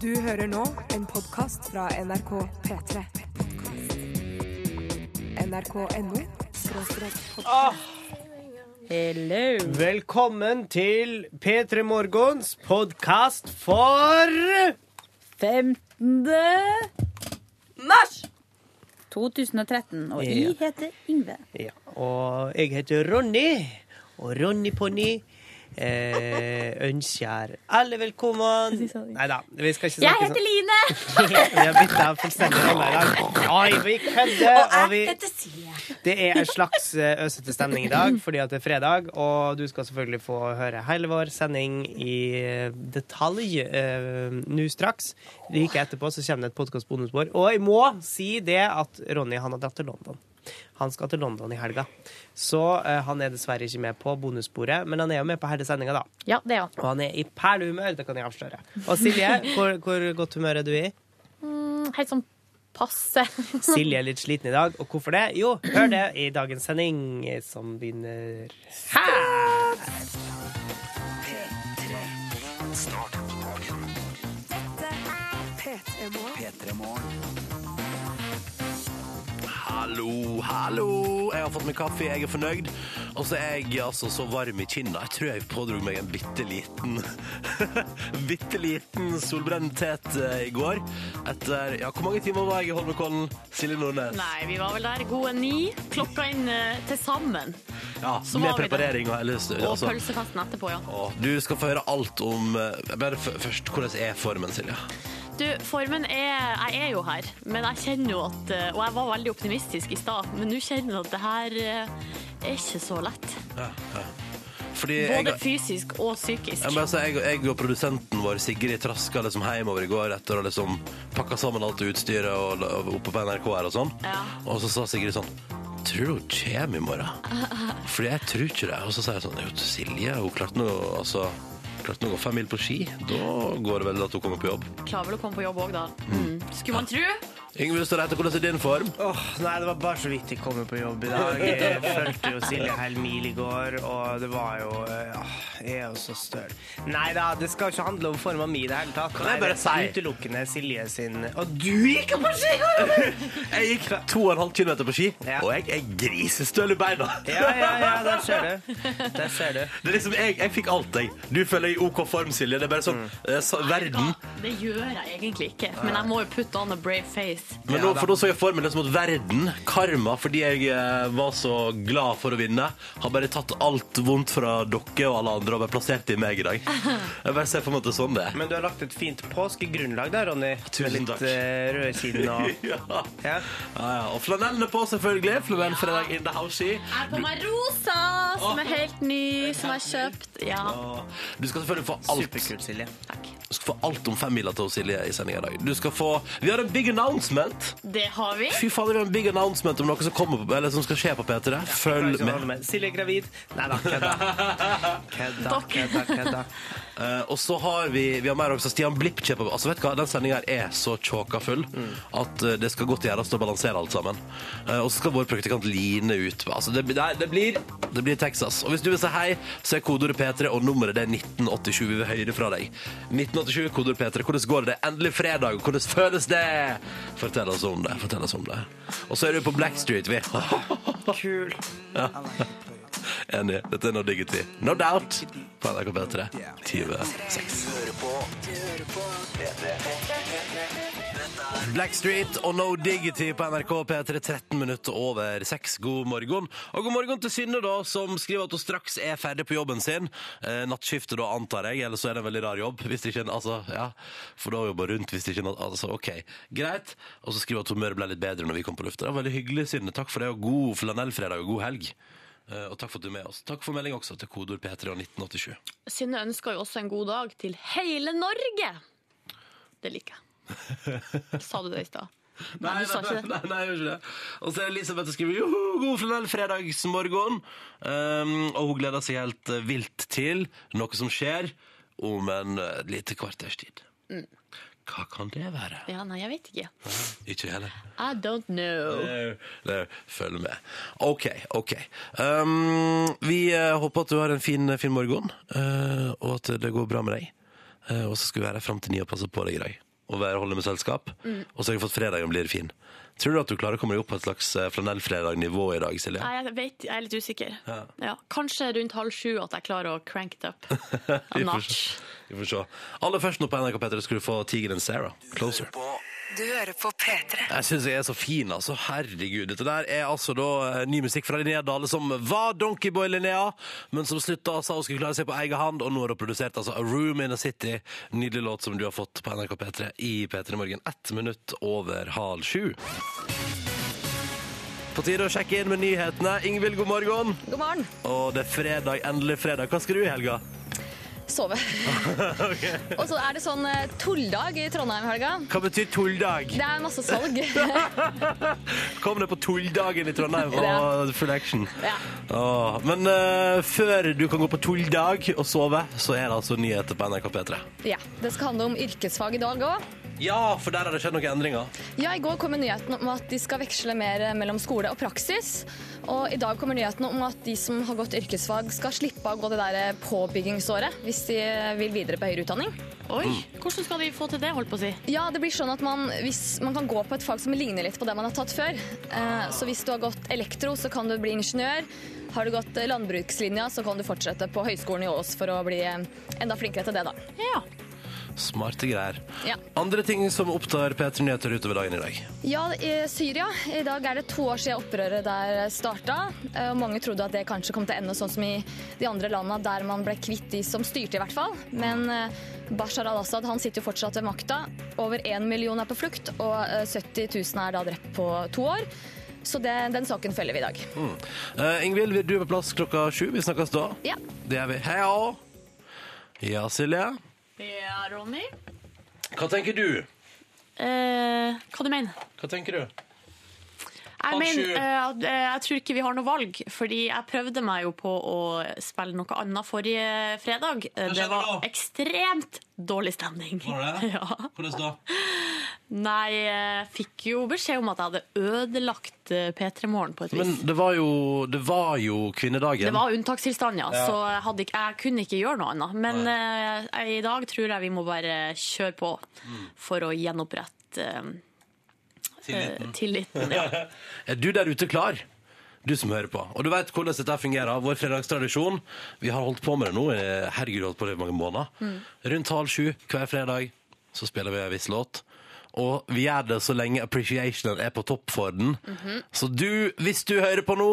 Du hører nå en podkast fra NRK P3. NRK.no. Hello. Velkommen til P3 Morgens podkast for 15. Mars! 2013, og Ja. jeg heter Yngve. Ja, og jeg heter Ronny, og Ronny Ponni eh, ønsker alle velkommen. Nei da, vi skal ikke snakke sånn. Jeg heter Line! Vi har bytta fullstendig rolle i dag. Oi, vi kødder! Og vi, Silje. det er en slags eh, øsete stemning i dag fordi at det er fredag, og du skal selvfølgelig få høre hele vår sending i eh, detalj eh, nå straks. Like etterpå så kommer det et podkast-bonusspor. Og jeg må si det at Ronny han har dratt til London. Han skal til London i helga. Så uh, han er dessverre ikke med på bonussporet, men han er jo med på hele sendinga, da. Ja, det er han. Og han er i perlehumør, det kan jeg avsløre. Og Silje, hvor, hvor godt humør er du i? Mm, Helt sånn passe. Silje er litt sliten i dag, og hvorfor det? Jo, hør det i dagens sending, eh, som begynner her. P3 Hallo! Jeg har fått meg kaffe, jeg er fornøyd. Og så er jeg altså så varm i kinna. Jeg tror jeg pådro meg en bitte liten Bitte liten solbrenntet eh, i går. Etter Ja, hvor mange timer var jeg i Holmenkollen? Silje Nordnes? Nei, vi var vel der gode ni. Klokka inn eh, til sammen. Ja, Så med preparering og hele. Og Altså. pølsefesten etterpå, ja. Å, Du skal få høre alt om eh, Bare først, hvordan er formen, Silje? Du, formen er Jeg er jo her, men jeg kjenner jo at eh, Og jeg var veldig optimistisk i stad, men nå kjenner jeg at det her eh, er ikke så lett. Fordi jeg, Både fysisk og psykisk. jeg, si, jeg, jeg og produsenten vår Sigrid traska liksom hjemover i går etter å liksom pakka sammen alt utstyret og, og oppe på NRK her og sånn. Ja. Og så sa Sigrid sånn Tror du hun kommer i morgen? Fordi jeg tror ikke det. Og så sa jeg sånn Jo, Silje, hun klarte nå altså Klarte nå å gå fem mil på ski. Da går det vel at hun kommer på jobb. Klarer vel å komme på jobb òg, da. Mm. Skulle man tro. Yngve Stadreite, hvordan er din form? Åh, nei, det var bare så vidt jeg kom på jobb i dag. Jeg fulgte jo Silje hel mil i går, og det var jo eh, ah, Jeg er jo så støl. Nei da, det skal ikke handle om forma mi i det hele tatt. Kan jeg bare si? Utelukkende Silje sin Og du gikk jo på ski! Jeg gikk 2,5 km på ski, Ja. og jeg er grisestøl i beina. Ja, ja, ja, der ser du. Der ser du. Det er liksom, jeg, jeg fikk alt, jeg. Du føler jeg i OK form, Silje. Det er bare sånn mm. så, Verden. Det gjør jeg egentlig ikke, men jeg må jo putte on a brave face. Men nå, for nå så jeg for meg liksom at verden, karma, fordi jeg eh, var så glad for å vinne, har bare tatt alt vondt fra dere og alle andre og bare plassert det i meg i dag. Jeg bare ser for meg at det er sånn det er. Men du har lagt et fint påskegrunnlag der, Ronny. Tusen Med litt takk. uh, røde kinn og Ja. ja. Ja, ja. Og flanellen er på, selvfølgelig. Flanellfredag in the house. Jeg er på meg rosa, som er helt ny, som jeg har kjøpt. Ja, Du skal selvfølgelig få alt. Superkult, Silje. takk. Du skal få alt om femmila til Silje i sendinga i dag. Du skal få Vi har en big announcement. Det har vi. Fy fader, vi har en big announcement om noe som, kommer på, eller som skal skje på P3. Følg med. Silje er gravid. Nei da, kødda. Kødda, kødda, kødda. Eh, og så har vi Vi har mer også Stian Blipp kjøper Altså vet du hva, Den sendinga er så tjåka full at uh, det skal godt gjøres å balansere alt sammen. Uh, og så skal vår praktikant Line ut. Altså det, nei, det, blir, det blir Texas. Og hvis du vil si hei, så er kodeordet P3, og nummeret det er 1987. Vi vil høre fra deg. 1987, kodeord P3. Hvordan går det? Endelig fredag. Hvordan føles det? Fortell oss om det. Fortell oss om det. Og så er du på Blackstreet, vi. Kul. Enig. Dette er No Diggity. No Doubt på NRK P3 26. Blackstreet og No Diggity på NRK P3 13 minutter over 6. God morgen. Og god morgen til Synne, da, som skriver at hun straks er ferdig på jobben sin. Eh, nattskiftet, da, antar jeg. Eller så er det en veldig rar jobb. Hvis det ikke er, altså, ja, For da jobber rundt hvis det ikke er Altså, OK. Greit. Og så skriver hun at humøret ble litt bedre når vi kom på lufta. Veldig hyggelig, Synne. Takk for det, og god flanellfredag og god helg. Eh, Og takk for at du er med oss. Takk for melding også til kodord P3 og 1987. Synne ønsker jo også en god dag til hele Norge. Det liker jeg. Sa du det i stad? Nei, nei, nei, nei, nei, jeg gjør ikke det. Og så er Elisabeth som skriver Joho, god flanell fredagsmorgen. Um, og hun gleder seg helt vilt til noe som skjer om en uh, lite kvarters tid. Hva kan det være? Ja, nei, jeg vet ikke. Ikke jeg heller. I don't know. Nei, nei, Følg med. OK, OK. Um, vi eh, håper at du har en fin, fin morgen, uh, og at det går bra med deg. Uh, og så skal vi være her fram til ni og passe på deg i dag. Og være holde med selskap. Og så har jeg fått fredagen blir fin. Tror du at du klarer å komme deg opp på et slags eh, flanellfredag-nivå i dag, Silje? Nei, jeg vet, jeg er litt usikker. Ja. Ja, kanskje rundt halv sju at jeg klarer å crank it up. A notch. Vi får se. Aller først nå på NRK P3 skal du få Tigeren Sarah. Closer. Du hører på P3. Jeg syns jeg er så fin, altså. Herregud. Dette der er altså da eh, ny musikk fra Linnea Dale, som var Donkeyboy Linnea, men som slutta sa hun skulle klare seg på egen hånd, og nå har hun produsert altså A Room in a City. Nydelig låt som du har fått på NRK P3 i P3 Morgen. Ett minutt over halv sju. På tide å sjekke inn med nyhetene. Ingvild, god morgen. God morgen. Og det er fredag, endelig fredag. Hva skal du i helga? Sove. Og så er det sånn eh, tulldag i Trondheim i helga. Hva betyr tulldag? Det er masse salg. Kom det på tulldagen i Trondheim Ja. full action. Ja. Åh, men uh, før du kan gå på tulldag og sove, så er det altså nyheter på NRK P3. ja. Det skal handle om yrkesfag i dag òg. Ja, for der har det skjedd noen endringer. Ja, I går kom nyheten om at de skal veksle mer mellom skole og praksis. Og i dag kommer nyheten om at de som har gått yrkesfag, skal slippe å gå det der påbyggingsåret hvis de vil videre på høyere utdanning. Oi, hvordan skal de få til det, holdt på å si? Ja, det blir sånn at man, hvis man kan gå på et fag som ligner litt på det man har tatt før. Eh, så hvis du har gått elektro, så kan du bli ingeniør. Har du gått eh, landbrukslinja, så kan du fortsette på Høgskolen i Ås for å bli eh, enda flinkere til det, da. Ja. Smarte greier. Ja. Andre ting som opptar P3 Nyheter utover dagen i dag. Ja, i Syria. I dag er det to år siden opprøret der starta. Eh, Mange trodde at det kanskje kom til å ende sånn som i de andre landene, der man ble kvitt de som styrte, i hvert fall. Men eh, Bashar al-Assad han sitter jo fortsatt ved makta. Over én million er på flukt, og eh, 70 000 er da drept på to år. Så det, den saken følger vi i dag. Uh, Ingvild, du er på plass klokka sju. Vi snakkes da. Ja. Det er vi. Hei, ja. Ja, Silje. Ja, Ronny? Hva tenker du? Eh, hva du mener Hva tenker du? Jeg mener, eh, eh, jeg tror ikke vi har noe valg, fordi jeg prøvde meg jo på å spille noe annet forrige fredag. Det var ekstremt dårlig stemning. Var det? Ja. Hvordan da? Nei, jeg fikk jo beskjed om at jeg hadde ødelagt eh, P3 Morgen på et vis. Men det var jo, det var jo kvinnedagen. Det var unntakstilstand, ja, Ja. så jeg, ikke, jeg kunne ikke gjøre noe annet. Men eh, i dag tror jeg vi må bare kjøre på Mm. for å gjenopprette uh, Tilliten. tilliten. Ja. Er du der ute klar? Du som hører på. Og du vet hvordan dette fungerer. Vår fredagstradisjon. Vi har holdt på med det nå. Herregud, holdt på det i mange måneder. Rundt halv sju hver fredag så spiller vi en viss låt. Og vi gjør det så lenge appreciationen er på topp for den. Så du, hvis du hører på nå,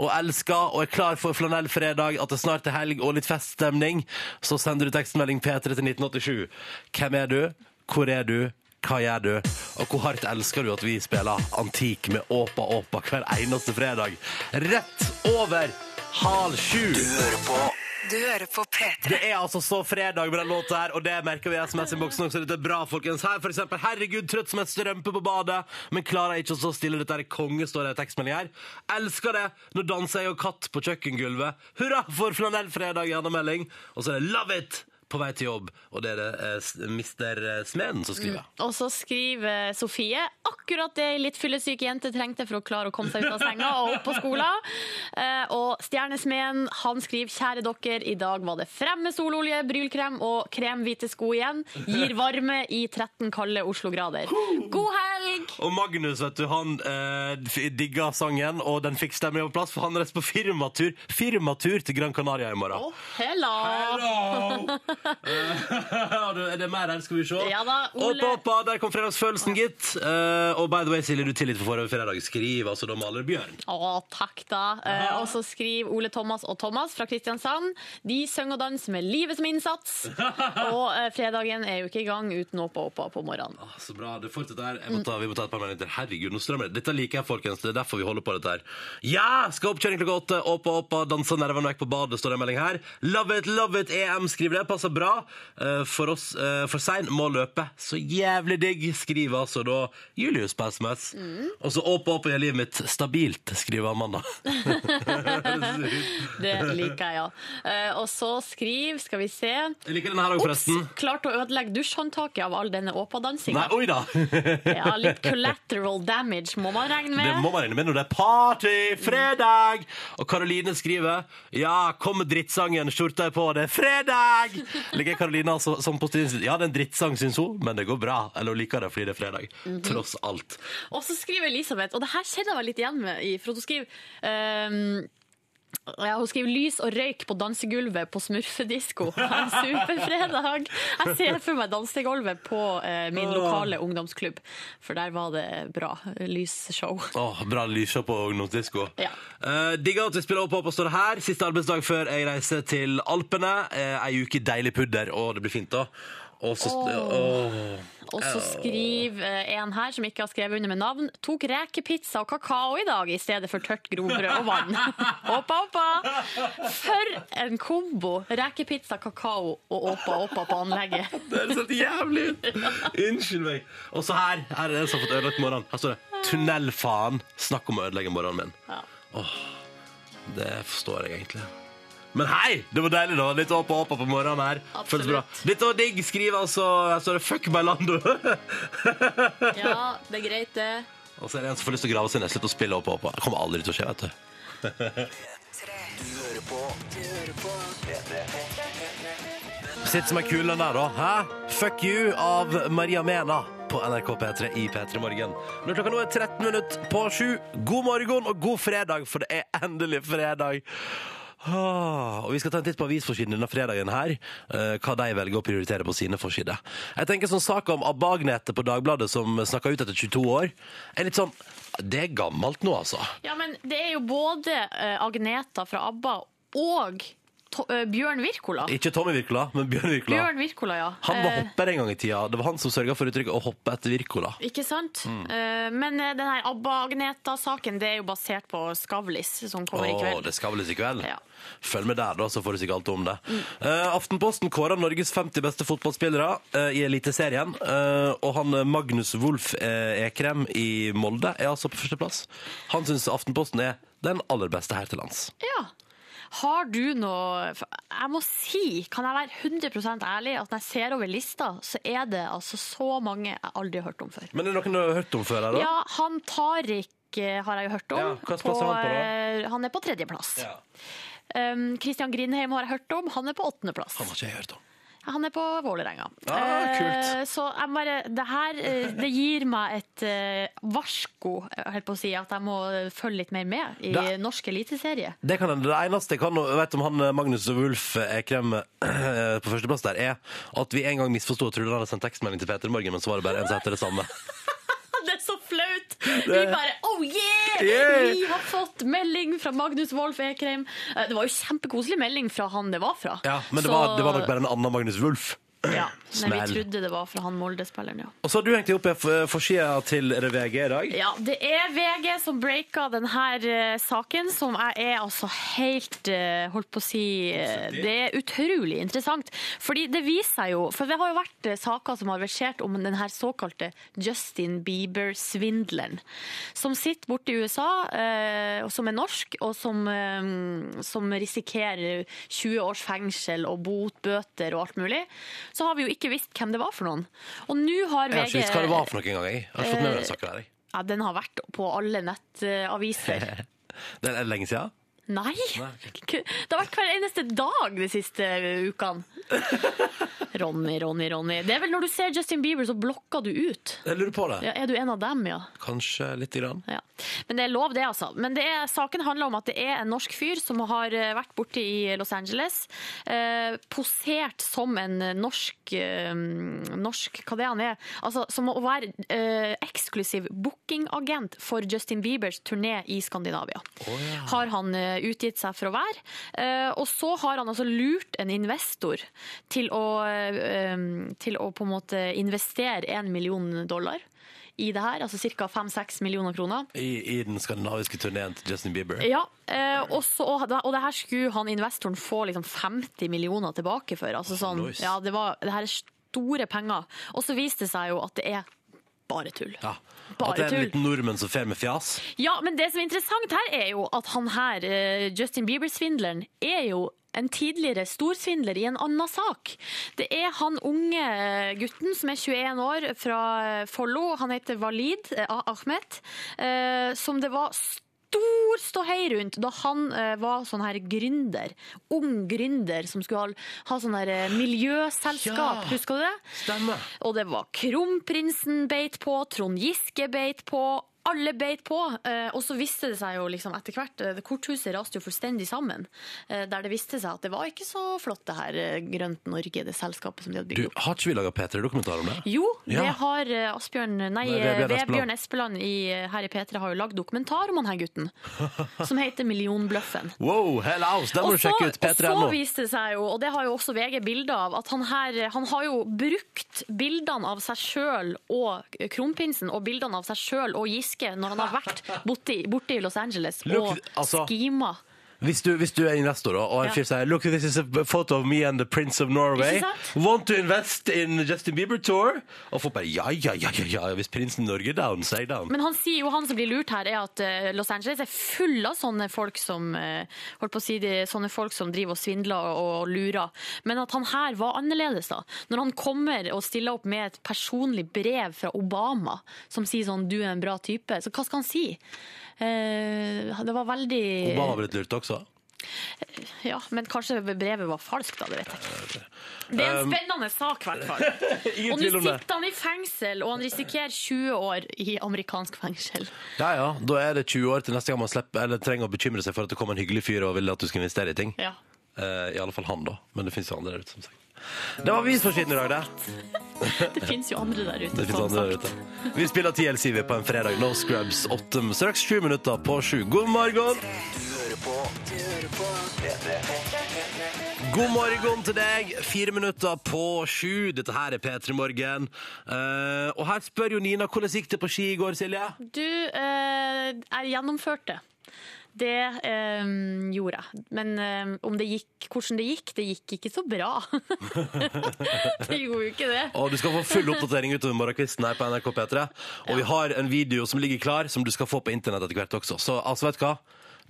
og elsker og er klar for flanellfredag, at det snart er helg og litt feststemning, så sender du tekstmelding P3 til 1987. Hvem er du? Hvor er du? Hva gjør du? Og hvor hardt elsker du at vi spiller antikk med Åpa Åpa hver eneste fredag? Rett over halv sju! Du hører på P3. Det er altså så fredag med den låta her, og det merker vi i SMS-innboksen også. Dette er bra, folkens. Her, for eksempel, herregud, trøtt som en strømpe på badet, men klarer ikke å stille. Dette er konge, står det i tekstmelding her. Elsker det. Nå danser jeg og katt på kjøkkengulvet. Hurra for flanellfredag, Janne Melding. Og så er det love it på vei til jobb, og det er det eh, s- Mr. Smeden som skriver. Og så skriver Sofie akkurat det ei litt fyllesyk jente trengte for å klare å komme seg ut av senga og opp på skolen. Eh, og Stjernesmeden han skriver kjære dere, i dag var det frem med sololje, brylkrem og kremhvite sko igjen. Gir varme i 13 kalde Oslo-grader. God helg! Og Magnus, vet du, han eh, digga sangen, og den fikk stemmen på plass, for han reiser på firmatur, firmatur til Gran Canaria i morgen. Oh, hello. Hello! Eh, er det mer her, skal vi se? Ja da, Ole. Oppa, oppa, der kom fredagsfølelsen, gitt. Uh, og by the way, Silje, du tillit for forrige fredag. Skriv altså da maler Bjørn. Å, takk da. Uh, og så skriver Ole Thomas og Thomas fra Kristiansand. De synger og danser med livet som innsats. Og uh, fredagen er jo ikke i gang uten Oppa, oppa på morgenen. Ah, så bra, det fortsetter her. Må ta, vi må ta et par minutter. Herregud, nå strømmer det. Dette liker jeg, folkens. Det er derfor vi holder på dette her. Ja! Skal oppkjøring klokka åtte. Oppa, oppa, danser nervene vekk på badet, står det en melding her. Love it, love it, EM, skriver det. det passer bra. Eh, For oss eh, for sein må løpe. Så jævlig digg, skriver altså da Julius på SMS. Og så opp opp i livet mitt stabilt, skriver Amanda. Det liker jeg, ja. Eh, og så skriv, skal vi se Jeg liker denne her òg, forresten. Klarte å ødelegge dusjhåndtaket av all denne Nei, åpadansinga. oi da! Ja, litt collateral damage må man regne med. Det må man regne med når det er party, fredag! Og Karoline skriver Ja, kom med drittsangen, skjorta er på, det er fredag! Ligger Karolina sånn som på stien Ja, det er en drittsang, syns hun, men det går bra. Eller hun liker det fordi det er fredag. Tross alt. Og så skriver Elisabeth, og det her kjenner jeg meg litt igjen med, i- for hun skriver ehm, ja, Hun skriver 'lys og røyk på dansegulvet på smurfedisko'. En superfredag! Jeg ser for meg dansegulvet på eh, min lokale ungdomsklubb, for der var det bra lysshow. Åh, bra lysshow på ungdomsdisko. Ja. Uh, digger at vi spiller opp, opp og står her. Siste arbeidsdag før jeg reiser til Alpene. Uh, ei uke deilig pudder. og det blir fint, da. Og så oh. Så skriver eh, en her som ikke har skrevet under med navn, tok rekepizza og kakao i dag i stedet for tørt grovbrød og vann. Åpa, åpa! For en kombo! Rekepizza, kakao og åpa, åpa på anlegget. Det høres helt jævlig ut! Unnskyld meg. Og så her, her er det en som har fått ødelagt morgenen. Her står det 'Tunnelfaen'. Snakk om å ødelegge morgenen min. Ja. Det forstår jeg egentlig. Men hei! Det var deilig, da. Litt opp og opp på morgenen her. Føles bra. Dette var digg. Skriv altså så er det 'fuck Bailando'. Ja, det er greit, det. og så er det en som får lyst til å grave seg ned. Slutt å spille opp og opp. Det kommer aldri til å skje, vet du. Sitt som ei kule der, da. Hæ? Fuck you av Maria Mena på NRK P3 i P3 Morgen. Når klokka nå er 13 minutter på sju, god morgen og god fredag, for det er endelig fredag. Ah, og Vi skal ta en titt på avisforsiden denne fredagen. her eh, Hva de velger å prioritere på sine forsider. Jeg tenker sånn Saka om Abba Agnete på Dagbladet som snakka ut etter 22 år, er litt sånn Det er gammelt nå, altså. Ja, men det er jo både eh, Agneta fra ABBA og to eh, Bjørn Wirkola. Ikke Tommy Wirkola, men Bjørn Wirkola. Bjørn Wirkola, ja. Han var Eh, hopper en gang i tida. Det var han som sørga for uttrykket 'å hoppe etter Wirkola'. Ikke sant? Mm. men denne den her ABBA-Agneta-saken det er jo basert på Skavlis, som kommer i Å, kveld. det er Skavlis i kveld? Ja. Følg med der, da, så får du sikkert alt om det. Eh, Aftenposten kårer Norges 50 beste fotballspillere uh, i Eliteserien. Uh, og han eh, Magnus Wolff eh, Ekrem i Molde er altså på førsteplass. Han syns Aftenposten er den aller beste her til lands. Ja. Har du noe Jeg må si, kan jeg være 100% ærlig, at når jeg ser over lista, så er det altså så mange jeg aldri har hørt om før. Men er det noen du har hørt om før? her, da? Ja, han Tariq eh, har jeg jo hørt om. Ja, hva på, er han på da? eh, han er på tredjeplass. Ja. Um, Christian Grindheim har jeg hørt om. Han er på åttendeplass. Han har ikke jeg hørt om. Han er på Vålerenga. Ah, kult. Eh, Så jeg bare, det her eh, det gir meg et eh, varsko, holdt på å si, at jeg må følge litt mer med i Det- norsk eliteserie. Det, kan, det eneste jeg kan vet om han Magnus Magnus Wulf Ekrem eh, på førsteplass der, er at vi en gang misforsto og trodde han hadde sendt tekstmelding til Peter Morgen, men så var det bare en som heter det samme. Det er så flaut! Vi bare oh yeah! Yeah! Vi har fått melding fra Magnus Wolff Ekrem. Eh, Det var jo kjempekoselig melding fra han det var fra. Ja, Men det Så- var, det var nok bare en annen Magnus Wulf. Ja, Men vi Smell. trodde det var fra han Molde-spilleren, ja. Og så har du hengt deg opp i f- forsida til VG i dag. Ja, det er VG som breaka denne eh, saken, som jeg er altså helt eh, Holdt på å si eh, Det er utrolig interessant. Fordi det viser seg jo For det har jo vært eh, saker som har versert om den her såkalte Justin Bieber-svindleren. Som sitter borte i USA, eh, og som er norsk, og som, eh, som risikerer 20 års fengsel og botbøter og alt mulig. Så har vi jo ikke visst hvem det var for noen. Og nå har VG Jeg har ikke visst hva det var for noe engang. Jeg Jeg har ikke fått med meg den saken der, jeg. ja, den har vært på alle nettaviser. Det er lenge siden. Nei! Det har vært hver eneste dag de siste ukene. Ronny, Ronny, Ronny. Det er vel når du ser Justin Bieber, så blokker du ut. Jeg lurer på det. Ja, er du en av dem, ja? Kanskje lite grann. Ja. Men det er lov, det, altså. Men det er, saken handler om at det er en norsk fyr som har eh, vært borte i Los Angeles, eh, posert som en norsk, eh, norsk Hva det er han er? Altså, som å være eh, eksklusiv bookingagent for Justin Biebers turné i Skandinavia. Har han eh, utgitt seg for å være. Eh, og så har han altså lurt en investor til å, eh, til å på en måte investere en million dollar i det her, altså ca. 5-6 millioner kroner. I, I den skandinaviske turneen til Justin Bieber. Ja, eh, og, da- og det her skulle han investoren få liksom 50 millioner tilbake for. Altså sånn, ja, det, var, det her er store penger. Og så viste det seg jo at det er bare tull. Ja. Bare At det er en liten nordmenn som fer med fjas. Ja, men det som er interessant her er jo at han her, eh, Justin Bieber-svindleren, er jo en tidligere storsvindler i en annen sak. Det er han unge gutten som er 21 år fra Follo, han heter Walid Ahmed, eh, som det var stor ståhei rundt da han eh, var sånn her gründer. Ung gründer som skulle ha, ha sånn her eh, miljøselskap, Ja. husker du det? Stemmer. Og det var kronprinsen beit på, Trond Giske beit på, alle beit på. Eh, og så viste det seg jo liksom etter hvert, eh, korthuset raste jo fullstendig sammen. Eh, der det viste seg at det var ikke så flott det her Grønt Norge, det selskapet som de hadde Du, bygd opp. har ikke vi laga P3-dokumentar om det? Jo, Ja. det har Asbjørn, nei, Vebjørn Espeland. I, her i P3 har jo lagd dokumentar om han her gutten, som heter Millionbløffen. Wow, hell house, Den må du sjekke ut. og så viste det seg jo, og det har jo også VG bilder av, at han her han har jo brukt bildene av seg sjøl og kronprinsen og bildene av seg sjøl og Giske når han har vært borte i, Los Angeles Look, og altså- skima. Hvis du, hvis du er investor, da, og en fyr sier Look, this is a photo of me and the prince of Norway. Want to invest in Justin Bieber tour? Og folk bare ja, ja, ja, ja, ja. Hvis prinsen Norge down, er down. Men han sier jo, han som blir lurt her, er at eh, Los Angeles er full av sånne folk som eh, holdt på å si det, sånne folk som driver og svindler og lurer. Men at han her var annerledes, da. Når han kommer og stiller opp med et personlig brev fra Obama som sier sånn 'du er en bra type', så hva skal han si? Eh, det var veldig Obama har blitt lurt også. Ja, men kanskje brevet var falskt, da. Det vet jeg ikke. Det er en spennende sak, i hvert fall. Og nå sitter han i fengsel, og han risikerer 20 år i amerikansk fengsel. Ja, ja. Da er det 20 år til neste gang man slipper, eller trenger å bekymre seg for at det kommer en hyggelig fyr og vil at du skal investere i ting. Ja. Uh, I alle fall han, da. Men det fins jo andre der ute, som sagt. Det var avisforsiden i dag, det. Det fins jo andre der ute. Det finnes andre der sagt. ute. Vi spiller TLC vi på en fredag. No Scrubs, åtte, straks sju minutter på sju. God morgen! God morgen til deg. Fire minutter på sju. Dette her er P3 Morgen. Uh, og her spør jo Nina hvordan gikk det på ski i går, Silje? Du, uh, jeg gjennomførte. Det eh, gjorde jeg. Men eh, om det gikk, hvordan det gikk, det gikk ikke så bra. det gjorde jo ikke det. Og du skal få full oppdatering utover morgenkvisten her på NRK P3. Og vi har en video som ligger klar, som du skal få på internett etter hvert også. Så altså, vet du hva?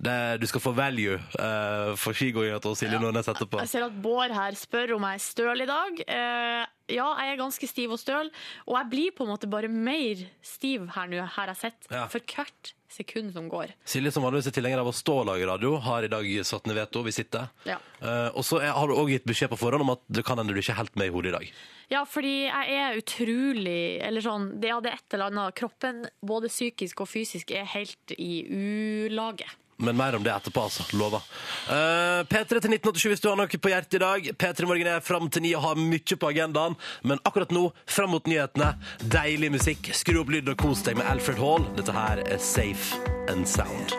Det, du skal få value uh, for skigåinga til Silje Nordnes etterpå. Jeg ser at Bård her spør om jeg er støl i dag. Uh, ja, jeg er ganske stiv og støl, og jeg blir på en måte bare mer stiv her nå, har jeg sett, Ja. for hvert sekund som går. Silje, som vanligvis er tilhenger av å stå og lage radio, har i dag satt ned veto. Vi sitter. Ja. Uh, og så har du òg gitt beskjed på forhånd om at det kan hende du ikke er helt med i hodet i dag. Ja, fordi jeg er utrolig Eller sånn, det er et eller annet Kroppen, både psykisk og fysisk, er helt i ulage. Men mer om det etterpå, altså. Lover. Uh, P3 til 1987 hvis du har noe på hjertet i dag. P3 Morgen er fram til ni og har mye på agendaen. Men akkurat nå, fram mot nyhetene, deilig musikk. Skru opp lyden og kos deg med Alfred Hall. Dette her er Safe and Sound.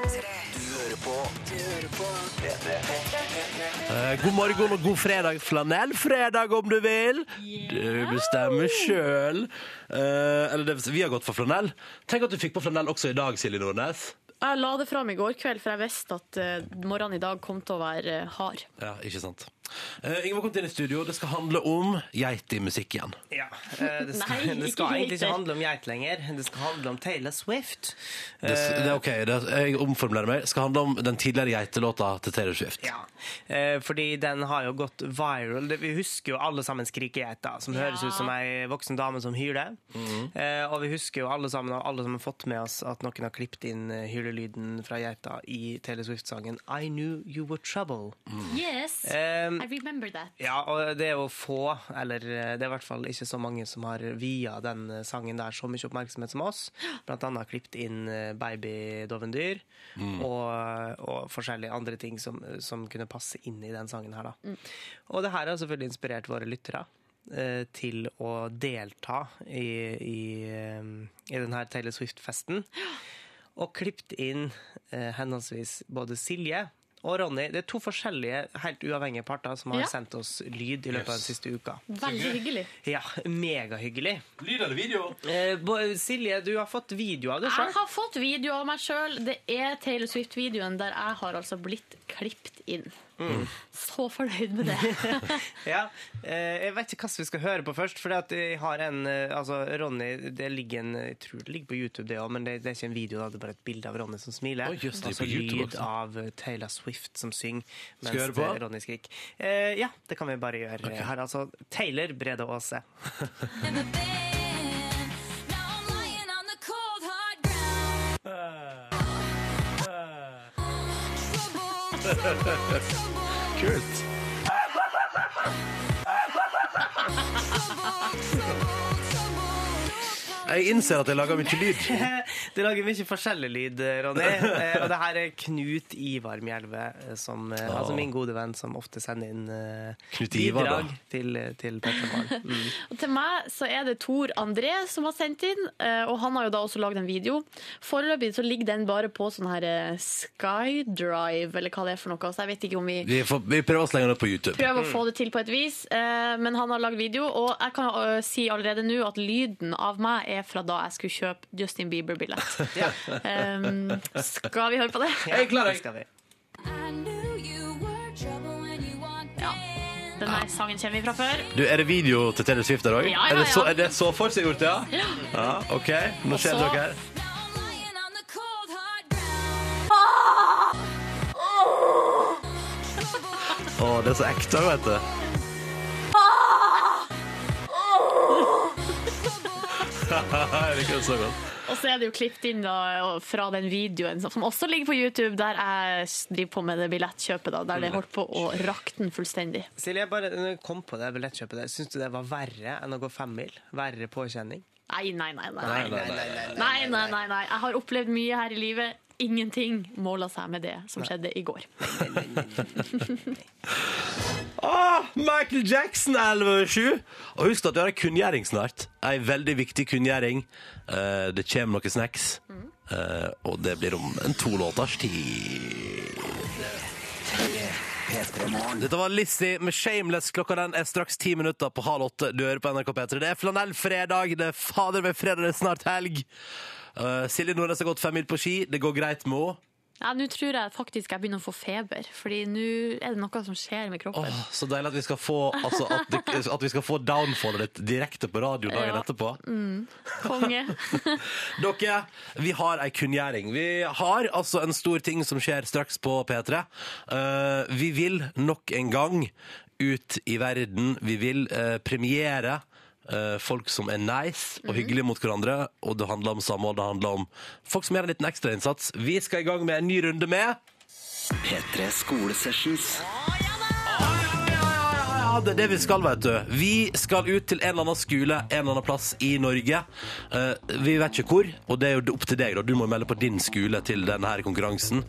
Eh, god morgen og god fredag. Flanellfredag, om du vil. Du bestemmer sjøl. eller det, vi har gått for flanell. Tenk at du fikk på flanell også i dag, Silje Nordnes. Jeg la det fram i går kveld, for jeg visste at eh, morgenen i dag kom til å være eh, hard. Ja, ikke sant. Uh, Ingeborg, kom inn i studio. Det skal handle om geit i musikk igjen. Ja, eh, det skal, Nei, det ikke skal egentlig geiter. ikke handle om geit lenger. Det skal handle om Taylor Swift. Det, det er ok, det, jeg omformulerer meg. Det skal handle om den tidligere geitelåta til Taylor Swift. Ja, eh, fordi den har jo gått viral. Det- Vi husker jo alle sammen Skrikegeita, som Ja. høres ut som ei voksen dame som hyler. eh, og vi husker jo alle sammen, og alle som har fått med oss at noen har klippet inn eh, hylelyden fra geita i Taylor Swift-sangen I Knew You Were Trouble. Yes, Um, I remember that. Ja, og det er jo få, eller eh, det er i hvert fall ikke så mange som har via den eh, sangen der så mye oppmerksomhet som oss. Blant annet klippet inn babydovendyr mm. og, og forskjellige andre ting som, som kunne passe inn i den sangen her, da. Og det her har selvfølgelig inspirert våre lyttere eh, til å delta i, i, eh, i denne Taylor Swift-festen. Og klippet inn eh, henholdsvis både Silje og Ronny. Det er to forskjellige, helt uavhengige parter som har Ja. sendt oss lyd i løpet av den siste uka. Veldig hyggelig. Ja, Megahyggelig. Lyd eller video? Eh, Silje, du har fått video av deg sjøl? Jeg har fått video av meg sjøl. Det er Taylor Swift-videoen der jeg har altså blitt klippet inn. Så fornøyd med det. Ja. eh, Jeg vet ikke hva vi skal høre på først. For jeg har en eh, Altså, Ronny det ligger en, Jeg tror det ligger på YouTube, det òg, men det, det er ikke en video. Da. Det er bare et bilde av Ronny som smiler. Oh, just, det er og så på YouTube lyd også. av eh, Taylor Swift som synger mens høre på? Ronny skriker. Eh, ja, det kan vi bare gjøre. Her er altså Taylor Brede Aase. Kult. Jeg innser at jeg lager mye lyd. Det lager mye forskjellig lyd, Ronny. Eh, og det her er Knut Ivar Mjelve, eh, som, oh. altså min gode venn, som ofte sender inn Knut Ivar, da. bidrag til, til Petremorgen. Mm. Og til meg så er det Tor André som har sendt inn, og han har jo da også lagd en video. Foreløpig så ligger den bare på sånn her SkyDrive, eller hva det er for noe. Så jeg vet ikke om vi Vi, får, vi prøver å slenge det på YouTube. prøver å få det til på et vis, eh, men han har lagd video, og jeg kan si allerede nå at lyden av meg er fra da jeg skulle kjøpe Justin Bieber-billett. Um, skal vi høre på det? Er klar, jeg. klarer det. Walked Ja. Denne sangen kjenner vi fra før. Du, Er det video til Taylor Swift der òg? Ja, ja, er, det så- ja. er det så forseggjort, ja? ja? OK, nå skjer det noe. Ground. Å, det er så ekte, vet du. Jeg liker det så godt. Og så er det jo klippet inn da, fra den videoen som som også ligger på YouTube, der jeg driver på med det billettkjøpet, da, der det holdt på å rakne fullstendig. Silje, bare når jeg kom på det billettkjøpet syns du det var verre enn å gå femmil? Verre påkjenning? Nei, nei, nei. Nei, Nei, nei, nei. nei, nei, nei, nei. Jeg har opplevd mye her i livet. Ingenting måla seg med det som skjedde i går. Åh, Michael Jackson 11.7. Og husk at vi har en kunngjøring snart. En veldig viktig kunngjøring. Eh, det kommer noen snacks. Eh, og det blir om en to låters tid. Dette var Lizzie med Shameless. Klokka den er straks ti minutter på halv åtte. Du hører på NRK P3. Det er flanellfredag. Det er fader meg fredag, det er snart helg. Eh, Silje Nordnes har gått fem mil på ski. Det går greit med henne. Ja, Nå tror jeg faktisk jeg begynner å få feber, Fordi nå er det noe som skjer med kroppen. Åh, så deilig at vi skal få, altså, at, det, at vi skal få downfallet ditt direkte på radio dagen Ja. etterpå. Konge. Dere, vi har ei kunngjøring. Vi har altså en stor ting som skjer straks på P3. Uh, vi vil nok en gang ut i verden. Vi vil uh, premiere eh, folk som er nice og hyggelige mot hverandre. Og det handler om samhold, det handler om folk som gjør en liten ekstrainnsats. Vi skal i gang med en ny runde med P3 Skolesessions. Ja, det er det vi skal, vet du. Vi skal ut til en eller annen skole en eller annen plass i Norge. Eh, vi vet ikke hvor, og det er jo opp til deg. da. Du må melde på din skole til denne konkurransen.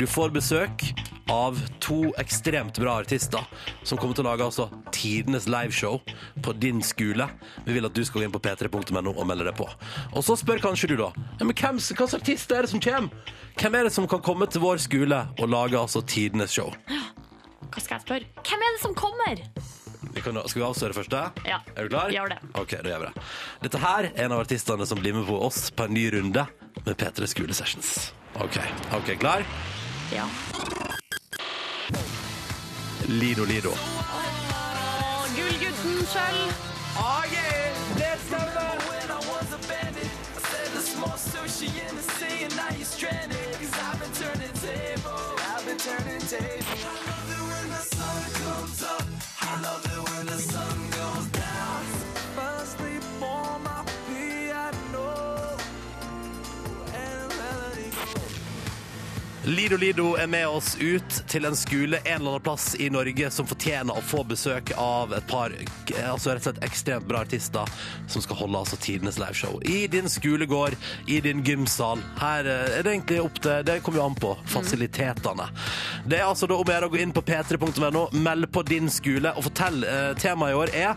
Du får besøk av to ekstremt bra artister som kommer til å lage altså tidenes liveshow på din skole. Vi vil at du skal gå inn på p3.no og melde deg på. Og så spør kanskje du, da. Ja, men hvem, hva slags artist er det som kommer? Hvem er det som kan komme til vår skole og lage altså tidenes show? Hva skal jeg spørre? Hvem er det som kommer? Kan, skal vi avsløre først? da? Ja, Er du klar? gjør det. Ok, da gjør vi det. Dette her er en av artistene som blir med på oss på en ny runde med P3 Skolesessions. Ok, ok, klar? Ja. Lido Lido. Oh, Gullgutten sjøl. I love it. Lido Lido er med oss ut til en skole en eller annen plass i Norge som fortjener å få besøk av et par altså rett og slett ekstremt bra artister som skal holde altså tidenes liveshow. I din skolegård, i din gymsal. Her eh, er det egentlig opp til Det kommer jo an på fasilitetene. Det er altså da om å gjøre å gå inn på p3.no, meld på din skole og fortell. Eh, temaet i år er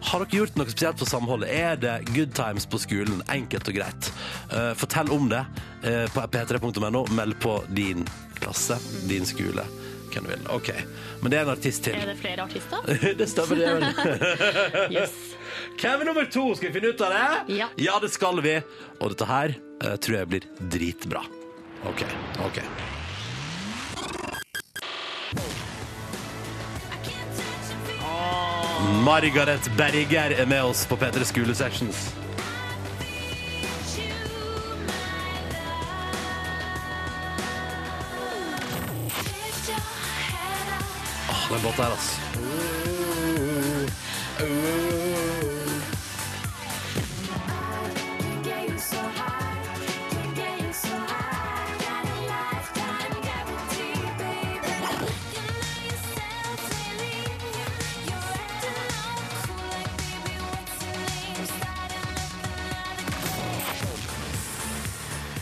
har dere gjort noe spesielt for samholdet? Er det good times på skolen? Enkelt og greit. Uh, fortell om det uh, på p3.no. Meld på din klasse, din skole, hvem du vil. OK. Men det er en artist til. Er det flere artister? det stemmer, det. vel. Yes. Hvem er nummer to? Skal vi finne ut av det? Ja. det skal vi. Og dette her uh, tror jeg blir dritbra. OK. ok. Margaret Berger er med oss på P3 Skolesessions. Åh, den låta her, altså.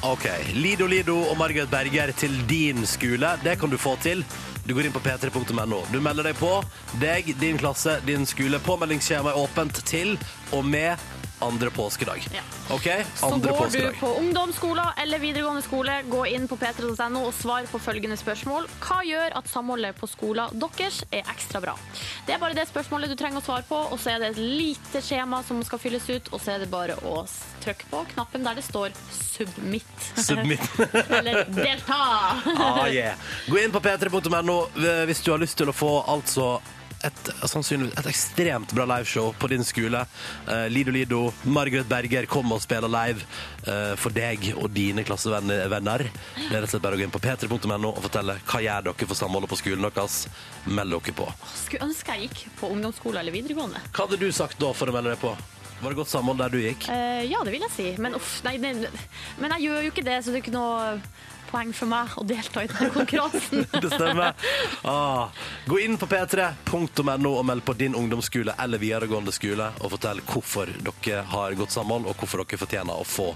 Ok, Lido Lido og Margaret Berger til din skole. Det kan du få til. Du går inn på p3.no. Du melder deg på. Deg, din klasse, din skole. Påmeldingsskjema er åpent til og med andre påskedag. Ja. OK? Så går går du på ungdomsskoler eller videregående skole, gå inn på p3.no og svar på følgende spørsmål. Hva gjør at samholdet på skolen deres er ekstra bra? Det er bare det spørsmålet du trenger å svare på, og så er det et lite skjema som skal fylles ut, og så er det bare å trykke på knappen der det står 'submit'. Submit. eller 'delta'. Ah, yeah. Gå inn på p3.no hvis du har lyst til å få altså et, sannsynligvis et ekstremt bra liveshow på din skole. Eh, Lido Lido, Margaret Berger kommer og spiller live eh, for deg og dine klassevenner. Det er rett og slett bare å gå inn på p3.no og fortelle hva gjør dere for samholdet på skolen deres. Meld dere på. Skulle ønske jeg gikk på ungdomsskole eller videregående. Hva hadde du sagt da for å melde deg på? Var det godt samhold der du gikk? Uh, ja, det vil jeg si. Men, uff, nei, nei, men jeg gjør jo ikke det, så det er ikke noe poeng for meg å delta i denne konkurransen. Det stemmer. Ah. Gå inn på p3.no og meld på din ungdomsskole eller videregående skole og fortell hvorfor dere har godt samhold, og hvorfor dere fortjener å få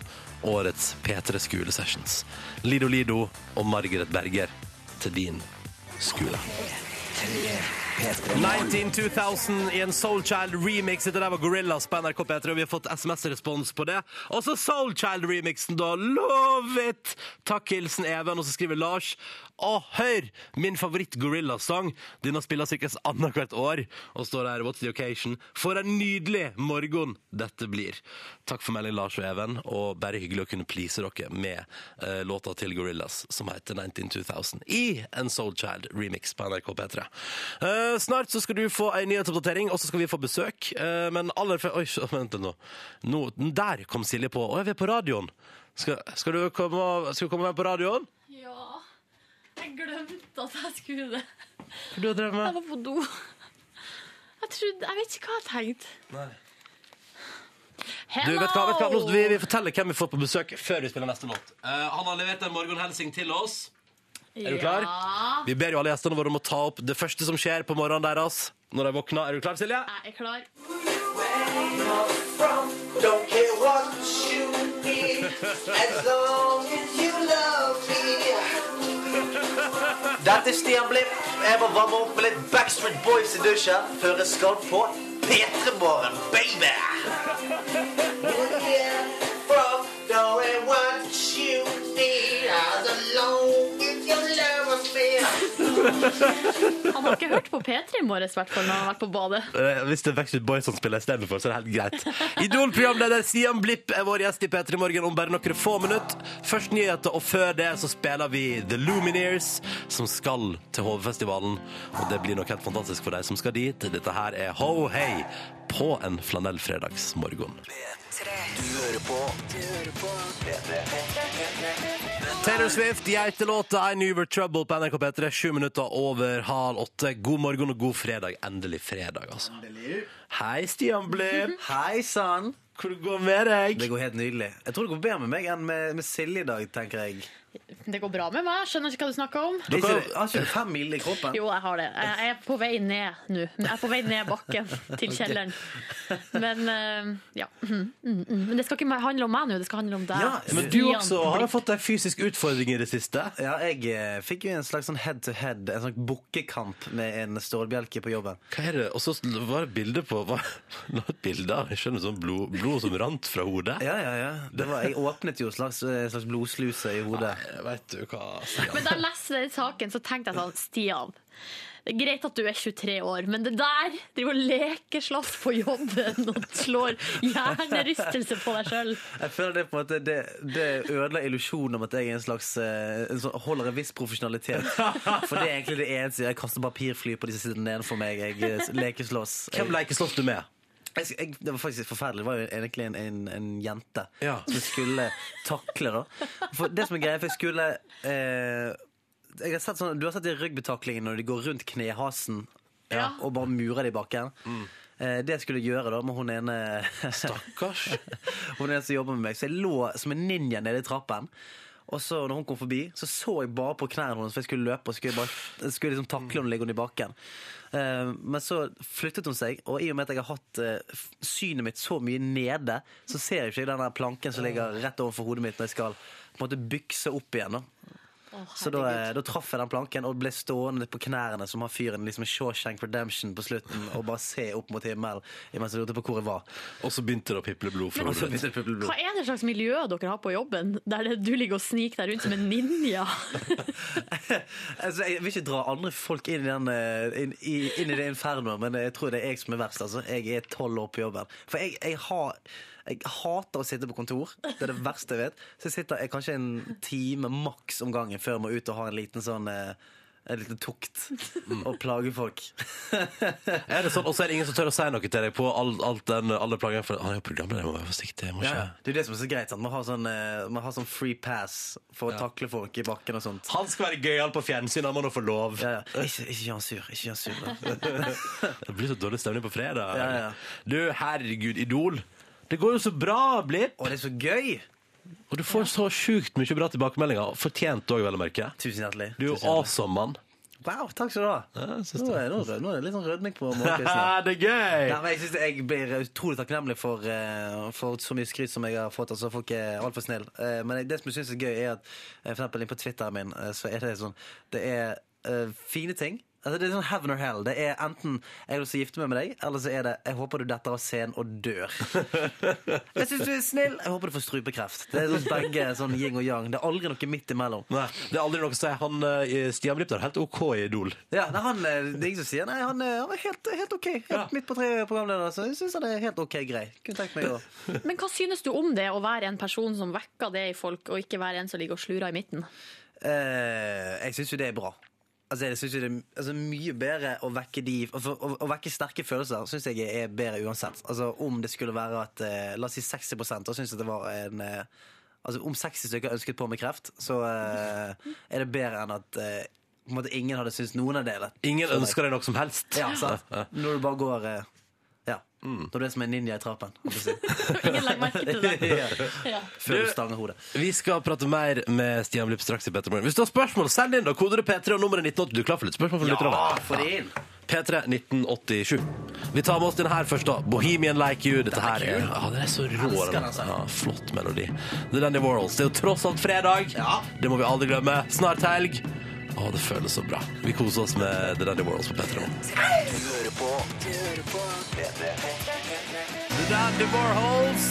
årets P3 Skolesessions. Lido Lido og Margaret Berger til din skole. 19 2000 i en Soulchild remix. Det der var Gorillas på NRK P3, og vi har fått SMS-respons på det. Også Soulchild-remixen, da. Love it! Takk, hilsen Even. Og så skriver Lars Å, hør! Min favoritt-gorillasang. Denne spiller sikkert annethvert år. Og står der What's the occasion? For en nydelig morgen dette blir. Takk for melding, Lars og Even. Og bare hyggelig å kunne please dere med uh, låta til Gorillas som heter 192000, i en Soulchild-remix på NRK P3. Uh, snart så skal du få en nyhetsoppdatering, og så skal vi få besøk. Uh, men aller før Oi, vent litt nå. nå. Der kom Silje på. Å, vi er på radioen. Skal, skal du komme, skal du komme med på radioen? Jeg glemte at jeg skulle det. For du har drømt Jeg var på do. Jeg trodde Jeg vet ikke hva jeg tenkte. Nei. Hello! Du, vet hva, vet hva? Nå vi, vi forteller hvem vi får på besøk før vi spiller neste låt. Eh, han har levert en morgenhelsing til oss. Er du klar? Ja, Vi ber jo alle gjestene våre om å ta opp det første som skjer på morgenen deres når de våkner. Er du klar, Silje? jeg er klar. Don't care what you need, as long as you. Dette er Stian Blipp. Jeg må varme opp med litt Backstreet Boys i dusjen før jeg skal på P3 Morgen, baby! Yeah, from knowing what Han har ikke hørt på P3 i morges, i hvert fall, når han har vært på badet. Eh, Hvis det er Backstreet Boys som spiller istedenfor, så er det helt greit. Idol-programleder Sian Blipp er vår gjest i P3 Morgen om bare noen få minutter. Først nyheter, og før det så spiller vi The Lumineers, som skal til HV-festivalen. Og det blir nok helt fantastisk for deg som skal dit. Dette her er Ho Hei på en flanellfredagsmorgen. Du hører på Taylor Swift, geitelåta I Knew Were Trouble på NRK P3, sju minutter over halv åtte. God morgen og god fredag. Endelig fredag, altså. Hei, Stian Blipp. Hei sann! går det med deg? Det går helt nydelig. Jeg tror det går bedre med meg enn med, med Silje i dag, tenker jeg. Det går bra med meg. Skjønner ikke hva du snakker om. Du har ikke fem mil i kroppen? Jo, jeg har det. Jeg er på vei ned nå. Jeg er på vei ned bakken til kjelleren. Men eh, ja. Mm, mm, mm. Men det skal ikke handle om meg nå, det skal handle om deg. Ja, Men du også har fått en fysisk utfordring i det siste. Ja, jeg eh, fikk jo en slags sånn head to head, en slags bukkekamp med en stålbjelke på jobben. Hva er det? Og så var det bilde på var, det var et bilde av Jeg skjønner sånn blod, blod som rant fra hodet. Ja, ja, ja. Det var, jeg åpnet jo en slags, en slags blodsluse i hodet. Vet du hva Men da jeg leste den saken, så tenkte jeg sånn Stian, det er greit at du er 23 år, men det der driver og lekeslåss på jobben og slår hjernerystelse på deg sjøl. Jeg føler det på en måte Det, det ødela illusjonen om at jeg er en slags eh, en sånn, holder en viss profesjonalitet. For det er egentlig det eneste. Jeg kaster papirfly på de som sitter nedenfor meg. Jeg eh, lekeslåss. Hvem lekeslåss du med? Jeg, jeg, det var faktisk forferdelig. Det var jo egentlig en, en, en jente Ja. som jeg skulle takle. da For det som er greia, for jeg skulle eh, jeg har sett sånn, Du har sett de rugbytaklingene når de går rundt knehasen Ja. og bare murer de i bakken? Eh, det skulle jeg gjøre da med hun ene Stakkars. Hun ene som jobber med meg. Så jeg lå som en ninja nede i trappen. Og så når hun kom forbi, så så jeg bare på knærne hennes, for jeg skulle løpe og skulle, bare, skulle liksom takle henne og ligge henne i bakken. Eh, men så flyttet hun seg, og i og med at jeg har hatt eh, synet mitt så mye nede, så ser jeg ikke den planken som ligger rett overfor hodet mitt når jeg skal på en måte bykse opp igjen. Så da, eh, da traff jeg den planken og ble stående på knærne som har fyren liksom Shawshank Redemption på slutten og bare se opp mot himmelen mens jeg lurte på hvor jeg var. Og så begynte det å piple blod fra Og så hodet ditt. begynte det blod. Hva er det slags miljø dere har på jobben, der du ligger og sniker deg rundt som en ninja? Altså, jeg vil ikke dra andre folk inn i, den, eh, inn, inn i det infernoet, men jeg tror det er jeg som er verst. Altså. Jeg er tolv år på jobben. For jeg, jeg, har, jeg hater å sitte på kontor. Det er det verste jeg vet. Så jeg sitter jeg, kanskje en time maks om gangen før jeg må ut og ha en liten sånn eh, en liten tukt og plage folk. Er det sånn, Og så er det ingen som tør å si noe til deg på all, alt den, alle plagene. For han er jo programleder, jeg må være forsiktig. Jeg må ikke. ja. Det er det som er så greit. Sant? Man, har sånn, eh, man har sånn free pass for å takle folk i bakken og sånt. Han skal være gøyal på fjernsyn, han må nå få lov. Ja, ja. Ikke, ikke gjør han sur. Ikke gjør han sur. Det blir så dårlig stemning på fredag. Ja, ja. Du, herregud, Idol. Det går jo så bra, Blipp. Og det er så gøy! Og du får så sjukt mye bra tilbakemeldinger. Fortjent òg, vel å merke. Tusen hjertelig. Du er jo awesome, mann. Wow, takk skal du ha. Ja, Nå er, nå, nå er det litt sånn rødming på morgenkvisten. det er gøy! Nei, men jeg, synes jeg blir utrolig takknemlig for, uh, for så mye skryt som jeg har fått. Altså, folk er altfor snille. Uh, men det som jeg syns er gøy, er at uh, for eksempel inne på Twitteren min, eh, så er det sånn Det er fine ting. Altså, det er sånn heaven or hell. Det er enten jeg har lyst til å gifte meg med deg, eller så er det jeg håper du detter av scenen og dør. jeg syns du er snill. Jeg håper du får strupekreft. Det er sånn begge sånn yin og yang. Det er aldri noe midt imellom. Nei, det er aldri noe å si. Han, eh, Stian Blipp er helt OK i Idol. Ja, nei, han, eh, det er ingen som sier Nei, han, eh, han er helt, helt OK. Helt Ja. midt på treet programleder, så jeg syns han er helt OK grei. Kunne tenkt meg å Men hva synes du om det å være en person som vekker det i folk, og ikke være en som ligger og slurer i midten? Eh, jeg syns jo det er bra. Altså, jeg synes det er altså, mye bedre å vekke de å, å vekke sterke følelser syns jeg er bedre uansett. Altså, om det skulle være at eh, La oss si 60 da syns det var en eh, Altså, om 60 stykker ønsket på med kreft, så eh, er det bedre enn at eh, på en måte ingen hadde syntes noen av delene. Ingen ønsker deg noe som helst. Ja, sant? Når du bare går Ja. Når du er som en ninja i trappen. Ingen legger merke til det. ja. Ja. Før Du- stanger hodet. Vi skal prate mer med Stian Blipp straks i Petter Morgen. Hvis du har spørsmål, send inn da. Koder P3 og nummeret 1980. Du er klar for litt spørsmål fra lytterne? Ja, for det inn! P3 1987. Vi tar med oss den her først, da. Bohemian Like You. Dette her er, ja, den er så rå. Ja, flott melodi. The Dandy Warhols. Det er jo tross alt fredag. Ja. Det må vi aldri glemme. Snart helg. Å, det føles så bra. Vi koser oss med The Daddy Warhols på P3 nå. Du hører på P3. The Daddy Warhols.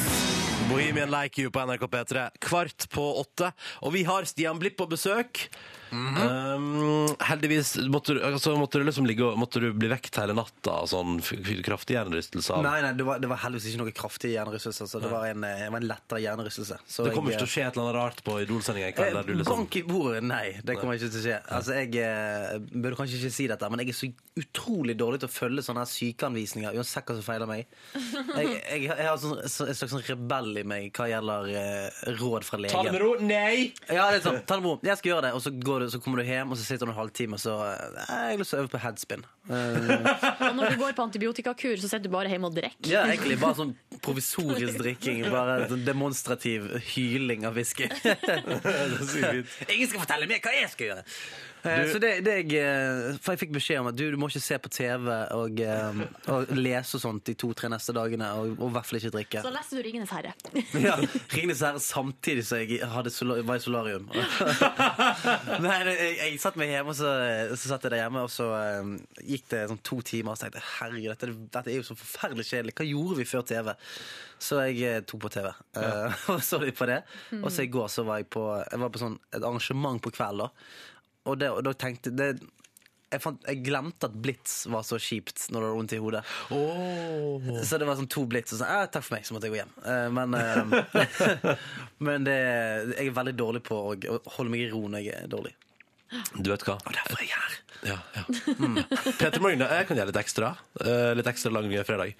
Bohemian Like You på NRK P3. Kvart på åtte. Og vi har Stian Blipp på besøk. Um, heldigvis måtte du, altså, måtte du liksom ligge og Måtte du bli vekt hele natta av sånn kraftig hjernerystelse? av- Nei, nei, det var, det var heldigvis ikke noe kraftig hjernerystelse. Så det var en, eh, det var en lettere hjernerystelse. Så Det kommer jeg, ikke til å skje et eller annet rart på Idol-sendinga i kveld? Eh, liksom Bank i bordet, nei. Det kommer ikke til å skje. Altså, Jeg eh, burde kanskje ikke si dette, men jeg er så utrolig dårlig til å følge sånne her sykeanvisninger, uansett hva som feiler meg. Jeg, jeg, jeg har sånn, så, en slags sånn rebell i meg hva gjelder eh, råd fra legen. Ta det med ro! Nei! Ja, det er sånn, ta det med ro. Jeg skal gjøre det, og så, går du, så kommer du hjem, og så sitter du en halvtime, og så eh, Jeg har lyst til å øve på headspin. Eh, Og når du går på antibiotikakur, så sitter du bare hjemme og drikker. ja, egentlig bare sånn provisorisk drikking. Bare sånn demonstrativ hyling av whisky. Ingen skal fortelle meg hva jeg skal gjøre! Eh, Du- Så det, det jeg, eh, for jeg fikk beskjed om at du, du må ikke se på TV og, eh, og lese og sånt de to-tre neste dagene, og, og i hvert fall ikke drikke. Så leste du 'Ringenes herre'. Ja, 'Ringenes herre samtidig som jeg var i solarium. Nei, jeg, jeg satt meg hjemme, og så, så satt jeg der hjemme, og så um, gikk det sånn to timer, og så tenkte jeg herregud, dette, dette er jo så forferdelig kjedelig. Hva gjorde vi før TV? Så jeg tok på TV, ja. og så litt på det. Og så i går så var jeg på, jeg var på sånn, et arrangement på kveld, da. Og, det, og da tenkte det, jeg, fant, jeg glemte at Blitz var så kjipt når det var vondt i hodet. Så det var sånn to Blitz, og sånn, eh, takk for meg, så måtte jeg gå hjem. Eh, men eh, men det, jeg er veldig dårlig på å holde meg i ro når jeg er dårlig. Du vet hva? Og derfor er jeg her. Ja, ja. Mm. Peter Magne, jeg kan gjøre litt ekstra. eh, litt ekstra lang fredag.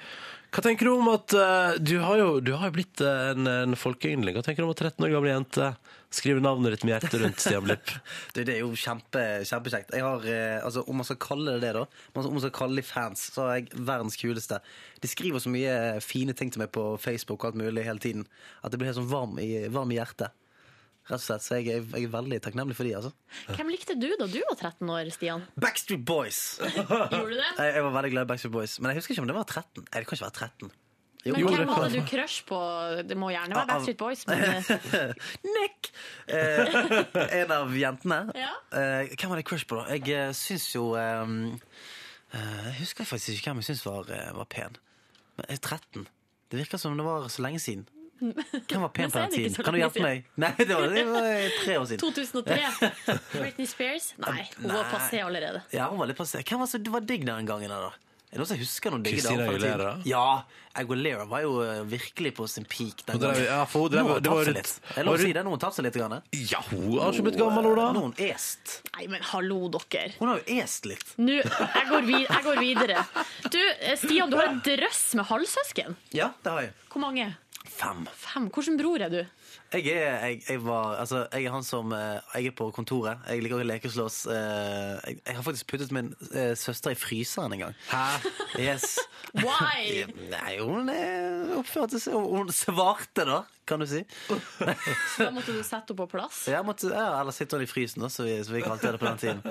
Hva tenker du om at eh, du, har jo, du har jo blitt en, en folkeyndling. Hva tenker du om at 13 år gamle jente skriver navnet ditt med hjertet rundt Stian Blipp? Du, det er jo kjempe, kjempekjekt. Jeg har, eh, altså, om man skal kalle det det, da, om man skal kalle de fans, så er jeg verdens kuleste. De skriver så mye fine ting til meg på Facebook og alt mulig hele tiden at det blir helt sånn varm i, varm i hjertet. Rett og slett, Så jeg er, jeg er veldig takknemlig for de, altså. Hvem likte du da du var 13 år, Stian? Backstreet Boys! Gjorde du det? Jeg, jeg var veldig glad i Backstreet Boys, men jeg husker ikke om det var 13. Nei, det kan ikke være 13. Jo, Men hvem hadde du crush på? Det må gjerne være Av- Backstreet Boys. Men Nick! Eh, en av jentene. Ja. Eh, hvem hadde jeg crush på, da? Jeg eh, syns jo eh, eh, Jeg husker faktisk ikke hvem jeg syns var, eh, var pen. Men jeg er 13. Det virker som det var så lenge siden. Hvem var pen på den tiden? Kan du hjelpe meg? Nei, det var, det var tre år siden. 2003. Britney Spears? Nei, hun var Nei. passé allerede. Ja, hun var litt passé. Hvem var det som var digg den gangen? da? Er det noen som husker noen digge Christina damer fra den Aguilera? tiden? Ja, Aguilera var jo eh, virkelig på sin peak den Hun drev- gangen. ja, for hun drev- Nå har hun det var tatt seg litt- litt. Jeg lov å si det, nå har hun tatt seg litt. Grann. Ja, hun har ikke blitt gammel, hun da. Nå har hun est. Nei, men hallo, dere. Hun har jo est litt. Nå, jeg, går vid jeg går videre. Du, eh, Stian, du har en drøss med halvsøsken. Ja, det har jeg. Hvor mange? Fem. Fem. Hvordan bror er du? Jeg er, jeg, jeg var, altså, jeg er han som eh, Jeg er på kontoret. Jeg liker å leke og slåss. Eh, jeg, jeg har faktisk puttet min eh, søster i fryseren en gang. Hæ? Yes. Why? Nei, hun oppførte seg Hun svarte, da, kan du si. Så da måtte du sette henne på plass. Jeg måtte, ja, eller sitte i frysen, da, så vi, som vi kalte det på den tiden.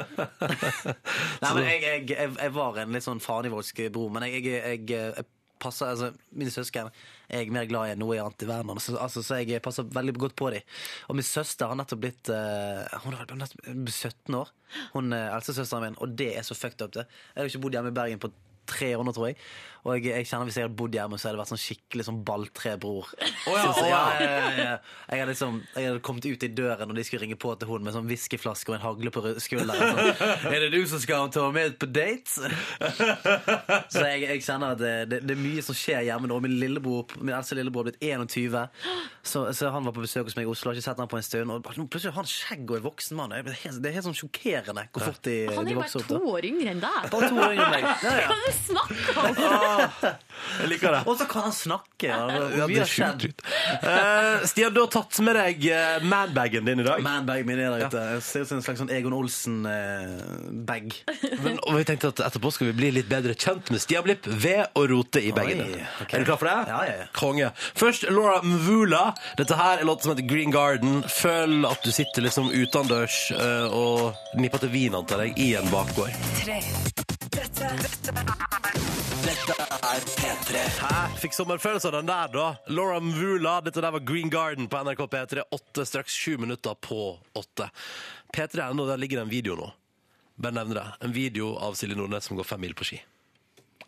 Nei, men jeg, jeg, jeg, jeg var en litt sånn fanivoldsk bror, men jeg, jeg, jeg, jeg passer altså, Mine søsken er jeg mer glad i enn noe i verden. Altså, altså, så jeg passer veldig godt på dem. Og min søster har nettopp blitt uh, Hun har nettopp blitt 17 år. Hun er eldstesøsteren min, og det er så fucked up. det Jeg har ikke bodd hjemme i Bergen på tre år nå, tror jeg. Og jeg, jeg kjenner Hvis jeg hadde bodd hjemme, så hadde det vært sånn skikkelig sånn balltrebror. ja, Så- ja. ja. Jeg hadde, liksom, jeg hadde kommet ut i døren når de skulle ringe på til hun med sånn whiskyflaske og en hagle på skulderen. Sånn, er det du som skal ta med på date? Så jeg, jeg kjenner at det, det, det er mye som skjer hjemme nå. Min, lillebror, min eldste lillebror har blitt 21, så, så han var på besøk hos meg i Oslo. Har ikke sett han på en stund. Og plutselig har han skjegg og er voksen mann. Det er helt, det er helt sånn sjokkerende hvor fort de, Han er jo bare to år yngre enn deg. Bare to år yngre enn meg. Ja, ja. Hva er det du snakker om? Jeg liker det. Og så kan han snakke. Ja, Ja, det er sjukt ut. Eh, Stian, du har tatt med deg uh, manbagen din i dag. Manbagen min er der ute. Ser ut som en slags sånn Egon Olsen-bag. Uh, og vi tenkte at etterpå skal vi bli litt bedre kjent med Stian Blipp ved å rote i bagene. Okay. Er du klar for det? Ja, ja, ja. Konge. Først Laura Mvula. Dette her er låta som heter Green Garden. Føl at du sitter liksom utendørs uh, og nipper til vin, antar jeg, i en bakgård. Hæ? Fikk sommerfølelse av den der, da. Laura Mvula. Dette der var Green Garden på NRK P3. Åtte, straks sju minutter på åtte. P3 ennå, der ligger det en video nå. Bare nevne det. En video av Silje Nordnes som går fem mil på ski.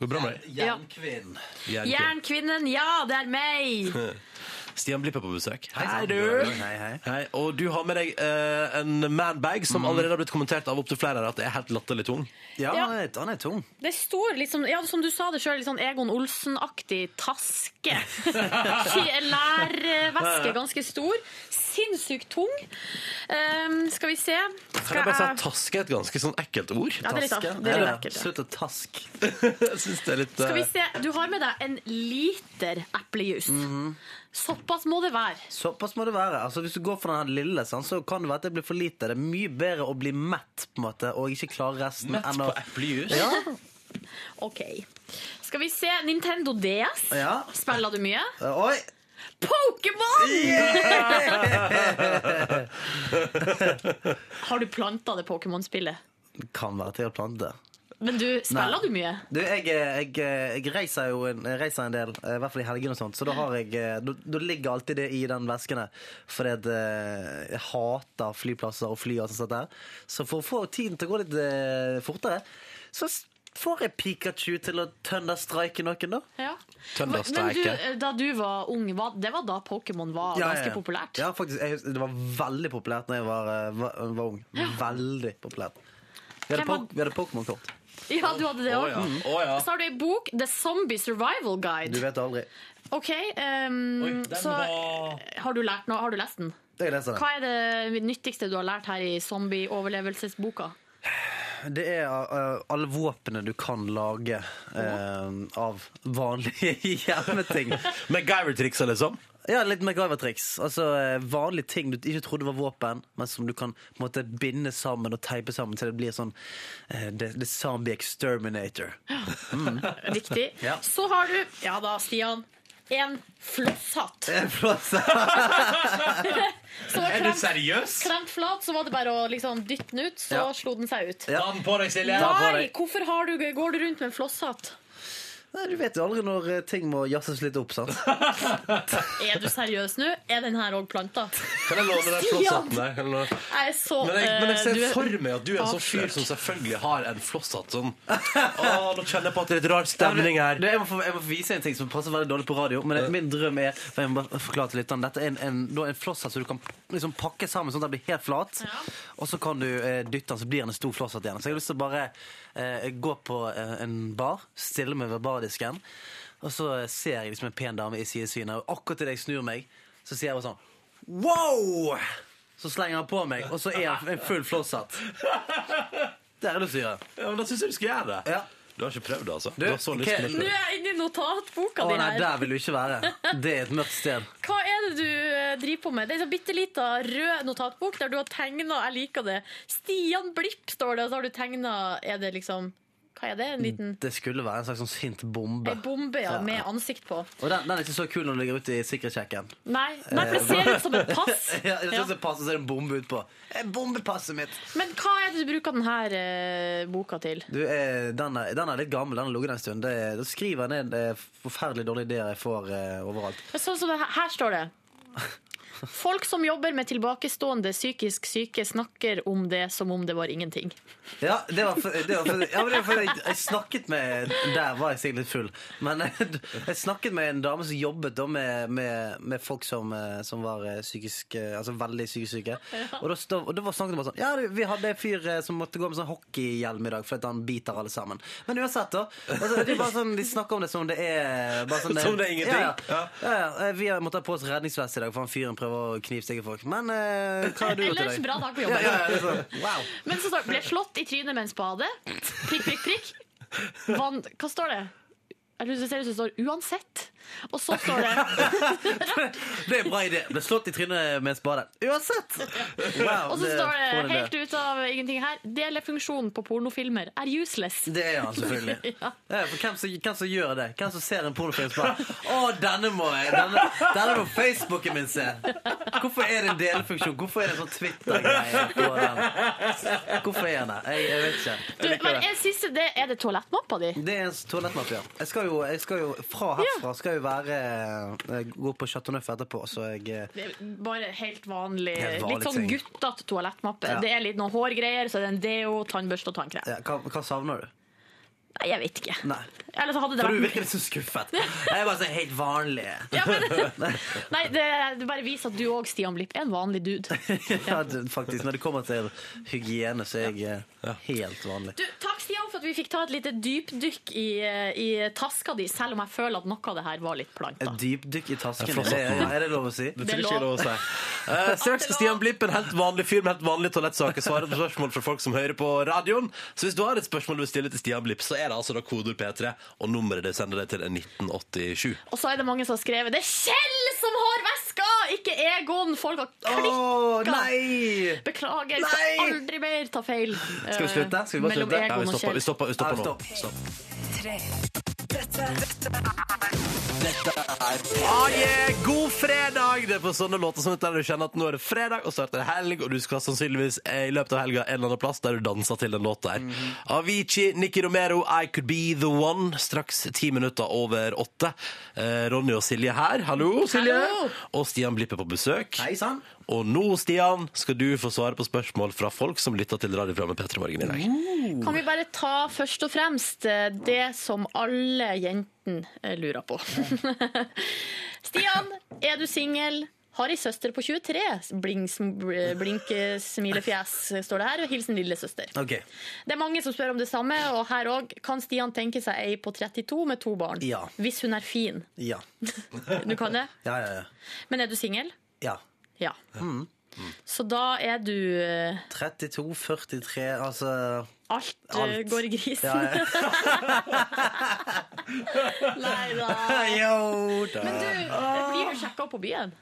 Går det bra med deg? Jernkvinnen. Jernkvinnen, ja, det er meg! Stian Blipp er på besøk. Hei, du! Hei, hei. Hei, og du har med deg eh, en manbag som allerede har blitt kommentert av opptil flere her at det er helt latterlig tung. Ja, Ja. Han, er, han er tung. Det står liksom, ja, som du sa det sjøl, sånn Egon Olsen-aktig taske. Lærveske, ganske stor. Sinnssykt tung. Ehm, skal vi se Kan jeg bare si at taske er et ganske sånn ekkelt ord? Ja, det er litt, Taske. det er litt ekkelt. Ja. Slutt å task. Jeg synes det er litt Skal vi eh, se, Du har med deg en liter eplejus. Såpass må det være. Såpass må det være. Altså, hvis du går for den lille, sånn, så kan det være at det blir for lite. Det er mye bedre å bli mett på en måte, og ikke klare resten. Mett på eplejus? Ja, OK. Skal vi se Nintendo DS. ja. Spiller du mye? Oi! Pokémon! Har du planta det Pokémon-spillet? Kan være til å plante. Men du, spiller Nei. du mye? Du, jeg, jeg, jeg reiser jo en, jeg reiser en del, eh, i hvert fall i helgene og sånt, så da, har jeg, eh, da, da ligger alltid det i den vesken. Fordi at eh, jeg hater flyplasser og fly og sånt der. Så for å få tiden til å gå litt fortere, så får jeg Pikachu til å tønderstreike noen, da. Ja. Men du, da du var ung, var, det var da Pokémon var Ja, ganske ja. populært? Ja, faktisk. Jeg, det var veldig populært da jeg var, var, var ung. Veldig populært. Vi hadde, hadde Pokémon-kort. Ja, du hadde det òg. Oh, ja. oh, ja. Så har du ei bok, The Zombie Survival Guide. Du vet aldri. OK, um, Oi, så var- har du lært noe? Har du lest den? Jeg leser den. Hva er det nyttigste du har lært her i zombie-overlevelsesboka? Det er uh, alle våpnene du kan lage uh, av vanlige hjemmeting. MacGyver-triksa, liksom? Ja, litt MacGyver-triks. Altså uh, Vanlige ting du ikke trodde var våpen, men som du kan måte, binde sammen og teipe sammen til det blir sånn uh, the, the Zombie Exterminator. Mm. Viktig. Ja. Så har du, ja da, Stian, en flosshatt. En flosshatt. Er du seriøs? Klemt flat, så var det bare å liksom dytte den ut, så Ja. slo den seg ut. Ja. Ta den på deg, Silje. Nei, hvorfor har du, går du rundt med en flosshatt? Nei, Du vet jo aldri når uh, ting må jazzes litt opp, sant? Er du seriøs nå? Er den her òg planta? Kan jeg låne den flosshatten der? Kan jeg låne- Jeg er så Men jeg, men jeg eh, ser du er- for meg at du er en sånn fyr som selvfølgelig har en flosshatt. Sånn. Å, nå kjenner jeg på at det er litt rar stemning her. Du, jeg, må få, jeg må få vise en ting som passer veldig dårlig på radio. Men min drøm er for jeg må bare forklare til lytterne, Dette er en, en, da en flosshatt som du kan liksom pakke sammen sånn at den blir helt flat. Og så kan du eh, dytte den, så blir den en stor flosshatt igjen. Så jeg har lyst til å bare eh, gå på eh, en bar, stille meg ved bardisken, og så ser jeg liksom en pen dame i sidesynet, og akkurat idet jeg snur meg, så sier jeg bare sånn Wow! Så slenger han på meg, og så er han en full flosshatt. Det har jeg lyst til å gjøre. Ja, men Da syns jeg du skal gjøre det. Ja. Du har ikke prøvd det, altså? Du, Du har så lyst til å. Nå prøve. er jeg inne i notatboka Å di nei, her. der vil du ikke være. Det er et mørkt sted. Hva er det du eh, driver på med? Det er en sånn bitte lita rød notatbok der du har tegna Jeg liker det. Stian Blipp står det, og så har du tegna Er det liksom Hva er det? En liten Det skulle være en slags sånn sint bombe. ei bombe ja, med ansikt på. Og den, den er ikke så kul når den ligger ute i sikkerhetssjekken. Nei, nei, for det ser ut som et pass. ja, det ser ut som et pass, og så er det en bombe utpå. Bombepasset mitt! Men hva er det du bruker denne eh, boka til? Du, eh, den, er, den er litt gammel, den har ligget en stund. Det, da skriver jeg ned eh, forferdelig dårlige ideer jeg får eh, overalt. Sånn som det her, her står det. Folk som jobber med tilbakestående psykisk syke, snakker om det som om det var ingenting. Ja, det var for, det var for, ja, det var for jeg, jeg snakket med Der var jeg sikkert litt full. Men jeg, jeg snakket med en dame som jobbet da med, med, med folk som, eh, som var eh, psykisk eh, Altså veldig psykisk syke. Og da, stod- og da var snakket vi bare sånn Ja, vi hadde en fyr som måtte gå med sånn hockeyhjelm i dag fordi han biter alle sammen. Men uansett, da. Altså, det er bare sånn, de snakker om det som det er bare sånn, Som det er ingenting? Ja, ja. ja, ja. Vi har måttet ha på oss redningsvest i dag, for han fyren prøver å knivstikke folk. Men eh, hva har du gjort i Ellers dag? bra dag på jobben. Ja, ja, det er sånn, wow. Men så står det 'ble slått i trynet mens badet'. Prikk, prikk, prikk. Vann, hva står det? Jeg tror det ser ut som det står 'uansett'. Og så står det Det er en bra idé. Ble slått i trynet med spade. Uansett! Wow, Og så står det helt ut av ingenting her 'Delefunksjon på pornofilmer er useless'. Det er han selvfølgelig. Ja. Ja, hvem, som, hvem som gjør det? Hvem som ser en pornofilm bare Å, denne må jeg! Denne, denne må Facebooken min se! Hvorfor er det en delefunksjon? Hvorfor er det en sånn Twitter-greie på den? Hvorfor er den der? Jeg, jeg vet ikke. Du, men en siste, det, Er det toalettmappa di? Det er en toalettmappe, ja. Jeg skal jo, jeg skal jo fra herfra skal jo være eh, gå på Chateau Neuf etterpå, så jeg eh, Det er bare helt vanlig, Helt vanlig litt sånn guttete toalettmappe. Ja. Det er litt noen hårgreier, så er det en deo, tannbørste og tannkrem. ja, hva, hva savner du? Nei, jeg vet ikke. Nei. Eller så hadde det For du virker litt så skuffet. Jeg er bare så helt vanlig. ja, men, Nei, det, det bare viser at du òg, Stian Blipp, er en vanlig dude. Ja, det- faktisk. Når det kommer til hygiene, så er jeg ja. helt vanlig. Du, for at vi fikk ta et lite dypdykk i, i taska di, selv om jeg føler at noe av det her var litt planta. Et dypdykk i tasken. Det er. Det, er, er det lov å si? Det tror ikke jeg er lov å si. Eh, straks skal Stian Blipp, en helt vanlig fyr med helt vanlige toalettsaker, svare på spørsmål fra folk som hører på radioen. Så hvis du har et spørsmål du vil stille til Stian Blipp, så er det altså da kodeord P3, og nummeret det sender deg til 1987. Og så er det mange som har skrevet 'Det er Kjell som har veska, ikke Egon'! Folk har klikka. Oh, nei! Beklager, Nei! skal aldri mer ta feil. Skal vi slutte? Skal vi bare slutte? Ja, vi stopper, vi stopper, vi stopper Ja, nå. stopp. Dette, er Ah, yeah. God fredag! Det er på sånne låter som dette du kjenner at nå er det fredag, og snart er det helg, og du skal sannsynligvis eh, i løpet av helga en eller annen plass der du danser til den låta her. Avicii, Nicky Romero, I Could Be The One. Straks ti minutter over åtte. Eh, Ronny og Silje her. Hallo, Silje. Hallo. Og Stian Blippe på besøk. Hei sann. Og nå, Stian, skal du få svare på spørsmål fra folk som lytter til radioprogrammet P3 Morgen i dag. Kan vi bare ta først og fremst eh, det som alle jentene eh, lurer på. Stian, er du singel? Har ei søster på 23. Blink, blink smilefjes, står det her. Hilsen lillesøster. Okay. Det er mange som spør om det samme, og her òg. Kan Stian tenke seg ei på 32 med to barn? Ja. Hvis hun er fin. Ja. Du kan det? Ja, ja, ja. Men er du singel? ja. Ja. Mm. Så da er du eh, 32, 43, altså Alt, eh, Alt. går i grisen. Ja, ja. Nei da. Yo, da. Men du, blir du sjekka opp på byen?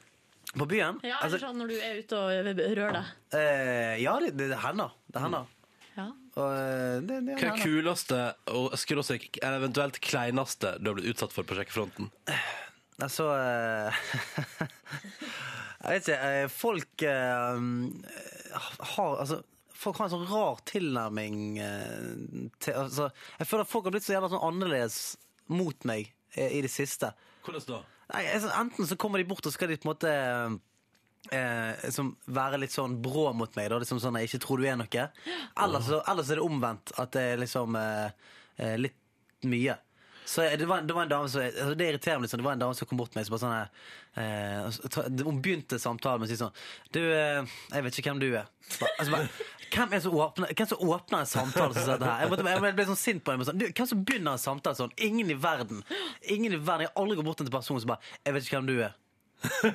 På byen? Ja, Altså, eller sånn når du er ute og rører deg? eh, ja, det, det, hender. Det hender. Ja. Og, eh, det, det Hva er kuleste og skråstrek, eller eventuelt kleineste du har blitt utsatt for på sjekkefronten? Altså eh, Jeg vet ikke. eh, Folk eh, har Altså Folk har en sånn rar tilnærming til altså, Jeg føler at folk har blitt så jævla sånn annerledes mot meg i det siste. Hvordan da? Nei, altså, enten så kommer de bort og skal de på en måte eh, liksom være litt sånn brå mot meg. Da, liksom sånn jeg ikke tror du er noe. Ellers så, ellers er det omvendt. At det er liksom eh, litt mye. Så det var, det var en dame som altså Det irriterer meg litt sånn. Det var en dame som kom bort til meg så bare sånn her, eh, Hun begynte samtalen med å si sånn Du, eh, jeg vet ikke hvem du er. Altså bare, hvem, er som åpner, hvem som åpner en samtale som dette her? Jeg, måtte, jeg ble sånn sint på henne. Sånn, hvem som begynner en samtale sånn? Ingen i verden. Ingen i verden. Jeg har aldri gått bort til en person som bare Jeg vet ikke hvem du er.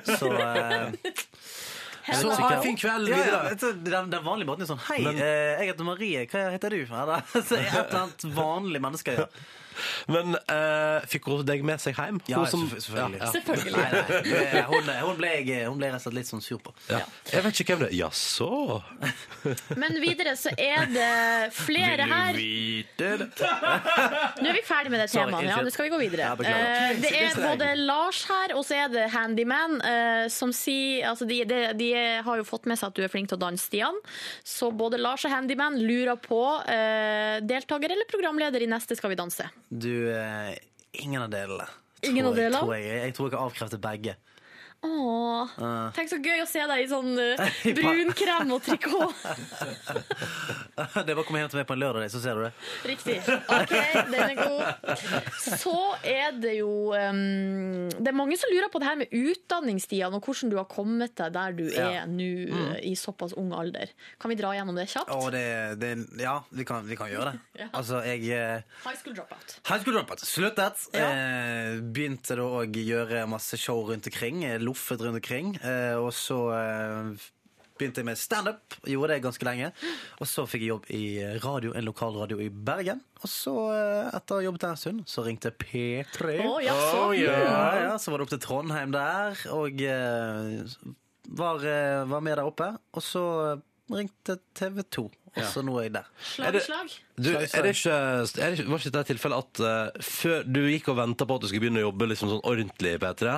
Så eh, Så ha en fin kveld ja, ja, videre. den, den vanlige måten er sånn Hei, Men- eh, jeg heter Marie. Hva heter du? Eller, så er et eller annet vanlig menneske. Ja. Men eh, fikk hun deg med seg hjem? Ja, som- selvfølgelig. Ja, ja. Selvfølgelig. Nei, nei, det- hun, hun, ble jeg, hun ble rett og slett litt sånn sur på. Ja. Jeg vet ikke hvem det er. Jaså? Men videre så er det flere her. vite det? Nå er vi ferdig med det Sorry, temaet. Ja, unnskyld. nå skal vi gå videre. Ja, beklager. Eh, det er både Lars her, og så er det Handyman, eh, som sier altså de, de, de har jo fått med seg at du er flink til å danse, Stian. Så både Lars og Handyman lurer på eh, deltaker eller programleder i neste Skal vi danse. Du, eh, ingen av delene. Ingen av delene? Jeg, jeg tror jeg har avkreftet begge. Åh, Uh, Tenk så gøy å se deg i sånn uh, brunkrem og trikot. det bare å komme hjem til meg på en lørdag, så ser du det. Riktig. OK, den er god. Så er det jo um, Det er mange som lurer på det her med utdanningstidene og hvordan du har kommet deg der du Ja. er nå Mm. eh, i såpass ung alder. Kan vi dra gjennom det kjapt? Åh, det, det Ja, vi kan, vi kan gjøre det. Ja. Altså, jeg eh, High school dropout. High School Dropout sluttet. Eh, begynte da å gjøre masse show rundt omkring. eh, Loffet rundt omkring. Eh, og så eh, begynte jeg med standup. Gjorde det ganske lenge. Og så fikk jeg jobb i radio, en lokalradio i Bergen. Og så, eh, etter å ha jobbet der en stund, så ringte P3. Oh, ja, så. Oh, yeah. Ja, ja, så var det opp til Trondheim der, og var, var med der oppe. Og så ringte TV 2, og så nå er jeg der. Slag slag. Du, er det ikke, er det var ikke det tilfellet at uh, før du gikk og venta på at du skulle begynne å jobbe liksom sånn ordentlig i P3,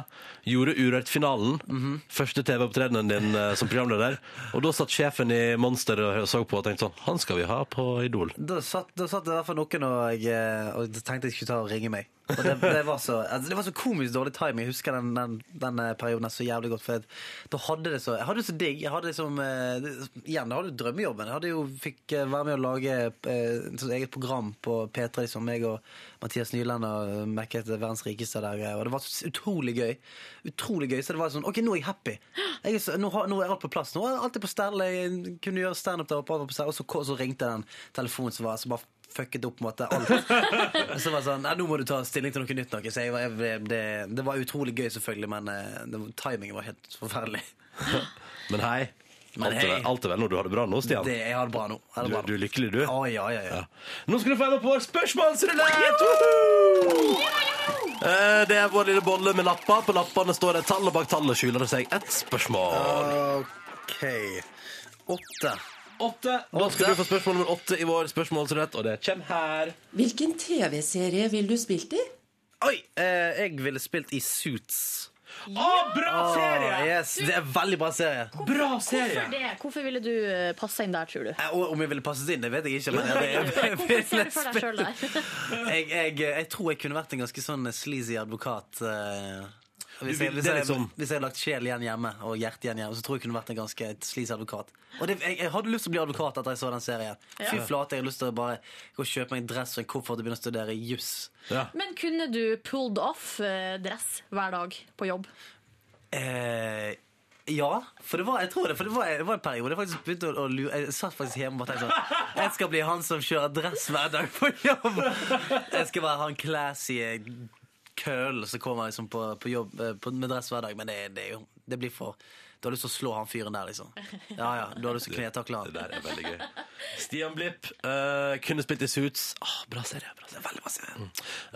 gjorde Urørt-finalen, Mhm. første TV-opptredenen din uh, som programleder, og da satt sjefen i Monster og så på og tenkte sånn Han skal vi ha på Idol. Da satt, da satt det i hvert fall noen og, eh, og tenkte jeg skulle ta og ringe meg. Og det, det, var så, altså, det var så komisk dårlig timing. Jeg husker den, den, den perioden så jævlig godt. For jeg, da hadde det så Jeg hadde det så digg. Jeg hadde liksom uh, Igjen, jeg hadde jo drømmejobben. Jeg hadde jo fikk være med å lage et eget program på P3, liksom. Meg og Mathias Nyland og Mekket Verdens rikeste der. Og det var så utrolig gøy. Utrolig gøy. Så det var sånn OK, nå er jeg happy. Jeg nå, nå er alt på plass. Nå er alt på stell. Jeg kunne gjøre standup der oppe. Og så, så ringte den telefonen som var så bare fucket opp måte alt. så var det sånn Nei, nå må du ta stilling til noe nytt. Noe. Så jeg, var- jeg, det, det var utrolig gøy, selvfølgelig, men eh, det, timingen var helt forferdelig. Men hei. Men alt, er, hei. alt er vel når du har det bra nå, Stian? Det, jeg har det bra nå. Jeg har Du, det bra nå. du er lykkelig, du? Å, ja, ja, ja. Nå skal du få være med på vår spørsmålsrulett! Eh, Det er vår lille bolle med lapper. På lappene står det tall, og bak tallet skjuler det seg et spørsmål. OK. Åtte. Åtte. Da skal du få spørsmål nummer åtte i vår spørsmålsrett, og det kommer her. Hvilken TV-serie vil du spilt i? Oi! Eh, jeg ville spilt i Suits. Å, bra serie! Yes, det er veldig bra serie. Bra Hvorfor det? Hvorfor ville du eh, passe inn der, tror du? Eh, Og om jeg ville passet inn, det vet jeg ikke. Men jeg, jeg, jeg, Hvorfor ser du for deg sjøl der? jeg, jeg, jeg tror jeg kunne vært en ganske sånn sleazy advokat. eh, Hvis jeg, hvis, jeg, hvis, jeg, hvis jeg hadde lagt sjel igjen hjemme og hjerte igjen hjemme, så tror jeg jeg kunne vært en ganske slis advokat. Og det, jeg, jeg hadde lyst til å bli advokat etter jeg så den serien. Fy flate, jeg hadde lyst til å bare gå og kjøpe meg en dress og en koffert og begynne å studere juss. Men kunne du pulled off eh, dress hver dag på jobb? Eh, ja, for det var, jeg tror det, for det var, det var en periode jeg faktisk begynte å, å lure Jeg satt faktisk hjemme og tenkte sånn Jeg skal bli han som kjører dress hver dag på jobb. Jeg skal være han classy køl som kommer liksom på, på jobb eh, på, med dress hver dag. Men det, det, er jo, det blir for Du har lyst til å slå han fyren der, liksom. Ja, ja, Du har lyst til å knetakle han. Det der er veldig gøy. Stian Blipp uh, kunne spilt i Suits. Oh, bra serie. bra serie, veldig bra serie.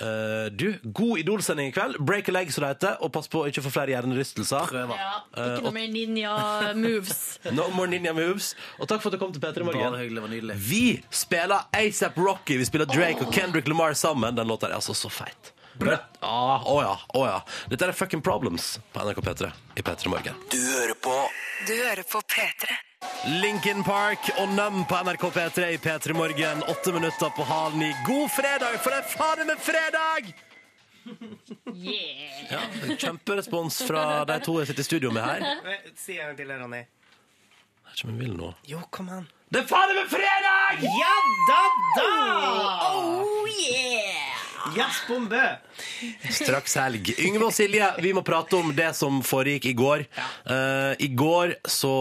Eh, du, god Idol-sending i kveld. Break a leg, som det heter. Og pass på å ikke få flere hjernerystelser. Prøver. Ja, ikke noe mer ninja-moves. No more ninja moves. Og takk for at du kom til P3 Bare Morgen. hyggelig, var nydelig. Vi spiller ASAP Rocky. Vi spiller Drake og Kendrick Lamar sammen. Den låta er altså så feit. Ah, oh ja, å ja. Dette er Fucking Problems på NRK P3 i P3 Morgen. Du hører på Du hører på P3. Linkin Park og Num på NRK P3 i P3 Morgen. Åtte minutter på halen ni. God fredag, for det er fader meg fredag! Yeah. Ja, Kjemperespons fra de to jeg sitter i studio med her. Si en gang til, Ronny. Jeg vet ikke om jeg vil nå. Jo, kom an. Det er fader meg fredag! Ja da da! Oh yeah! Jazzbombe! Straks helg. Yngve og Silje, vi må prate om det som foregikk i går. Uh, I går så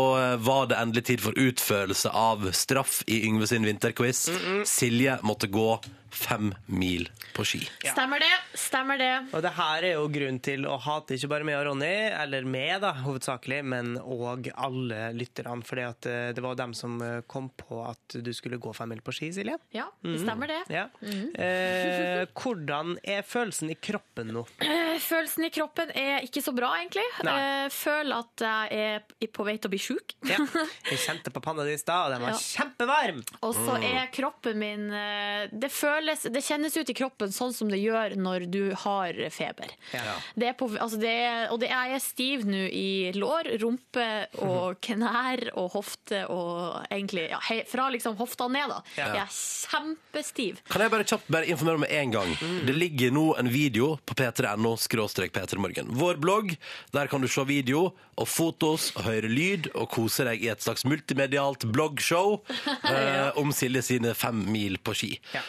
var det endelig tid for utførelse av straff i Yngve sin vinterquiz. Silje måtte gå fem mil på ski. Stemmer det. Stemmer det. Og det her er jo grunn til å hate ikke bare meg og Ronny, eller meg da, hovedsakelig, men òg alle lytterne. For det var dem som eh, kom på at du skulle gå fem mil på ski, Silje. Ja, det stemmer det. Ja. Eh, hvordan er følelsen i kroppen nå? Eh, Følelsen i kroppen er ikke så bra, egentlig. Nei. Eh, Føler at jeg er på vei til å bli sjuk. Ja. Jeg kjente på panna di i stad, og den var Ja. kjempevarm. Og så er kroppen min eh, det, føles, det kjennes ut i kroppen sånn som det gjør når du har feber. Ja. Det er på, altså det er, og det er jeg er stiv nå i lår, rumpe og knær og hofte og egentlig ja, he, Fra liksom hofta ned, da. Ja. Jeg er kjempestiv. Kan jeg bare kjapt bare informere om med en gang? Det ligger nå en video på p3.no skråstrek p3morgen. Vår blogg. Der kan du se video og fotos og høre lyd og kose deg i et slags multimedialt bloggshow eh, om Silje sine fem mil på ski. Ja.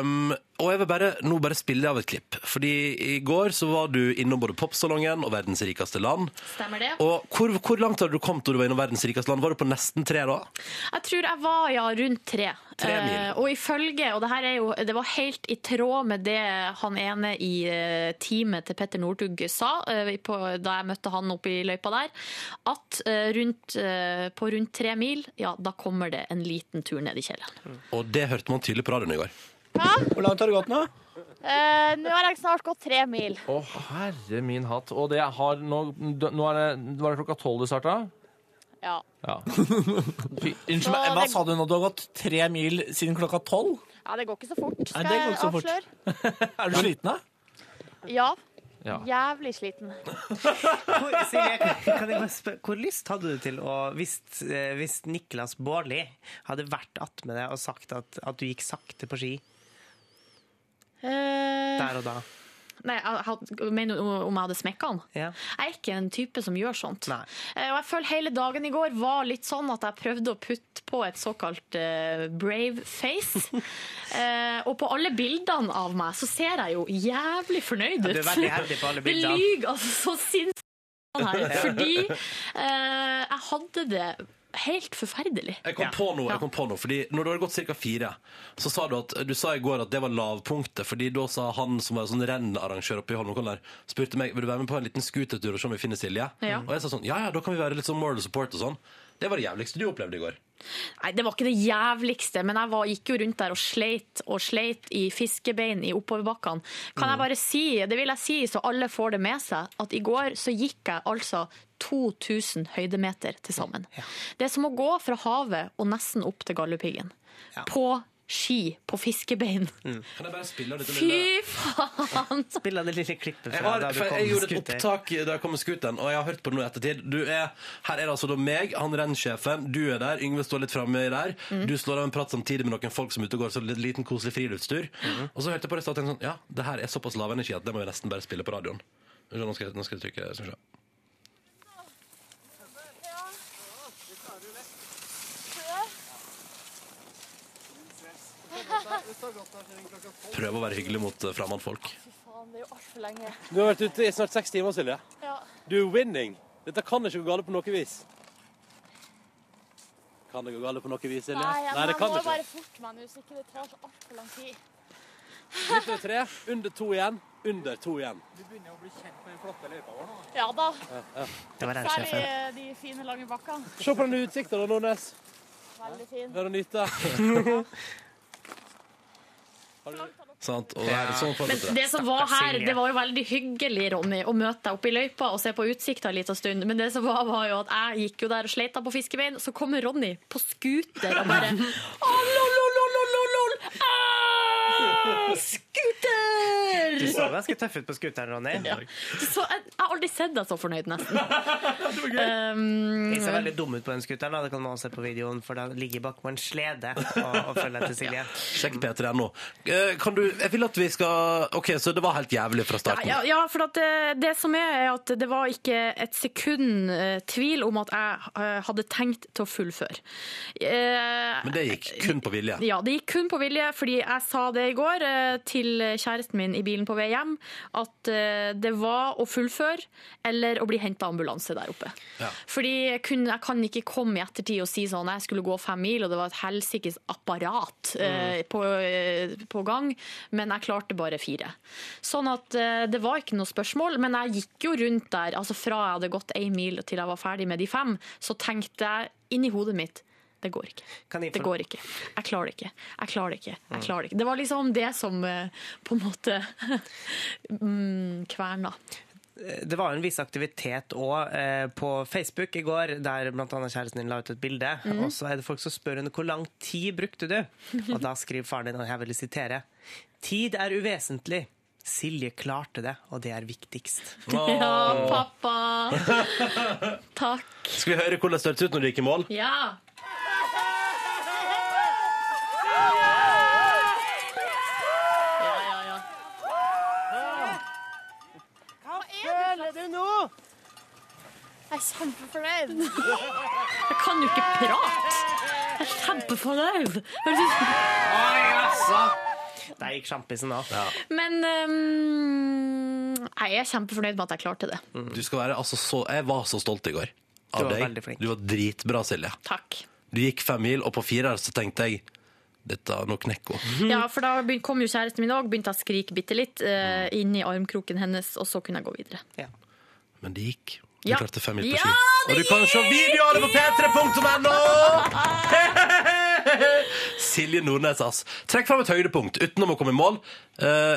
Um, og jeg vil bare, nå bare spille av et klipp. Fordi i går så var du innom både Popsalongen og Verdens rikeste land. Stemmer det? Og hvor, hvor langt hadde du kommet da du var innom Verdens rikeste land? Var du på nesten tre da? Jeg tror jeg var ja, rundt tre. Tre uh, og ifølge, og det her er jo, det var helt i tråd med det han ene i eh, teamet til Petter Northug sa uh, på, da jeg møtte han oppe i løypa der, at rundt, på rundt tre mil, ja, da kommer det en liten tur ned i kjelleren. Og det hørte man tydelig på radioen i går. Hvor langt har det gått nå? nå har jeg snart gått tre mil. Å, herre min hatt. Og det har nå, nå er det, Var det klokka tolv du starta? Ja. Ja. Fy, Unnskyld meg, hva det- sa du nå? Du har gått tre mil siden klokka tolv? ja, det går ikke så fort, skal Nei, det går jeg avsløre. Er du sliten, da? Ja. Ja. Jævlig sliten. Hvor, Silje, kan kan jeg bare spørre, hvor lyst hadde du til å Hvis, eh, hvis Niklas Baarli hadde vært attmed deg og sagt at, at du gikk sakte på ski Eh, der og da? nei, mener du om jeg hadde smekka han? Ja. Jeg er ikke en type som gjør sånt. Nei. Eh, Og jeg føler hele dagen i går var litt sånn at jeg prøvde å putte på et såkalt uh, brave face. uh, og på alle bildene av meg så ser jeg jo jævlig fornøyd ut. Ja, du er veldig heldig på alle bildene. Det lyger altså så sinnssykt her. Fordi uh, jeg hadde det helt forferdelig. Jeg kom på noe, jeg kom på noe, fordi når du hadde gått ca. fire, så sa du at du sa i går at det var lavpunktet, fordi da sa han som var sånn rennarrangør oppe i Holmenkollen der, spurte meg vil du være med på en liten skutertur og se om vi finner Silje. Ja. Og jeg sa sånn, ja ja, da kan vi være litt sånn moral support og sånn. Det var det jævligste du opplevde i går. Nei, Det var ikke det jævligste, men jeg var, gikk jo rundt der og sleit og sleit i fiskebein i oppoverbakkene. Kan jeg bare si, det vil jeg si så alle får det med seg, at i går så gikk jeg altså 2000 høydemeter til sammen. Det er som å gå fra havet og nesten opp til Galdhøpiggen. På ski på fiskebein. Kan jeg bare spille det Fy faen! Spille det lille klippet jeg, fra har, da du kom kom jeg gjorde et opptak da jeg kom med scooteren, og jeg har hørt på det nå i ettertid. Du er, her er det altså da meg, han rennsjefen, du er der, Yngve står litt framme der. Mm. Du slår av en prat samtidig med noen folk som er ute og går så en liten koselig friluftstur. Mm. Og så hørte jeg på det og tenkte sånn, ja, det her er såpass lav energi at det må vi nesten bare spille på radioen. Nå skal jeg, nå skal jeg trykke, skal vi se. Prøve å være hyggelig mot uh, fremmedfolk. Det er jo altfor lenge. Du har vært ute i snart seks timer, Silje. Ja. Du er winning. Dette kan ikke gå galt på noe vis. Kan det gå galt på noe vis, Silje? Nei, jeg, det jeg kan det ikke. bare forte meg nå, så ikke det tar så altfor lang tid. Litt i tre, under to igjen, under to igjen. Du begynner å bli kjent med den flotte løypa vår nå. Ja da. Ja, ja. Særlig eh, de fine, lange bakkene. Se på den utsikten, da, Nordnes. Veldig fin. Det er å nyte. Sant? Og det er sånn for Men det som var her, det var jo veldig hyggelig, Ronny, å møte deg oppe i løypa og se på utsikta en liten stund. Men det som var, var jo at jeg gikk jo der og sleita på fiskebein, så kommer Ronny på scooter og bare Å, lol, lol, lol, lol, lol, lol. Ah, scooter! Du så ganske tøff ut på scooteren, Ronny. Så jeg, jeg har aldri sett deg så fornøyd, nesten. Um, Jeg ser veldig dum ut på den scooteren, det kan man også se på videoen, for den ligger bak på en slede og, og følger etter Silje. Sjekk p3.no. nå. Kan du Jeg vil at vi skal OK, så det var helt jævlig fra starten. Ja, ja, for at det, det som er, er at det var ikke et sekund uh, tvil om at jeg uh, hadde tenkt til å fullføre. Uh, Men det gikk kun på vilje. Ja, det gikk kun på vilje, fordi jeg sa det i går eh, til kjæresten min i bilen på vei hjem, at eh, det var å fullføre eller å bli henta ambulanse der oppe. Ja. Fordi jeg, kunne, jeg kan ikke komme i ettertid og si sånn jeg skulle gå fem mil, og det var et helsikes apparat eh, på, eh, på gang, men jeg klarte bare fire. Sånn at eh, det var ikke noe spørsmål, men jeg gikk jo rundt der, altså fra jeg hadde gått én mil til jeg var ferdig med de fem, så tenkte jeg inni hodet mitt det går ikke. jeg Det går ikke. Jeg klarer det ikke. Jeg klarer det ikke. Jeg klarer det ikke. Det var liksom det som eh, på en måte mm, kverna. Det var en viss aktivitet òg eh, på Facebook i går, der bl.a. kjæresten din la ut et bilde. Mm. Og så er det folk som spør henne hvor lang tid brukte du? Og da skriver faren din, og jeg vil sitere, tid er uvesentlig. Silje klarte det, og det er viktigst. Ja, pappa. Takk. Skal vi høre hvordan det hørtes ut når du gikk i mål? Ja, Jeg er kjempefornøyd. Jeg kan jo ikke prate. Jeg er kjempefornøyd. Der gikk sjampisen av. Men um, jeg er kjempefornøyd med at jeg klarte det. Du skal være altså så Jeg var så stolt i går Du av var deg. Du var dritbra, Silje. Takk. Du gikk fem mil, og på fire så tenkte jeg dette er noe knekko. Ja, for da kom jo kjæresten min òg, begynte å skrike bitte litt uh, inn i armkroken hennes, og så kunne jeg gå videre. Men det gikk. Du Ja. klarte fem mil på Ja, ski. Og du kan se videoene på p3.no! Silje Nordnes, ass. Trekk fram et høydepunkt utenom å komme i mål. Eh,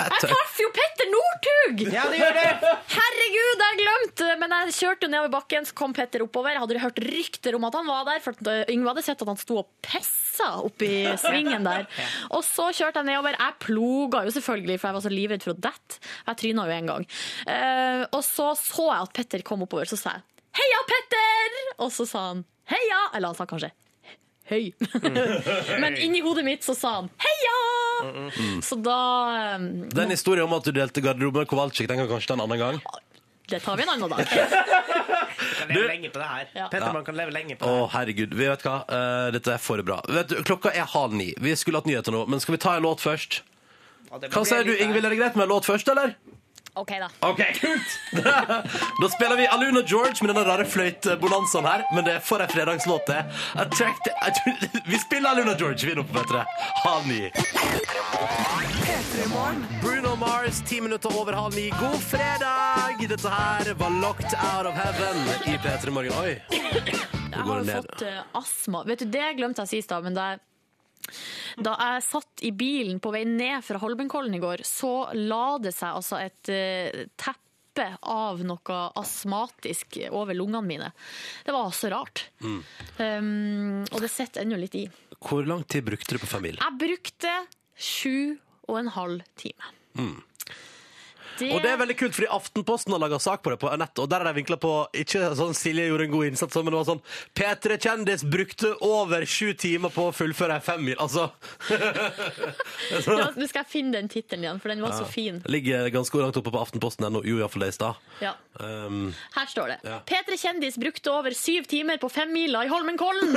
Jeg traff jo Petter Northug! Ja, det gjør det! Herregud, jeg glemte Men jeg kjørte jo nedover bakken, så kom Petter oppover. Jeg hadde hørt rykter om at han var der, for at Yngve hadde sett at han sto og pissa oppi svingen der. Og så kjørte jeg nedover. Jeg ploga jo selvfølgelig, for jeg var så livredd for å dette. Jeg tryna jo en gang. Eh, og så så jeg at Petter kom oppover, så sa jeg 'Heia, Petter!' Og så sa han 'Heia'. Eller han sa kanskje 'Høy'. Men inni hodet mitt så sa han 'Heia'! Så da eh, den historien om at du delte garderobe med Kowalczyk, den kan kanskje ta en annen gang? Det tar vi en annen dag. Kan leve lenge på det her. Ja. Pettermann kan leve lenge på Å, det her. herregud. Vi vet hva, Eh, dette er for bra. Vet du, klokka er halv ni. Vi skulle hatt nyheter nå, men skal vi ta en låt først? Hva sier du, Ingvild? Er det greit med en låt først, eller? OK, da. OK, kult! da spiller vi Aluna George med denne rare fløytebonanzaen her, men det er for ei fredagslåt, det. Attract- Vi spiller Aluna George, vi er oppe, vet dere. Halv ni. Bruno Mars, ti minutter over halv ni. God fredag! Dette her var Locked Out of Heaven i P3 Morgen. Oi. Jeg har jo fått eh, astma. Vet du, Det glemte jeg sist, da, men da jeg, da jeg satt i bilen på vei ned fra Holmenkollen i går, så la det seg altså et eh, teppe av noe astmatisk over lungene mine. Det var så rart. Mm. Um, og det sitter ennå litt i. Hvor lang tid brukte du på familie? Jeg brukte sju og en halv time. Mm. Det, Og det er veldig kult, fordi Aftenposten har laga sak på det på nett, og der har de vinkla på Ikke sånn Silje gjorde en god innsats, men det var sånn P3 Kjendis brukte over sju timer på å fullføre ei femmil. Altså ja, Nå skal jeg finne den tittelen igjen, for den var så fin. Ligger ganske langt oppe på aftenposten.no. Jo, iallfall det i stad. Ja. Um, Her står det. Ja. P3 Kjendis brukte over syv timer på femmila i Holmenkollen!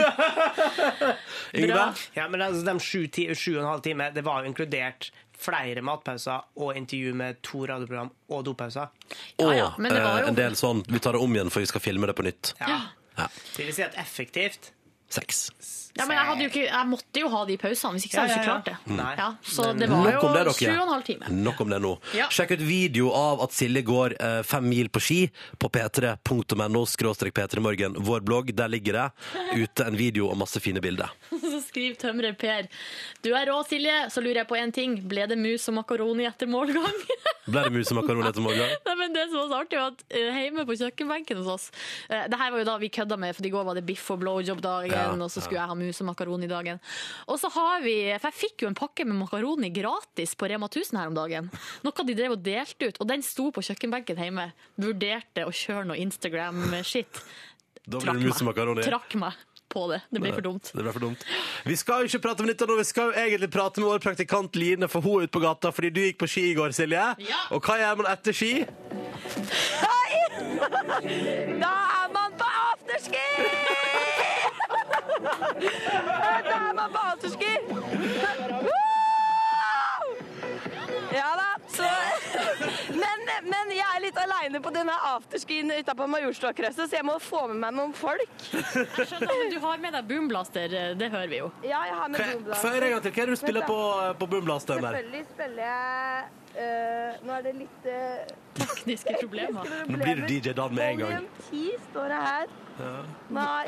Bra. Ja, men altså, de sju, ti, sju og en halv time, det var jo inkludert flere matpauser og intervju med to radioprogram og dopauser. og eh, en del sånn Vi tar det om igjen, for vi skal filme det på nytt. Ja. Ja. Det vil si at effektivt Seks. Ja, men jeg, hadde jo ikke, jeg måtte jo ha de pausene, hvis ikke så hadde jeg ikke klart det. ja. Så det var jo det, sju og en halv time. Nok om det nå. Ja. Sjekk ut video av at Silje går eh, fem mil på ski på p3.no skråstrek p3morgen. Vår blogg, der ligger det ute en video og masse fine bilder. Så skriver tømrer Per Du er rå, Silje. Så lurer jeg på en ting. Ble det mus og makaroni etter målgang? Ble det mus og makaroni etter målgang? Nei, men det som var så artig var at uh, Hjemme på kjøkkenbenken hos oss uh, Det her var jo da vi kødda med, for i går var det biff og blowjob-dagen, Ja, og så skulle jeg ha mus og makaroni-dagen. Og så har vi For jeg fikk jo en pakke med makaroni gratis på Rema 1000 her om dagen. Noe de drev og delte ut, og den sto på kjøkkenbenken hjemme. Vurderte å kjøre noe Instagram-shit. Da blir det musemakaroni. Trakk meg på det. Det blir for dumt. Det blir for dumt. Vi skal jo ikke prate med nytta nå, vi skal jo egentlig prate med vår praktikant Line, for hun er ute på gata fordi du gikk på ski i går, Silje. Og hva gjør man etter ski? Da er man på afterski! Da er man! Ja da, så men, men jeg er litt aleine på denne afterskien utafor Majorstuakrysset, så jeg må få med meg noen folk. Jeg skjønner, men du har med deg boomblaster, det hører vi jo. Ja, jeg har med boomblaster. Før Få høre en gang til. Hva er det du spiller på, på boomblasteren der? Selvfølgelig spiller jeg øh, Nå er det litt uh, Tekniske problemer. Nå blir du DJ Dan med en gang. Volume 10 står det her. Ja. Nei.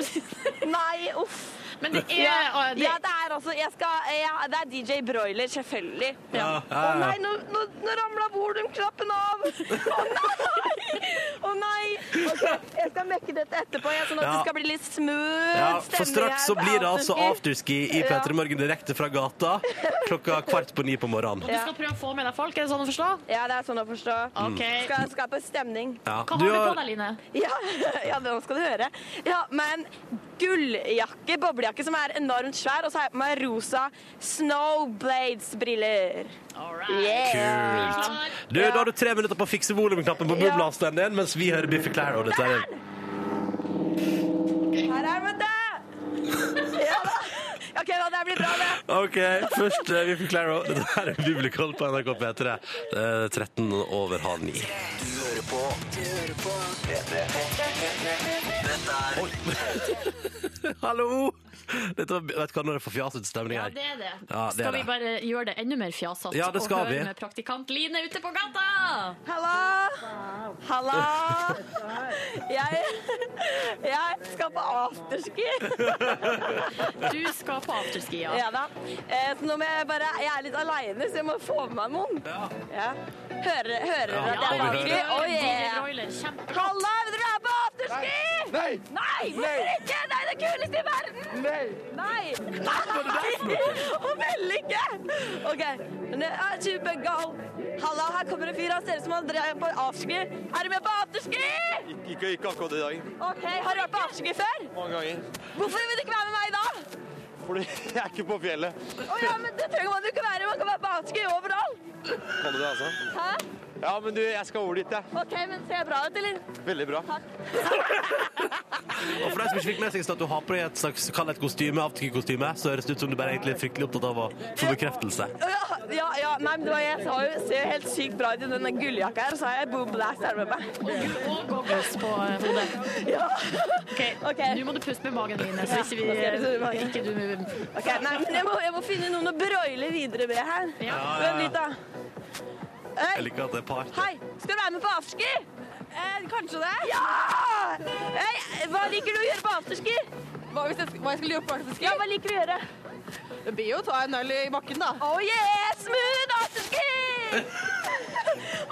Nei, uff. Men det er ja, det- ja, det er altså jeg skal, ja, Det er DJ Broiler, selvfølgelig. Å Ja, ja, ja. nei, nå, nå, nå ramla volumknappen av! Å nei! Å nei! Okay, jeg skal mekke dette etterpå, jeg, sånn at Ja. det skal bli litt smooth Ja, stemning for straks så blir det altså afterski. i Ja. P3 Morgen direkte fra gata klokka kvart på ni på morgenen. Og du skal prøve å få med deg folk, er det sånn å forstå? Ja, det er sånn å forstå. Okay. Skal skape stemning. Ja, Hva har du på deg, Line? Ja, ja, nå skal du høre. Ja, men gulljakke, boblejakke som er enormt svær, og så har jeg på meg rosa Snowblades-briller. Yeah. Kult. Du, Da har du tre minutter på å fikse volumknappen på boblasteren din, mens vi hører Biffy Clyro. Dette er Her er det! Ja da. OK, da, det blir bra, det. OK, først uh, Biffy Clair. Dette er er Bibelkoll på NRK P3. Det er 13 over halv ni. Du hører på Du hører på P3. Dette er Hallo! Dette var, vet du hva, nå er det for fjasete stemning Ja, det er det. Ja, det skal er vi det. bare gjøre det enda mer fjasete Ja, det skal og vi. høre med praktikant Line ute på gata? Halla! Halla! Jeg, jeg skal på afterski. Du skal på afterski, ja. Ja da. Eh, Så nå må jeg bare Jeg er litt aleine, så jeg må få med meg noen. Ja. Hører hører dere Ja, at det er vi hører. Oh, yeah. Broiler, vil Halla, dere være på afterski! Nei! Nei! Hvorfor ikke? Det er det kuleste i verden! Nei! Nei! Nei! Og vel ikke! OK. Supergal. Halla, her kommer en fyr. Han ser ut som han drev på afterski. Er du med på afterski? Ikke, ikke akkurat i dag. OK, har du vært på afterski før? Mange ganger. Hvorfor vil du ikke være med meg da? Fordi jeg er ikke på fjellet. Å ja, men det trenger man jo ikke være. Man kan være på afterski overalt. Kan du det, altså? Hæ? Ja, men du, jeg skal over dit, jeg. OK, men ser jeg bra ut, eller? Veldig bra. Takk. Og for deg som ikke fikk med seg at du har på deg et slags kall et kostyme, afterski-kostyme, så høres det ut som du bare egentlig er fryktelig opptatt av å få bekreftelse. Ja, ja, ja, nei, men det var jeg sa jo, ser jo helt sykt bra ut i denne gulljakka her, og så har jeg boom blast her med meg. Og goggles på eh, hodet. Ja. OK, nå må du puste med magen din, så ikke vi ikke du Ok, nei, men jeg må, jeg må finne noen å broile videre med her. Ja. Vent litt, da. Hei, Jeg liker at det er party. hei, skal du være med på afterski? Eh, kanskje det. Ja! Hei, hva liker du å gjøre på afterski? Hva, hvis jeg, hva jeg skulle gjøre på afterski? Ja, hva liker du å gjøre? Det blir jo å ta en øl i bakken, da. Oh yes, smooth afterski!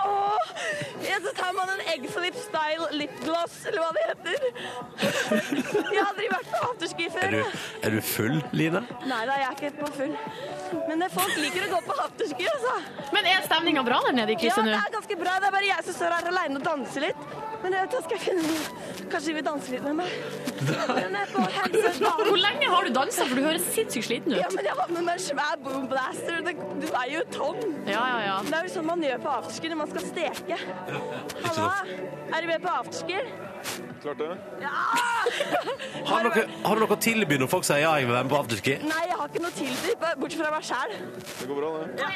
Åh, Ja, så tar man en Eggflip style lipgloss, eller hva det heter. Jeg har aldri vært på afterski Er før. du, er du full, Line? Nei da, jeg er ikke på full. Men eh, folk liker å gå på afterski, altså. Men er stemninga bra der nede i Ja, det er ganske bra. Det er bare jeg som står her alene og danser litt. Men jeg vet, da skal jeg finne noe. Kanskje de vil danse litt med meg. Men jeg er på Hemsedal. Hvor lenge har du dansa? For du høres sinnssykt sliten ut. Ja, men jeg var med meg en svær boomblaster. Det, du er jo tom. Ja, ja, ja. Det er jo sånn man gjør på afterski når man skal steke. Halla, er du med på afterski? Klart det. Har du noe, har du noe å tilby når folk sier ja, jeg vil være med på afterski? Nei, jeg har ikke noe tilby, bortsett fra meg sjæl. Det går bra, det.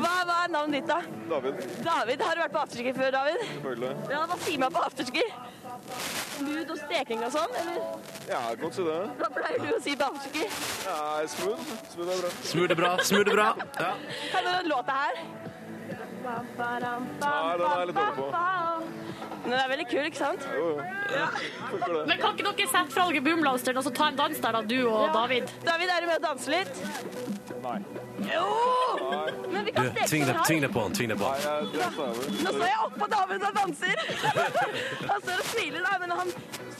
Hva, hva er navnet ditt, da? David. David, Har du vært på afterski før, David? Selvfølgelig. Ja, Hva sier man på afterski? Smooth og steking og sånn, eller? Ja, jeg kan si det. Hva pleier du å si på afterski? Ja, smooth. Smooth er bra. Smooth er bra. Smooth er bra. Ja. Kan du den låta her? Nei, den er jeg litt dårlig på. Men det er veldig kul, ikke sant? Jo, jo. Ja. Men kan ikke dere sette fra dere boomblasteren og så ta en dans der, da, du og Ja. David? David, er du med å danse litt? Nei. Jo! Men vi Du, steke tving den deg, her. tving deg på han. Tving deg på han. Jeg drepte over. Nå står jeg oppå David som danser. Han står og smiler, da, men han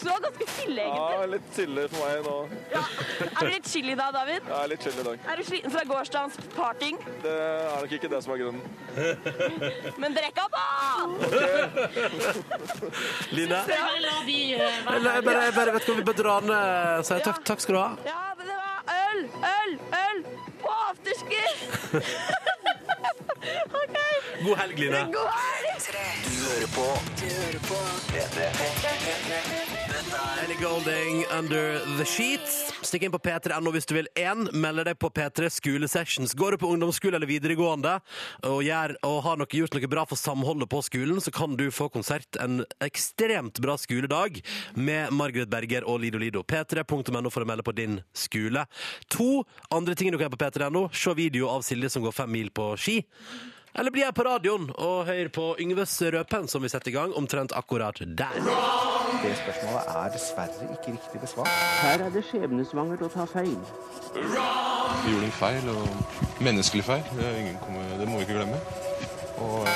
så ganske stille, Ja, litt chille for meg nå. Er du litt chili da, David? Jeg er litt chill i dag. Er du sliten fra gårsdagens parting? Det er nok ikke det som er grunnen. Men drikk opp, da! Line? Skal bare la de eh, være Eller, jeg bare, jeg bare vet hva, vi bør dra ned Si takk, takk skal du ha. Ja, men det var øl, øl, øl på afterski! OK. God helg, Line. God helg! Du hører på Du hører på Ellie Golding, Under the Sheets. Stikk inn på p3.no hvis du vil. Én, melde deg på P3 Skolesessions. Går du på ungdomsskole eller videregående og, gjør, og har noe, gjort noe bra for samholdet på skolen, så kan du få konsert en ekstremt bra skoledag med Margaret Berger og Lido Lido. P3.no for å melde på din skole. To andre ting du kan gjøre på P3.no. Se video av Silje som går fem mil på ski. Eller bli her på radioen og hør på Yngves Rødpenn, som vi setter i gang omtrent akkurat der. Det spørsmålet er dessverre ikke riktig besvart. Her er det skjebnesvangert å ta feil. Vi gjorde en feil, og menneskelig feil. Det, er ingen det må vi ikke glemme. Og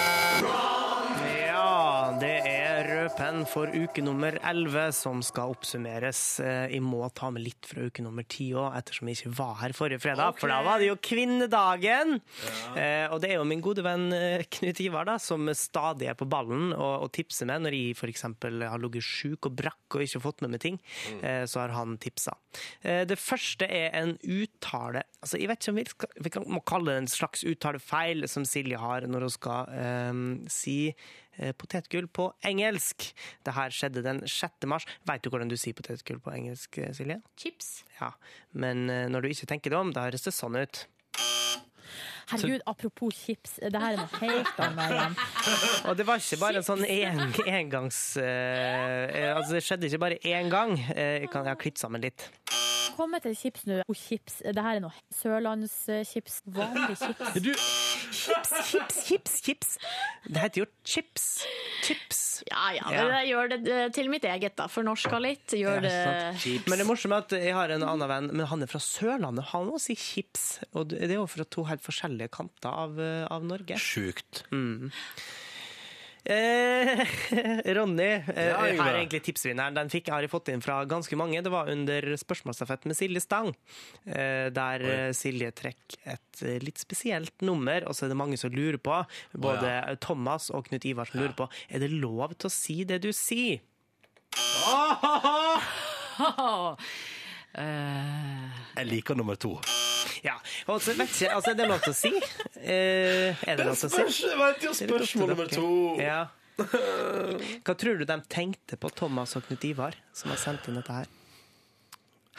er for uke nummer 11 som skal oppsummeres. Eh, Jeg må ta med litt fra uke nummer 10 òg, ettersom jeg ikke var her forrige fredag. For da var det jo kvinnedagen! Ja. og det er jo min gode venn eh, Knut Ivar da, som stadig er på ballen og, og tipser meg når jeg f.eks. har ligget sjuk og brakk og ikke fått med meg ting. Mm. så har han tipsa. Eh, det første er en uttale altså Jeg vet ikke om vi, skal, vi kan, må kalle det en slags uttalefeil som Silje har når hun skal um, si eh, potetgull på engelsk. Det her skjedde den 6. mars. Vet du hvordan du sier potetgull på engelsk, eh, Silje? Chips. Ja, Men eh, når du ikke tenker deg om, da høres det sånn ut. Herregud, apropos chips, det her er noe helt annet. Og det var ikke bare en sånn en, engangs... eh, eh, altså, det skjedde ikke bare én gang. Eh, jeg, kan, jeg har klippet sammen litt. Komme til chips nå. Oh, chips. Det her er noe sørlandschips. Vanlig chips. Du, chips, chips, chips, chips. Det heter jo chips. Chips. Ja, ja, men jeg gjør det til mitt eget, da. Fornorska litt. Gjør det Men det morsomme er at jeg har en annen venn, men han er fra Sørlandet. Han må si chips. Og det er jo fra to helt forskjellige kanter av, eh, av Norge. Sjukt. Mm. Eh, Ronny, eh, Ja, Yngve. her er egentlig tipsvinneren. Den fikk, har jeg fått inn fra ganske mange. Det var under spørsmålsstafett med Silje Stang, eh, der eh, Silje trekker et eh, litt spesielt nummer, og så er det mange som lurer på, både Å, Thomas og Knut Ivar som lurer på, er det lov til å si det du sier? Jeg liker nummer to. Ja, Altså, vet ikke, altså, er det lov til å si? Uh, er det lov til å si? jo Det opp til spørsmål nummer to. Ja. Hva tror du de tenkte på Thomas og Knut Ivar, som har sendt inn dette her?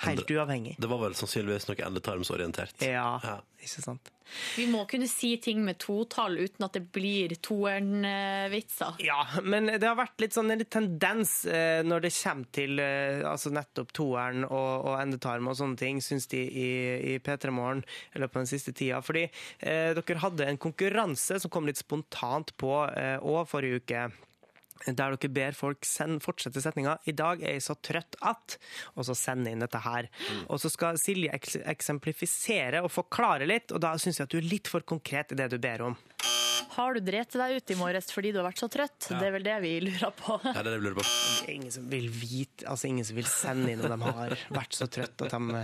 Helt uavhengig. Det var vel sannsynligvis noe endetarmsorientert. Ja, ikke sant? Vi må kunne si ting med totall uten at det blir toeren-vitser. Ja, men det har vært litt sånn en litt tendens eh, når det kommer til eh, altså nettopp toeren og, og endetarm og sånne ting, syns de i, i P3 Morgen i løpet av den siste tida. Fordi eh, dere hadde en konkurranse som kom litt spontant på eh, forrige uke. Der dere ber folk send, fortsette setninga 'I dag er jeg så trøtt at' og så sende inn dette her. Og så skal Silje eks eksemplifisere og forklare litt, og da syns jeg at du er litt for konkret i det du ber om. Har du drept deg ut i morges fordi du har vært så trøtt? Det er vel det vi lurer på. Ja, det er det vi lurer på. Det er ingen som vil vite, altså ingen som vil sende inn om de har vært så trøtt at de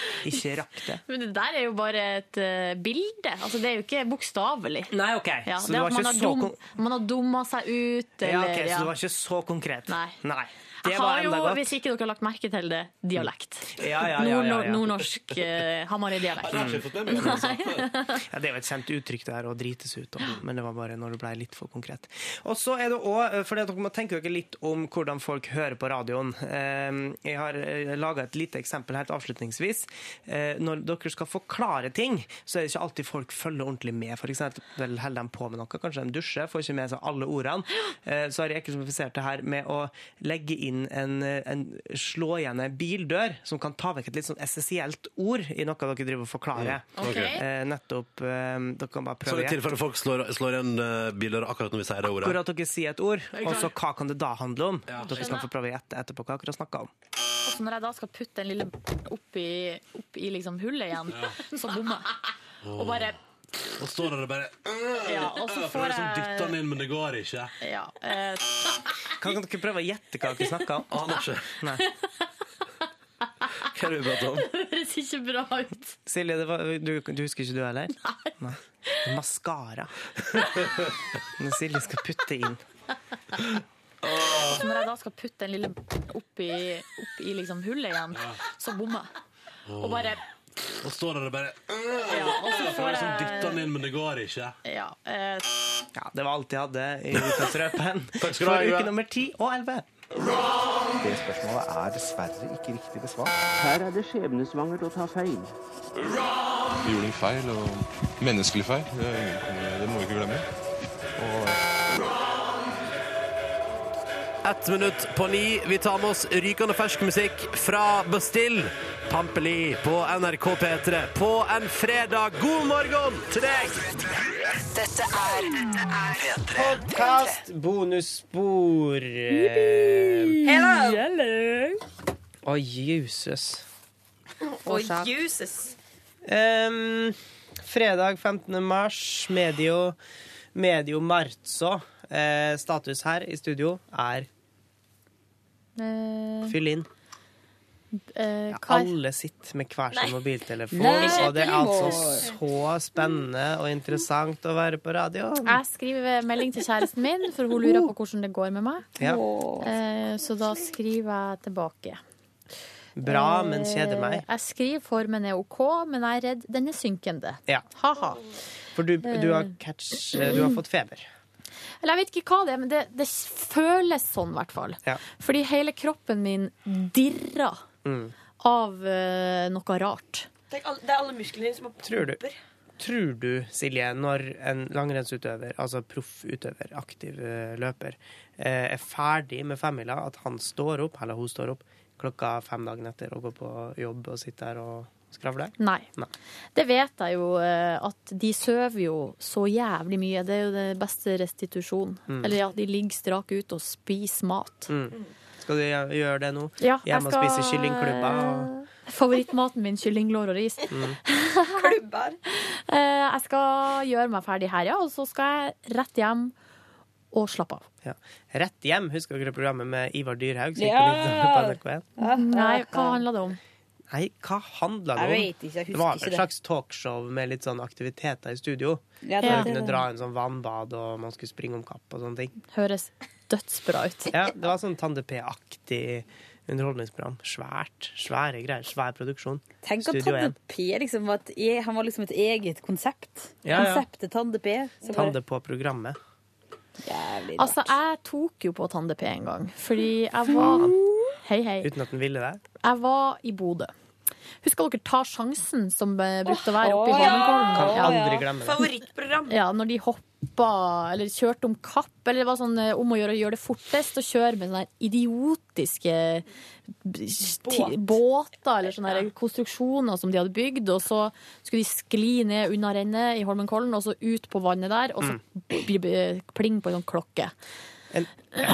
ikke rakk det. Men det der er jo bare et uh, bilde. Altså, det er jo ikke bokstavelig. Nei, ok. Ja, Så det det var ikke så kon- man har dumma seg ut, eller Ja, ok, Så det var ikke så konkret? Nei. Det var har jo, enda godt. hvis ikke dere har lagt merke til det, dialekt. Ja, ja, ja, ja, ja. Nordnorsk uh, Hamarøy-dialekt. Ja, det er jo et kjent uttrykk det her, å drites ut, om, men det var bare når det ble litt for konkret. Og så er det også, for dere må tenke dere litt om hvordan folk hører på radioen. Eh, Jeg har laga et lite eksempel helt avslutningsvis. Eh, Når dere skal forklare ting, så er det ikke alltid folk følger ordentlig med. For eksempel holder de på med noe, kanskje de dusjer, får ikke med seg alle ordene. Eh, Så har jeg eksemplifisert det her med å legge inn en, en slå igjen en bildør, som kan ta vekk et litt sånn essensielt ord i noe dere driver og forklarer. Mm. Okay. Eh, Nettopp eh, Dere kan bare prøve. Så i tilfelle folk slår, slår igjen uh, biler akkurat når vi sier det ordet. Akkurat dere sier et ord, og så hva kan det da handle om? Dere skjønner. skal få prøve å gjette etterpå hva dere har snakka om. Og så når jeg da skal putte den lille oppi, i liksom hullet igjen, så bommer jeg. Og bare Og står der og bare Ja, og så får liksom jeg- dytte den inn, men det går ikke. Ja. Eh, Kan dere prøve å gjette hva dere snakker om? Aner ikke. Nei. Hva er det vi prater om? Det høres ikke bra ut. Silje, det var, du, du husker ikke du heller? Nei. Maskara. Når Silje skal putte inn. så når jeg da skal putte den lille oppi, oppi liksom hullet igjen, så bommer jeg. Og bare Og står der og bare Ja, og så får prøver liksom å jeg- dytte den inn, men det går ikke. Ja. Eh, Ja, det var alt jeg hadde i Ukas for Yngve. uke nummer 10 og 11. Det spørsmålet er dessverre ikke riktig besvart. Her er det skjebnesvangert å ta feil. Vi gjorde en feil, og menneskelig feil. Det, det må Ett minutt på ni. Vi tar med oss rykende fersk musikk fra Bastille. Pampeli på NRK P3 på en fredag. God morgen til deg! Dette er Podkast bonusspor. Eh, Hello! Å, Jesus. Å, Jesus. Um, fredag 15. mars, medio, medio marzo. Eh, status her i studio er eh, fyll inn. Uh, Ja, alle sitter med hver sin mobiltelefon, Nei, og det er altså så spennende og interessant å være på radio. Jeg skriver melding til kjæresten min, for hun lurer på hvordan det går med meg. Ja. Uh, Så da skriver jeg tilbake. Bra, men kjeder meg. meg. Jeg skriver formen er OK, men jeg er redd den er synkende. Ja. Ha-ha. For du, du, har catch, du har fått feber. Eller jeg vet ikke hva det er, men det, det føles sånn, i hvert fall. Ja. Fordi hele kroppen min dirrer Mm. av uh, noe rart. Det er alle, det er alle musklene dine som har Tror du, tror du, Silje, når en langrennsutøver, altså proffutøver, aktiv eh, løper, eh, er ferdig med femmila, at han står opp, eller hun står opp, klokka fem dagen etter og går på jobb og sitter der og skravler? Nei. Nei. Det vet jeg jo, eh, at de sover jo så jævlig mye. Det er jo det beste restitusjon. Mm. Eller ja, de ligger strak ute og spiser mat. Mm. Skal du gjøre det nå? Ja, Hjemme Hjemme og spise kyllingklubber? Og... Favorittmaten min, kyllinglår og ris. Mm. Klubber. Eh, Jeg skal gjøre meg ferdig her, ja, og så skal jeg rett hjem og slappe av. Ja. Rett hjem, husker dere programmet med Ivar Dyrhaug? Ja! på NRK1? Nei, hva handla det om? Nei, hva handla det Jeg om? vet ikke, jeg husker det var et slags talkshow med litt sånn aktiviteter i studio. Ja, Der det- du kunne dra en sånn vannbad, og man skulle springe om kapp og sånne ting. Høres dødsbra ut. Ja, det var sånn Tande P-aktig underholdningsprogram. Svært. Svære greier. Svær produksjon. Tenk at Studio Tande P liksom var et, han var liksom et eget konsept. Ja, ja. Konseptet Tande P. bare- Tande på programmet. Jævlig Altså, jeg tok jo på Tande P en gang, fordi jeg var Hei, hei. Uten at den ville det. Jeg var i Bodø. Husker dere Ta sjansen, som eh, brukte å være oppe i. Holmenkollen? Ja. aldri glemme det. Favorittprogram. Ja, når de hoppa eller kjørte om kapp, eller det var sånn eh, om å gjøre å gjøre det fortest og kjøre med sånne idiotiske Båt. båter eller sånne ja. konstruksjoner som de hadde bygd, og så skulle de skli ned unna rennet i Holmenkollen, og så ut på vannet der, og så Mm. pling på en sånn klokke.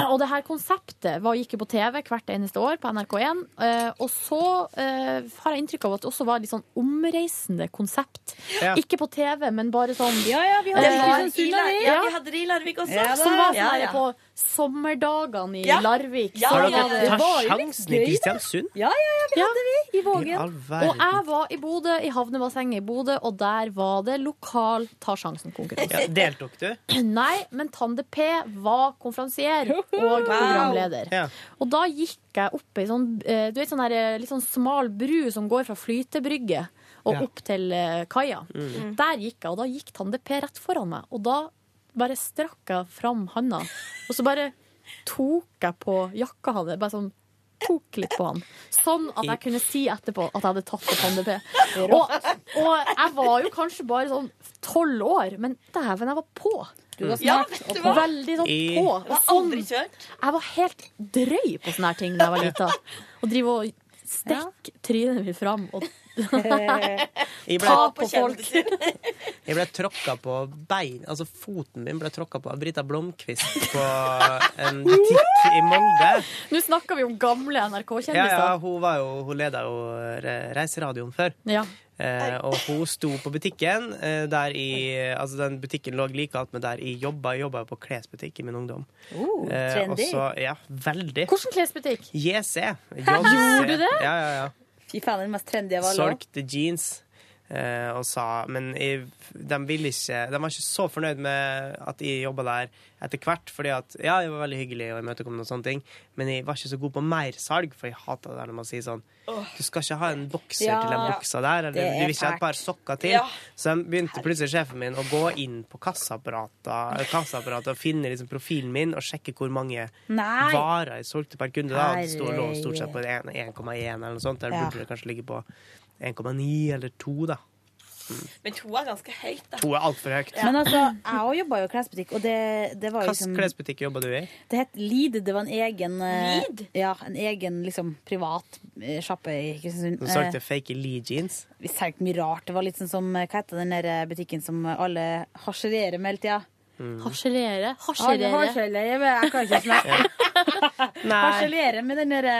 Og det her konseptet var, gikk jo på TV hvert eneste år på NRK1. eh, og så eh, har jeg inntrykk av at det også var et litt sånn omreisende konsept. Ja. Ikke på TV, men bare sånn Ja, ja, vi hadde eh, det i Kristiansund, vi. Ja, vi hadde det i Larvik også. Ja, som var sånn Ja, her ja. på sommerdagene i Ja. Larvik. Ja, ja, Har dere det- var jo litt sjansen i gøy. Kristiansund? Ja, ja, ja, vi hadde vi i I Vågen. Og jeg var i Bodø, i havnebassenget i Bodø, og der var det lokal Ta sjansen-konkurranse. Ja, deltok du? Nei, men Tande P var konferansier og programleder. Ja. Og da gikk jeg opp ei sånn, eh, du vet, sånn her, eh, litt sånn smal bru som går fra flytebrygge og Ja. opp til eh, kaia. Mm. Der gikk jeg, og da gikk Tande P rett foran meg. Og da bare strakk jeg fram handa, og så bare tok jeg på jakka hans. Bare sånn tok litt på han. Sånn at jeg kunne si etterpå at jeg hadde tatt på Tande P. Og, og jeg var jo kanskje bare sånn tolv år, men dæven, jeg var på. Du var Ja, og vet du hva? Veldig sånn på. Og sånn. Jeg var helt drøy på sånne her ting da jeg var lita. Og drive og stikke trynet mitt fram og Jeg ble- ta på folk. Jeg ble tråkka på bein Altså foten min ble tråkka på av Brita Blomkvist på en butikk i Molde. Nå snakker vi om gamle NRK-kjendiser. ja, hun, var jo, hun leda jo Reiseradioen før. Ja. Eh, og hun sto på butikken. Eh, der i, altså den butikken lå like Men der jeg jobba. Jeg jobba jo på klesbutikk i min ungdom. Oh, Eh, trendy. og så- ja, veldig. Hvilken klesbutikk? JC. Gjorde du det? Ja, ja, ja. Fy faen, den mest trendy av alle. Solgte jeans. Eh, og sa Men jeg, de ikke De var ikke så fornøyd med at jeg jobba der etter hvert. Fordi at Ja, jeg var veldig hyggelig og imøtekommende og sånne ting, men jeg var ikke så god på mersalg, for jeg hater det der når man sier sånn Du skal ikke ha en bokser Ja, til den buksa der, eller er du vil ikke ha et par sokker til. Ja. Så de begynte plutselig sjefen min å gå inn på kassaapparatet og finne liksom profilen min og sjekke hvor mange Nei. varer jeg solgte per kunde. Da. Det sto lå stort sett på 1,1 eller noe sånt. Der Ja. burde det kanskje ligge på 1,9 eller 2, da. Men to er ganske høyt, da. To er altfor høyt. Men altså, jeg òg jobba jo i klesbutikk, og det, det var jo Hvilken liksom klesbutikk jobba du i? Det het Lid. Det var en egen Lid? Ja, en egen liksom privat eh, sjappe i Kristiansund. Du Eh, solgte fake Lead jeans? Vi solgte mye rart. Det var litt sånn som eh, Hva heter den der eh, butikken som alle harselerer med hele tida? Mm. Harselere? Harselere. Harselere? Jeg kan ikke snakke. Harselere med den derre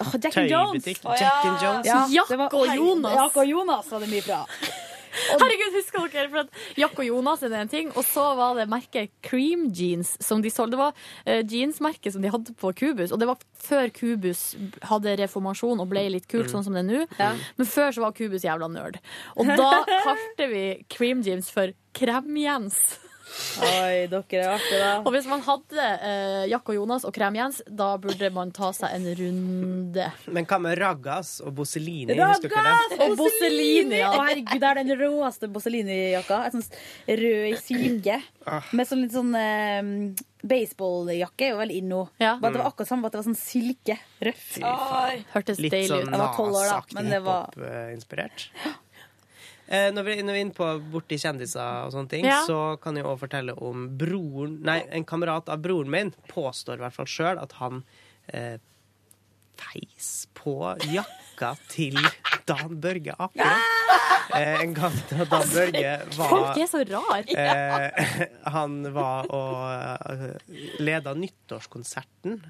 Åh, Jack and Jones. Tøybutikk. Jack and Jones. Ja, Jack og Jonas. Jack og Jonas var det mye bra. Herregud, husker dere? For at Jack og Jonas er det en ting, og så var det merket Cream Jeans som de solgte. Det var uh, jeansmerket som de hadde på Kubus, og det var før Kubus hadde reformasjon og ble litt kult, Mm. sånn som det er nå. Men før så var Kubus jævla nerd. Og da kalte vi Cream Jeans for Krem-Jens. Oi, dere er artige, da. Og hvis man hadde eh, Jack og Jonas og Krem-Jens, da burde man ta seg en runde. Men hva med Raggas og? Husker Raggas! Og Bosselini! Ja. Å, herregud, det er den råeste Bosselini-jakka. Et sånn rød i silke. Ah. Med sånn litt sånn eh, baseballjakke er jo veldig inno. Bare det var akkurat samme, bare at det var sånn silke. Rødt. Hørtes Litt deilig ut. sånn Jeg var tolv år, da, Nas-aktig men det var- hiphop-inspirert. Eh, når, vi, når vi er inne på borti kjendiser og sånne ting, Ja. så kan jeg også fortelle om broren Nei, en kamerat av broren min påstår i hvert fall sjøl at han eh, feis på jakka til Dan Børge Aker. Eh, en gang da Dan Børge var Folk er så rar. Eh, han var og uh, leda nyttårskonserten.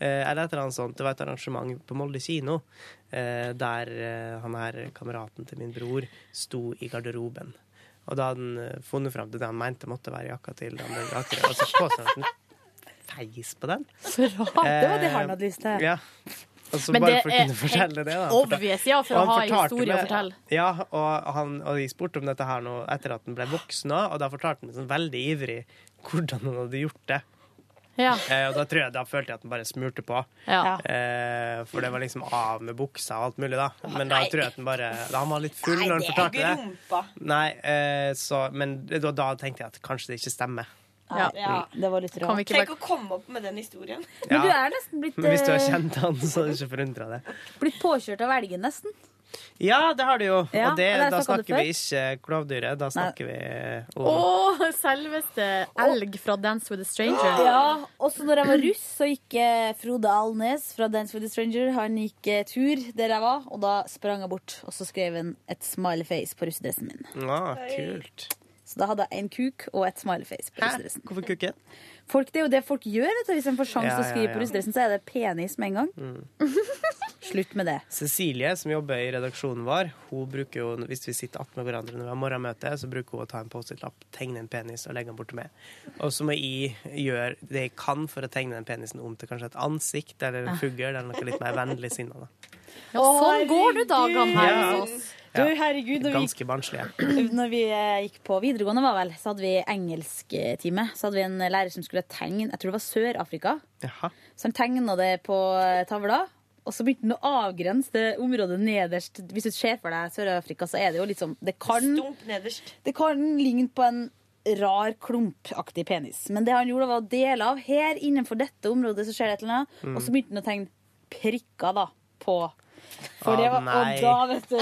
Eh, eller et eller annet sånt. Det var et arrangement på Molde kino eh, der eh, han her kameraten til min bror sto i garderoben. Og da hadde han funnet fram til det han mente måtte være jakka til den Børge Aker, og så påstod han at feis på den. Så rart. Det var det han hadde lyst til. Ja. Og så Men bare det for å er kunne fortelle det, da. helt obvious, ja, for å ha historie å fortelle. Ja, og, han, og jeg spurte om dette her nå etter at han ble voksen og da fortalte han sånn veldig ivrig hvordan han hadde gjort det. Ja. Eh, og da tror jeg da følte jeg at den bare smurte på. Ja. Eh, for det var liksom av med buksa og alt mulig, da. Men da tror jeg at den bare da Han var litt full når han fortalte det. Nei, eh, så, men da, da tenkte jeg at kanskje det ikke stemmer. Ja, det var litt rart. Tenk å komme opp med den historien. Men du er nesten blitt, Men hvis du har eh, kjent han, så er du ikke forundra det. blitt påkjørt av elgen, nesten. Ja, det har du jo. Ja, og det, det da snakker vi ikke klovdyret. Da snakker vi om Å, selveste elg fra Dance with a Stranger. Ja, også når jeg var russ, så gikk eh, Frode Alnes fra Dance with a Stranger Han gikk eh, tur der jeg var, og da sprang jeg bort. Og så skrev han et smiley face på russedressen min. Ja, kult. Så da hadde jeg en kuk og et smiley face på russedressen. Hvorfor kukken? Folk, det er jo det folk gjør. Vet du. Hvis en får sjanse Ja, til å skrive på russedressen, så er det penis med en gang. Mm. Slutt med det. Cecilie, som jobber i redaksjonen vår, hun bruker jo, hvis vi sitter attmed hverandre når vi har morgenmøte, så bruker hun å ta en Post-It-lapp, tegne en penis og legge den bort til meg. Og så må jeg gjøre det jeg kan for å tegne den penisen om til kanskje et ansikt eller en fugl eller noe litt mer vennlig sinna. Ja, sånn går det dagene her hos oss. Du, herregud, når Ganske barnslige. når vi eh, gikk på videregående, var vel, så hadde vi engelsktime. Så hadde vi en lærer som skulle tegne Jeg tror det var Sør-Afrika. Så han tegna det på eh, tavla. Og så begynte han å avgrense det området nederst. Hvis du ser for deg Sør-Afrika, så er det jo liksom Det kan, det kan ligne på en rar, klumpaktig penis. Men det han gjorde, var å dele av. Her innenfor dette området så skjer det et eller annet. Mm. Og så begynte han å tegne prikker da på for det var, og da, vet du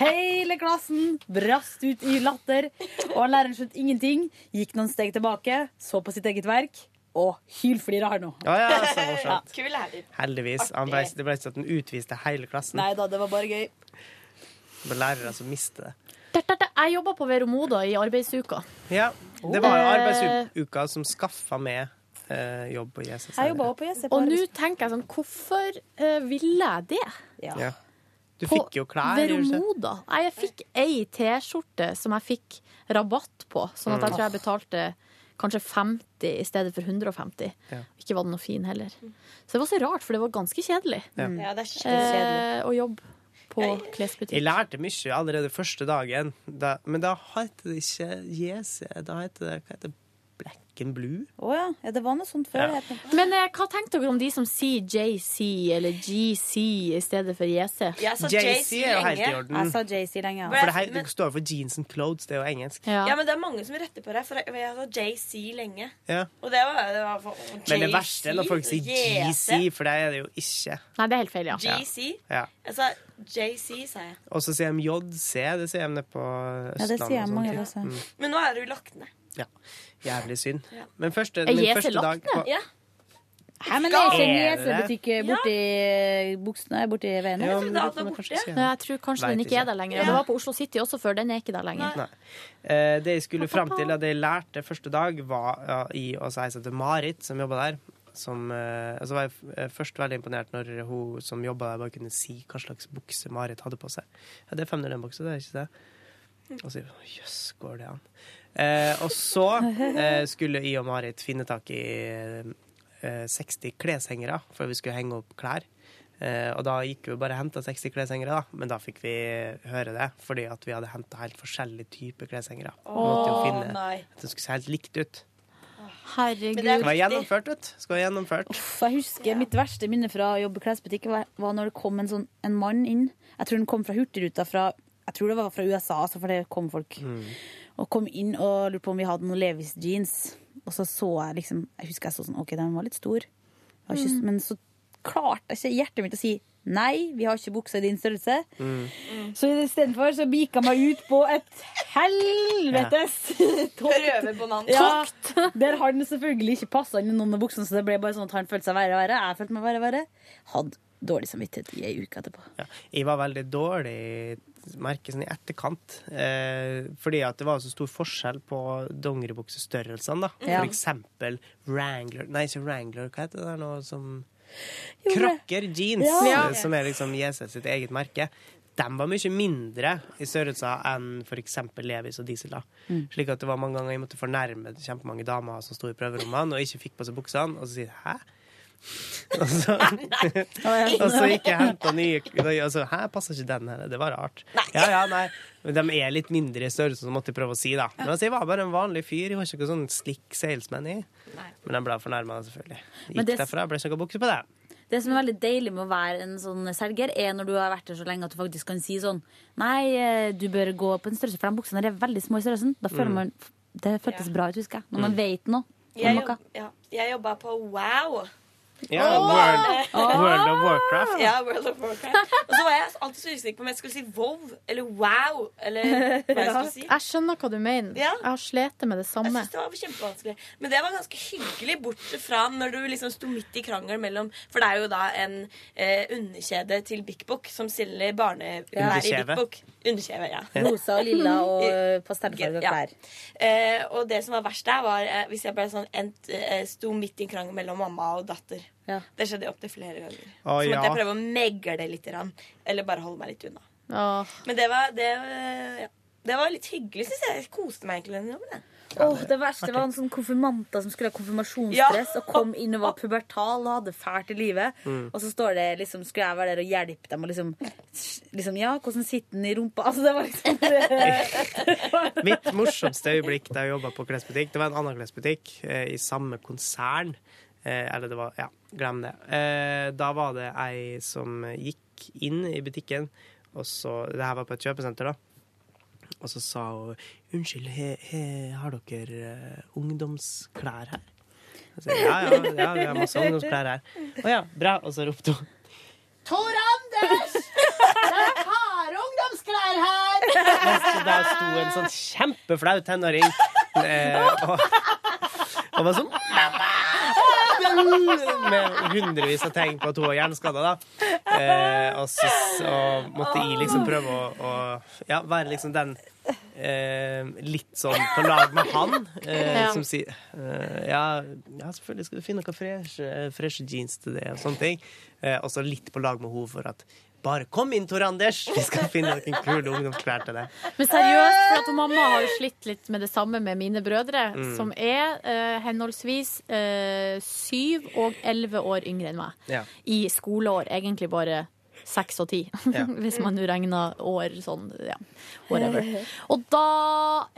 Hele klassen brast ut i latter. Og læreren skjønte ingenting. Gikk noen steg tilbake, så på sitt eget verk, og hylflira her nå. Å ja, så morsomt. Kul lærer. Heldigvis. Han ble, det ble ikke sånn at han utviste hele klassen. Nei da, det var bare gøy. Det var lærere som mistet det. Jeg jobba på Veromoda i arbeidsuka. Ja, det var jo Eh. arbeidsuka som skaffa meg eh, jobb på Jesus. Jeg jobba også på Jesus. Og nå tenker jeg sånn, hvorfor eh, ville jeg det? Ja. Du På fikk jo klær. Veromoda. Nei, jeg fikk ei T-skjorte som jeg fikk rabatt på, sånn at jeg Mm. tror jeg betalte kanskje 50 i stedet for 150. Ja. Ikke var den noe fin heller. Så det var så rart, for det var ganske kjedelig Ja. Ja, det er skikkelig eh, å jobbe på klesbutikk. Jeg lærte mye allerede første dagen, da, men da het det ikke JC. Da het det hva heter det, And Blue. Å ja. ja. Det var noe sånt før. Ja. Men eh, hva tenkte dere om de som sier JC eller GC i stedet for JC? JC er jo helt i orden. Jeg sa JC lenge, ja. For det, her, det står for jeans and clothes, det er jo engelsk. Ja. Ja, men det er mange som retter på det, for jeg jeg sa JC lenge. Ja. Og det var, det var for, Men det verste er når folk sier GC, for det er det jo ikke. Nei, det er helt feil, ja. GC. Ja. Jeg sa JC, sa jeg. Og så sier de JC, det sier de nede på Østlandet. Ja, det sier mange. Mm. Men nå er det jo lagt ned. Ja. Jævlig synd. Ja. Men første, min første dag på- Ja. Hæ, men er Er det det? JC-butikk borti buksene borti veien? Ja, her? trodde var borte. Jeg tror kanskje den ikke er der lenger. Ja. Det var på Oslo City også før. Den er ikke der lenger. Nei. Nei. det jeg skulle fram til, det jeg lærte første dag, var i å si heter Marit, som jobba der. Som, eh, altså var jeg eh, først veldig imponert når hun som jobba der, bare kunne si hva slags bukse Marit hadde på seg. Ja, det er 501-bukse, det er ikke det? Og så jøss, går det an? Eh, og så eh, skulle jeg og Marit finne tak i eh, 60 kleshengere, for vi skulle henge opp klær. Eh, og da gikk vi bare og henta 60 kleshengere, da. Men da fikk vi høre det, fordi at vi hadde henta helt forskjellige typer kleshengere. Vi måtte jo finne nei. at det skulle se helt likt ut. Herregud. Men det var gjennomført, vet du. Skal gjennomført. Uff, jeg husker Mitt verste minne fra å jobbe i klesbutikk var, var når det kom en, sånn, en mann inn. Jeg tror han kom fra Hurtigruta fra jeg tror det var fra USA, altså, for det kom folk. Og kom inn og lurte på om vi hadde noen Levis jeans. Og så så jeg liksom Jeg husker jeg så sånn OK, den var litt stor. Var ikke, mm. Men så klarte ikke hjertet mitt å si nei, vi har ikke buksa i din størrelse. Så istedenfor så bika meg ut på et helvetes tokt. ja, der har den selvfølgelig ikke passa inn i noen av buksene, så det ble bare sånn at han følte seg verre og verre. Jeg følte meg verre og verre. Hadde dårlig samvittighet i ei uke etterpå. Ja. Jeg var veldig dårlig merke sånn i etterkant. Eh, fordi at det var så stor forskjell på dongeribuksestørrelsene. da. Ja. For eksempel Wrangler Nei, ikke Wrangler. Hva heter det der nå som Krakker jeans, Ja. eh, som er liksom Jesus sitt eget merke. De var mye mindre i størrelser enn f.eks. Levis og Diesel. da. Mm. Slik at det var mange ganger jeg måtte fornærme kjempemange damer som sto i prøverommene og ikke fikk på seg buksene, og så sier 'hæ?' Og så, og så gikk jeg og henta nye og så, Hæ, passer ikke den her? Det var rart. Ja, ja, nei. Men de er litt mindre i størrelse, så måtte jeg prøve å si, da. Men altså, jeg var bare en vanlig fyr. Jeg var ikke noen sånn slick salesman i. Men de ble fornærma, selvfølgelig. Gikk det- derfra, ble ikke noe bukse på det. Det som er veldig deilig med å være en sånn selger, er når du har vært der så lenge at du faktisk kan si sånn Nei, eh, du bør gå på en størrelse, for de buksene er veldig små i størrelsen. Da føler Mm. man Det føltes bra ut, husker jeg. Når man vet noe. Jeg, jobb, ja, jeg jobba på Wow. Ja, oh! World, oh! World of Warcraft. Ja, World of Warcraft. Og så var jeg alltid så usikker på om jeg skulle si wow eller wow. Eller hva jeg skulle si. Jeg skjønner hva du mener. Ja. Jeg har slitt med det Jeg samme. synes det var kjempevanskelig Men det var ganske hyggelig, bortsett fra når du liksom sto midt i krangel mellom For det er jo da en eh, underkjede til Bik Bok som selger barneklær i. Bik Bok. Underkjeve, ja. Rosa og lilla og pastellfarga Ja. klær. Eh, og det som var verst der, var eh, hvis jeg ble sånn ent, eh, sto midt i en krangel mellom mamma og datter. Det skjedde opptil flere ganger. Å, så måtte ja. jeg prøve å megle litt. Eller bare holde meg litt unna. Åh. Men det var, det, eh, ja. det var litt hyggelig, syns jeg. Jeg koste meg egentlig den jobben. jeg. Åh, det verste var en sånn konfirmanter som skulle ha konfirmasjonsdress og kom inn og var pubertal og hadde fælt i livet. Mm. Og så står det liksom, skulle jeg være der og hjelpe dem og liksom, liksom Ja, hvordan sitter den i rumpa? Altså, det var liksom Mitt morsomste øyeblikk da jeg jobba på klesbutikk, det var en annen klesbutikk eh, i samme konsern. Eh, eller det var Ja, glem det. Eh, da var det ei som gikk inn i butikken, og så Det her var på et kjøpesenter, da. Og så sa hun Unnskyld, he, he, har dere eh, ungdomsklær her? Sa, ja, ja, ja, vi har masse ungdomsklær her. Å ja, bra. Og så ropte hun Tor Anders! Jeg har ungdomsklær her! Og der sto en sånn kjempeflau tenåring eh, og, og var sånn Med hundrevis av tegn på at hun var hjerneskada, da. Eh, og så, og måtte jeg liksom prøve å, å ja, være liksom den eh, litt sånn på lag med han, eh, som sier eh, ja, ja, selvfølgelig skal du finne noen freshe, freshe jeans til det, og sånne ting. Eh, og så litt på lag med henne for at bare kom inn, Tor Anders, vi skal finne noen kule ungdomsklær til deg. Men seriøst, for at mamma har jo slitt litt med det samme med mine brødre, Mm. som er eh, henholdsvis eh, syv og elleve år yngre enn meg. Ja. I skoleår, egentlig bare seks og ti, Ja. hvis man nå regner år sånn, ja, whatever. Og da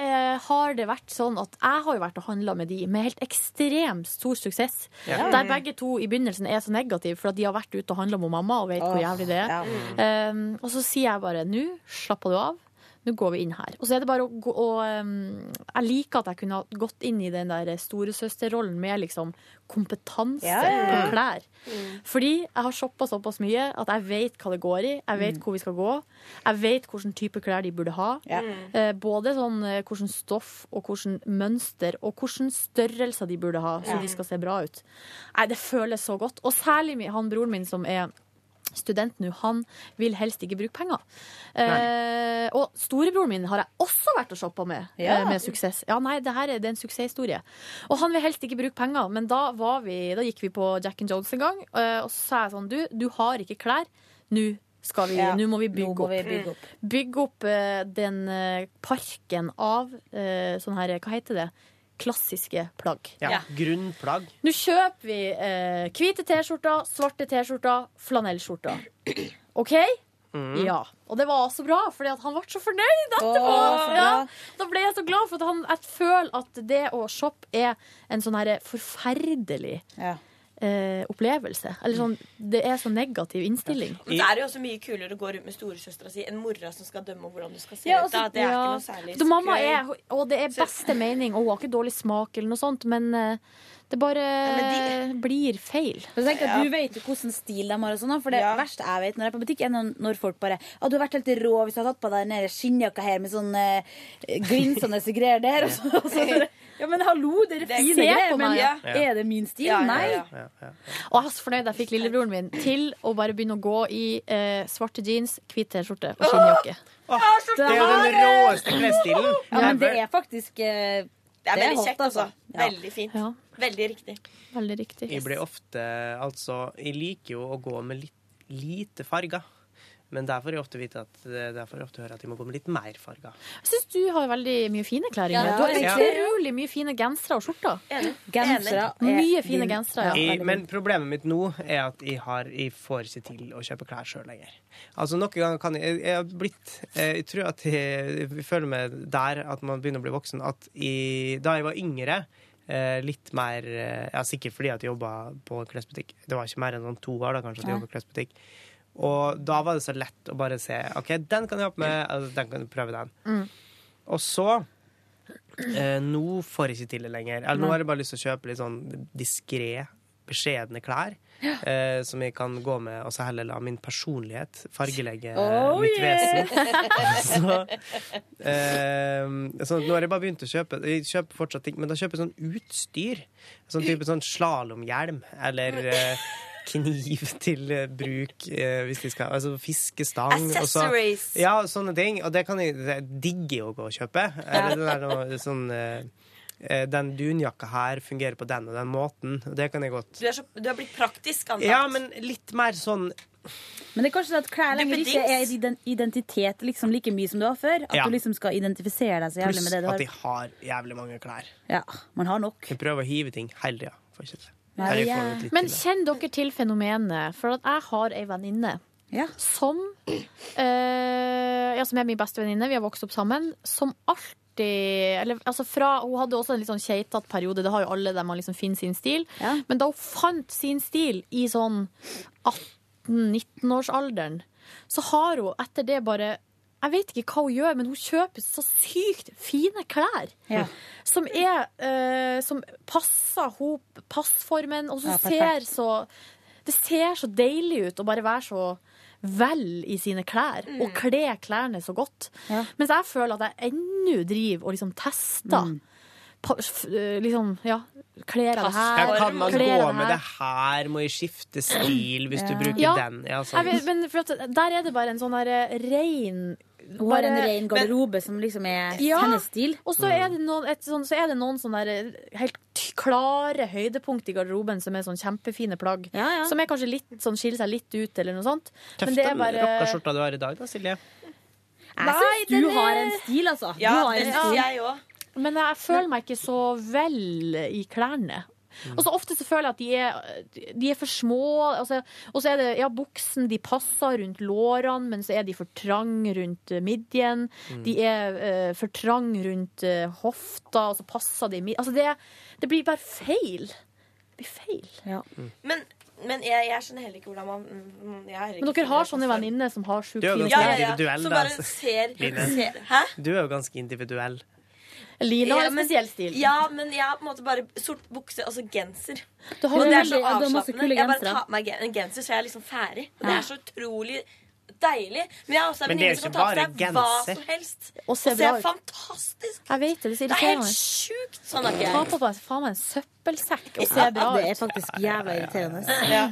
eh, har det vært sånn at jeg har jo vært og handla med de med helt ekstremt stor suksess. Ja. Der begge to i begynnelsen er så negative fordi de har vært ute og handla med mamma og vet hvor jævlig det er. ja. Um, og så sier jeg bare nå slapper du av. Nå går vi inn her. Og så er det bare å gå og Jeg liker at jeg kunne gått inn i den der storesøsterrollen med liksom kompetanse Ja, ja, ja. på klær. Fordi jeg har shoppa såpass mye at jeg vet hva det går i. Jeg vet Mm. hvor vi skal gå. Jeg vet hvilken type klær de burde ha. Eh, både sånn eh, stoff og hvilken mønster og hvilken størrelser de burde ha, så de skal se bra ut. Nei, det føles så godt. Og særlig han broren min som er student nå, han vil helst ikke bruke penger. Eh, og storebroren min har jeg også vært og shoppa med, Ja. eh, med suksess. Ja, nei, det her er, det er en suksesshistorie. Og han vil helst ikke bruke penger, men da, var vi, da gikk vi på Jack and Jones en gang, eh, og så sa jeg sånn, du, du har ikke klær, nå skal vi, Ja, nå må vi bygge må opp. vi bygge opp. Bygge opp uh, den uh, parken av uh, sånn her, hva heter det? Klassiske plagg. Ja, Grunnplagg. Nå kjøper vi eh, hvite T-skjorter, svarte T-skjorter, flanellskjorter. OK? Mm. Ja. Og det var så bra, for han ble så fornøyd etterpå. Åh, ja, da ble jeg så glad, for at han, jeg føler at det å shoppe er en sånn herre forferdelig eh, opplevelse. Eller sånn, det er så negativ innstilling. Men så er det jo også mye kulere å gå rundt med storesøstera si enn mora som skal dømme hvordan du skal se Ja, ut. Da. Det er ja. ikke noe særlig Så mamma er, og det er beste mening, og hun har ikke dårlig smak eller noe sånt, men eh, det bare blir feil. Men så tenker Du vet jo hvordan stil de har. og sånn, For det verste jeg vet når jeg er på butikk, er når, når folk bare Å, 'Du har vært helt rå hvis du har tatt på deg den skinnjakka her med sånn eh, glinsende greier der.' Og så, og så, ja, men hallo, dere ser Det- fine greier, på men meg, ja. ja. er det min stil? Ja, ja, Nei. ja. Og jeg var så fornøyd jeg fikk lillebroren min til å bare begynne å gå i eh, svarte jeans, hvit T-skjorte og skinnjakke. Det er jo den råeste klesstilen. Ja, men det er faktisk eh, Det er veldig kjekt, altså. Ja. Veldig fint. Veldig riktig. Veldig riktig. Jeg blir ofte Altså, jeg liker jo å gå med litt lite farger. Men der får jeg ofte vite at der får jeg ofte høre at de må gå med litt mer farger. Jeg syns du har veldig mye fine klær. Ja, du har ja. mye fine gensere og skjorter. Gensere er Mye fine din- gensere. Ja. Men problemet mitt nå er at jeg, har, jeg får ikke til å kjøpe klær sjøl lenger. Altså Noen ganger kan jeg Jeg, jeg har blitt eh, Jeg tror at jeg, jeg føler meg der at man begynner å bli voksen, at jeg, da jeg var yngre eh, litt mer eh, Ja, sikkert fordi at jeg jobba på klesbutikk. Det var ikke mer enn sånn to år da kanskje at jeg jobba på klesbutikk. Og da var det så lett å bare se OK, den kan jeg ha på meg, altså, den kan du prøve den. Mm. Og så eh, Nå får jeg ikke til det lenger. Eller nå har jeg bare lyst til å kjøpe litt sånn diskré beskjedne klær. eh, som jeg kan gå med, og så heller la min personlighet fargelegge Oh, mitt yeah. vesen. så, eh, så nå har jeg bare begynt å kjøpe Jeg kjøper fortsatt ting, men da kjøper jeg sånn utstyr. Sånn type sånn slalåmhjelm eller eh, kniv til eh, bruk eh, hvis de skal Altså fiskestang. og så- Accessories. ja, sånne ting. Og det kan jeg digge digger å gå og kjøpe. Eller det der noe, sånn eh, Den dunjakka her fungerer på den og den måten. Og det kan jeg godt Du, er så, du har blitt praktisk antatt. Ja, men litt mer sånn Men det er kanskje sånn at klær lenger ikke er identitet liksom like mye som du har før. At Ja. du liksom skal identifisere deg så jævlig Plus med det du at de har jævlig mange klær. Ja, man har nok. Jeg prøver å hive ting hele tida. Til. Nei, ja. Men kjenn kjenner dere til fenomenet? For at jeg har ei venninne som eh, Ja, som er min beste venninne. Vi har vokst opp sammen. Som alltid eller, altså fra, Hun hadde også en litt sånn keitete periode. Det har jo alle der man liksom finner sin stil. Men da hun fant sin stil i sånn 18-19-årsalderen, så har hun etter det bare jeg vet ikke hva hun gjør, men hun kjøper så sykt fine klær. Ja. Som er eh, Som passer hun, passformen, og som Ja, ser så Det ser så deilig ut å bare være så vel i sine klær, Mm. og kle klærne så godt. Mens jeg føler at jeg ennå driver og liksom tester. Mm. Pa, eh, liksom, ja, kler jeg det her? Ja, kan man gå med her? det her? Må jeg skifte stil hvis du bruker Ja. den? Ja, Jeg sånn. vet, men for at der er det bare en sånn der rein Hun har en ren garderobe som liksom er Ja, hennes stil. Og så er det noen, et sånn, så er det noen sånne helt klare høydepunkt i garderoben som er sånn kjempefine plagg. Som er kanskje litt sånn skiller seg litt ut, eller noe sånt. Men Tøft er den bare rockaskjorta du har i dag, da, Silje. Jeg syns du har en stil, altså. Ja, du har en stil. jeg òg. Men jeg føler meg ikke så vel i klærne. Og så ofte så føler jeg at de er, de er for små. Altså, og så er det ja, buksen de passer rundt lårene, men så er de for trang rundt eh, midjen. Mm. De er uh, for trang rundt uh, hofta, og så passer de i midjen. Altså, det, det blir bare feil. Det blir feil. Men, men jeg, jeg skjønner heller ikke hvordan man mm, jeg har Men dere har sånne venninner som har sjukt fine klær. individuell, Som bare ser, ser Hæ? Du er jo ganske individuell. Line har Ja, en spesiell stil. Ja, men jeg har på en måte bare sort bukse, altså genser. Du har og det er så avslappende. Jeg bare tar på meg en genser, så jeg er liksom ferdig. Og det er så utrolig deilig. Men jeg har også en det venninne som ikke kan ta på seg hva genser. som helst. Og ser ser bra fantastisk Jeg vet det. Det Det er helt sjukt. Sånn er ikke Ta på meg faen meg en søppelsekk og Ja, se bra ut. det er faktisk jævla irriterende. Ja.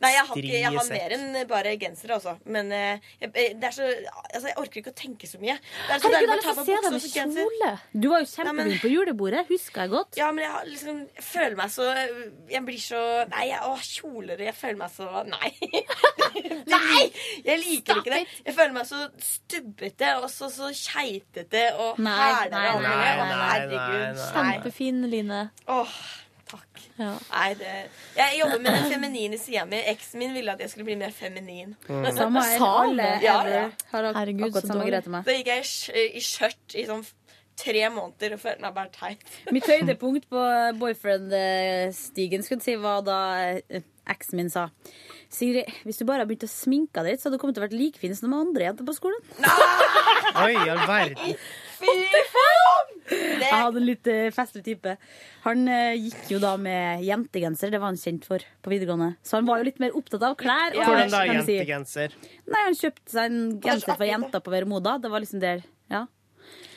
Nei, jeg har, ikke, jeg har mer enn bare genser, altså. Men eh, jeg, det er så Altså, jeg orker ikke å tenke så mye. Det er så Herregud, jeg å se deg med kjole! Du var jo kjempefin på julebordet, husker jeg godt. Ja, men jeg, liksom, jeg føler meg så Jeg blir så Nei, jeg, å, kjoler Jeg føler meg så Nei! nei! Jeg liker ikke det. Jeg føler meg så stubbete og så, så keitete og nei, herregud. Kjempefin, Line. Åh, takk. Nei, det Jeg jobber med den feminine sida mi. Eksen min ville at jeg skulle bli mer feminin. Samme her. Alle? Ja, ja. har Herregud, akkurat så samme dårlig. greie til meg. Da gikk jeg i skj- i skjørt i sånn tre måneder og følte meg bare teit. Mitt høydepunkt på boyfriend-stigen skulle si, var da eh, eksen min sa Sigrid, hvis du bare hadde begynt å sminke deg litt, så hadde du kommet til å være like fin som de andre jentene på skolen. Oi, all verden. Jeg hadde en litt uh, festlig type. Han eh, gikk jo da med jentegenser, det var han kjent for på videregående. Så han var jo litt mer opptatt av klær. og- Hvordan da, kan du si. jentegenser? Nei, han kjøpte seg en genser for jenter på Veremoda. Det var liksom der, ja.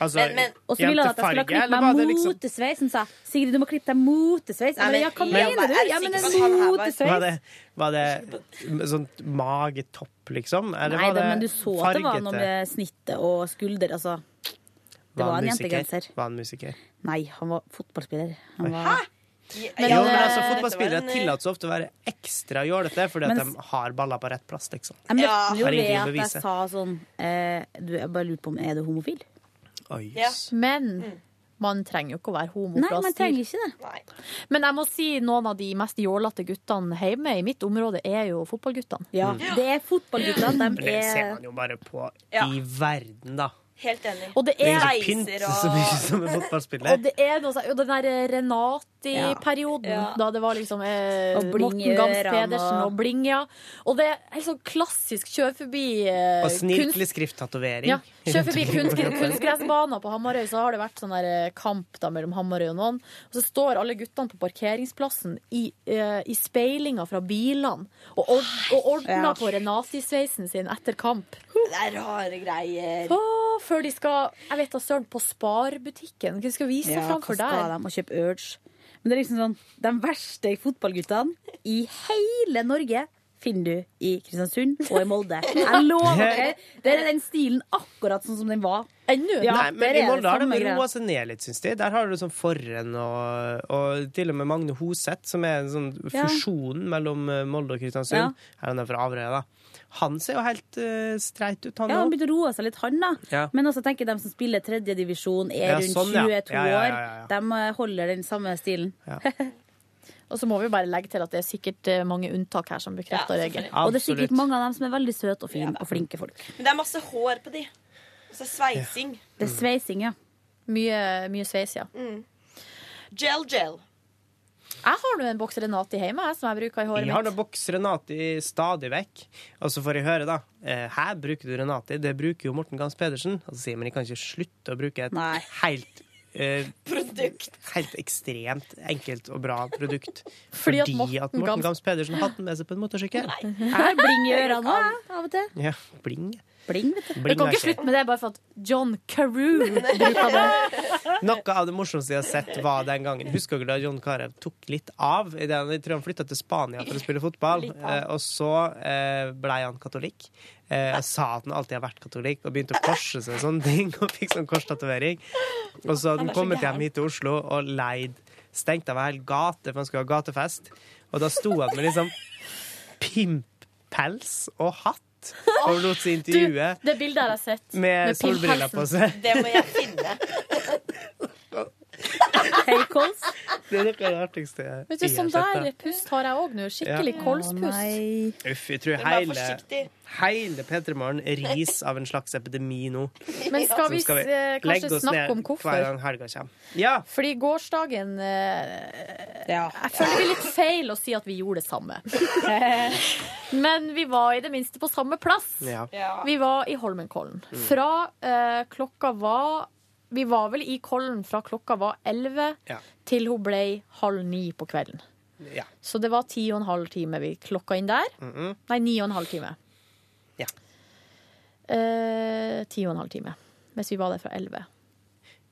Altså, Og så ville han at jeg skulle jentefarge, klippet eller meg var det liksom motesveis. Han sa Sigrid, du må klippe deg motesveis. Jeg Nei, bare, men ja, hva helt mener du? ærlig, Ja, men en på at han her var- motesveis. Var det, var det sånn magetopp, liksom? Eller Nei, var det, det men du så at det var noe fargete? med snittet og skulder. Altså. Det var en musiker? jentegenser. Var han musiker? Nei, han var fotballspiller. Han var... Hæ?! Men, jo, men altså, eh, Fotballspillere en, eh, tillater seg ofte å være ekstra jålete fordi at de har baller på rett plass. liksom. Jeg møtte han jo ved at jeg sa sånn eh, du, Jeg bare lurte på om er du homofil. Oi, Men man trenger jo ikke å være homo Nei, man trenger ikke det. Men jeg må si noen av de mest jålete guttene hjemme i mitt område er jo fotballguttene. Ja, Det er fotballguttene. De Det ser er man jo bare på Ja. i verden, da. Helt enig. Og det Det er er ingen så mye som en fotballspiller. Og det er noe sånn, og den der Renati-perioden, Ja. da det var liksom eh, Og bling Morten Gams Pedersen og- bling, ja. Og det er helt sånn klassisk kjør forbi eh, Og snirkelig skrifttatovering. Ja, Kjør forbi kunst, på kroppen. kunstgressbaner på Hamarøy, så har det vært sånn der eh, kamp da mellom Hamarøy og noen. Og så står alle guttene på parkeringsplassen i, eh, i speilinga fra bilene og, ord, og ordner Ja. på Renati-sveisen sin etter kamp. Det er rare greier. Åh, før de skal jeg vet da søren, på Sparbutikken. De skal vise seg Ja, fram hva skal de? og kjøpe Urge. Men det er liksom sånn De verste fotballguttene i hele Norge finner du i Kristiansund og i Molde. Jeg lover dere. Det er den stilen akkurat sånn som den var. Ennå? Ja, Nei, men I Molde har de roa seg ned litt, syns de. Der har du sånn Forren og, og til og med Magne Hoseth, som er en sånn Ja. fusjon mellom eh, Molde og Kristiansund. Ja. Her er han fra Averøya, da. Han ser jo helt uh, streit ut, han Ja, Han òg. begynte å roe seg litt, han da. Ja. Men også tenker de som spiller tredjedivisjon, er Ja, rundt sånn, 22 Ja, ja, ja, år. ja, ja. De eh, holder den samme stilen. Og så må vi bare legge til at det er sikkert eh, mange unntak her som bekrefter Ja, regelen. Og det er sikkert mange av dem som er veldig søte og fine og flinke folk. Men det er masse hår på de. Og så sveising. Det er sveising, ja. Mye, mye sveis, ja. Mm. Gel, gel. Jeg har nå en boks Renati hjemme jeg, som jeg bruker i håret mitt. Jeg har mitt. boks Renati stadig vekk. Og så får jeg høre, da. Eh, her bruker du Renati. Det bruker jo Morten Gams Pedersen. Og så sier jeg, men jeg kan ikke slutte å bruke et helt Uh, Produkt. Helt ekstremt enkelt og bra produkt. Fordi Fordi, at Morten at Morten Gams- Gams Pedersen har hatt den med seg på en motorsykkel. Jeg bling i ørene òg, av og til. Ja, bling. Bling, vet du. Du kan ikke slutte med det bare for at John Carew bruker det. Noe av det morsomste jeg har sett, var den gangen. Husker dere da John Carew tok litt av? I jeg tror han flytta til Spania for å spille fotball. Eh, og så eh, blei han katolikk. Eh, sa at han alltid har vært katolikk, og begynte å korse seg og sånne ting. Og fikk sånn korstatovering. Og så hadde Han kommet hjem hit til Oslo og leid Stengt av ei hel gate, for han skulle ha gatefest. Og da sto han med liksom pimppels og hatt og lot seg intervjue. Det bildet har jeg sett. Med solbriller på seg. Det må jeg finne. Hei, Kols. Det er noe av det artigste jeg Vet du, Sånn der pust har jeg òg nå. Skikkelig Ja. kolspust. Uff, jeg tror hele, hele P3 Morgen ris av en slags epidemi nå. Men skal vi, skal vi kanskje legge oss snakke ned om hvorfor? Hver gang helga kommer. Ja. Fordi gårsdagen eh, Jeg føler det er litt feil å si at vi gjorde det samme. Men vi var i det minste på samme plass. Ja. Vi var i Holmenkollen. Fra eh, klokka var Vi var vel i Kollen fra klokka var 11 Ja. til hun ble halv ni på kvelden. Ja. Så det var ti og en halv time vi klokka inn der. Mhm. Nei, ni og en halv time. Ja. Eh, ti og en halv time. Hvis vi var der fra 11.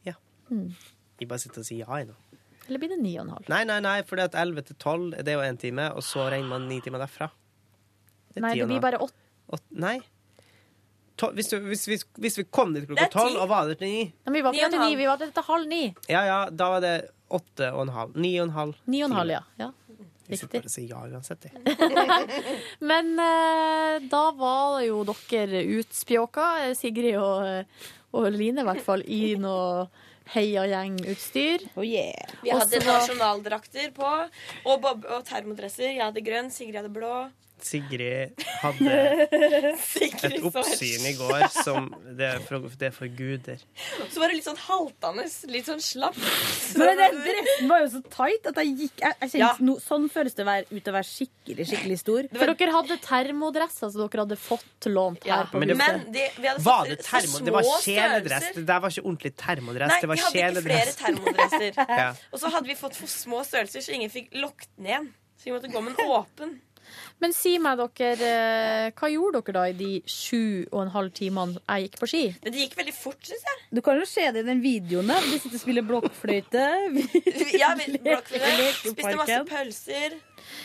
Ja. Mm. Jeg bare sitter og sier ja, jeg nå. Eller blir det ni og en halv? Nei, nei, nei, for det at 11 til 12 det er jo én time, og så regner man ni timer derfra. Det Nei, det blir bare åtte. Åt- Nei. To, hvis, du, hvis, vi, hvis vi kom dit klokka Det tolv og var der til ni Men vi var ikke der til ni, vi var der til halv ni. Ja, ja, da var det åtte og en halv. Ni og en halv. Ni og en halv, ja. ja. Jeg sitter bare sier ja uansett, jeg. Men eh, da var jo dere utspjåka, eh, Sigrid og, eh, og Line i hvert fall, i noe heiagjengutstyr. Oh yeah. Vi hadde nasjonaldrakter på og, bob og termodresser. Jeg hadde grønn, Sigrid hadde blå. Sigrid hadde Sigrid et oppsyn i går som det er for, det er for guder. Så var det litt sånn haltende, litt sånn slapp. Men den dressen var jo så tight at jeg gikk jeg, jeg kjente Ja. no, Sånn føles det å være, ut å være skikkelig skikkelig stor. For dere hadde termodresser som dere hadde fått lånt her på Men det- men de, vi hadde Var det så termo... Det var kjeledress. Det der var ikke ordentlig termodress. Nei, det var vi hadde ikke flere termodresser. Ja. Og så hadde vi fått for små størrelser, så ingen fikk lokket den igjen. Så vi måtte gå med den åpen. Men si meg dere, eh, hva gjorde dere da i de sju og en halv timene jeg gikk på ski? Det gikk veldig fort, syns jeg. Du kan jo se det i den videoen. da De sitter og spiller blokkfløyte. Ja, vi blokkfløyte, spiste masse pølser,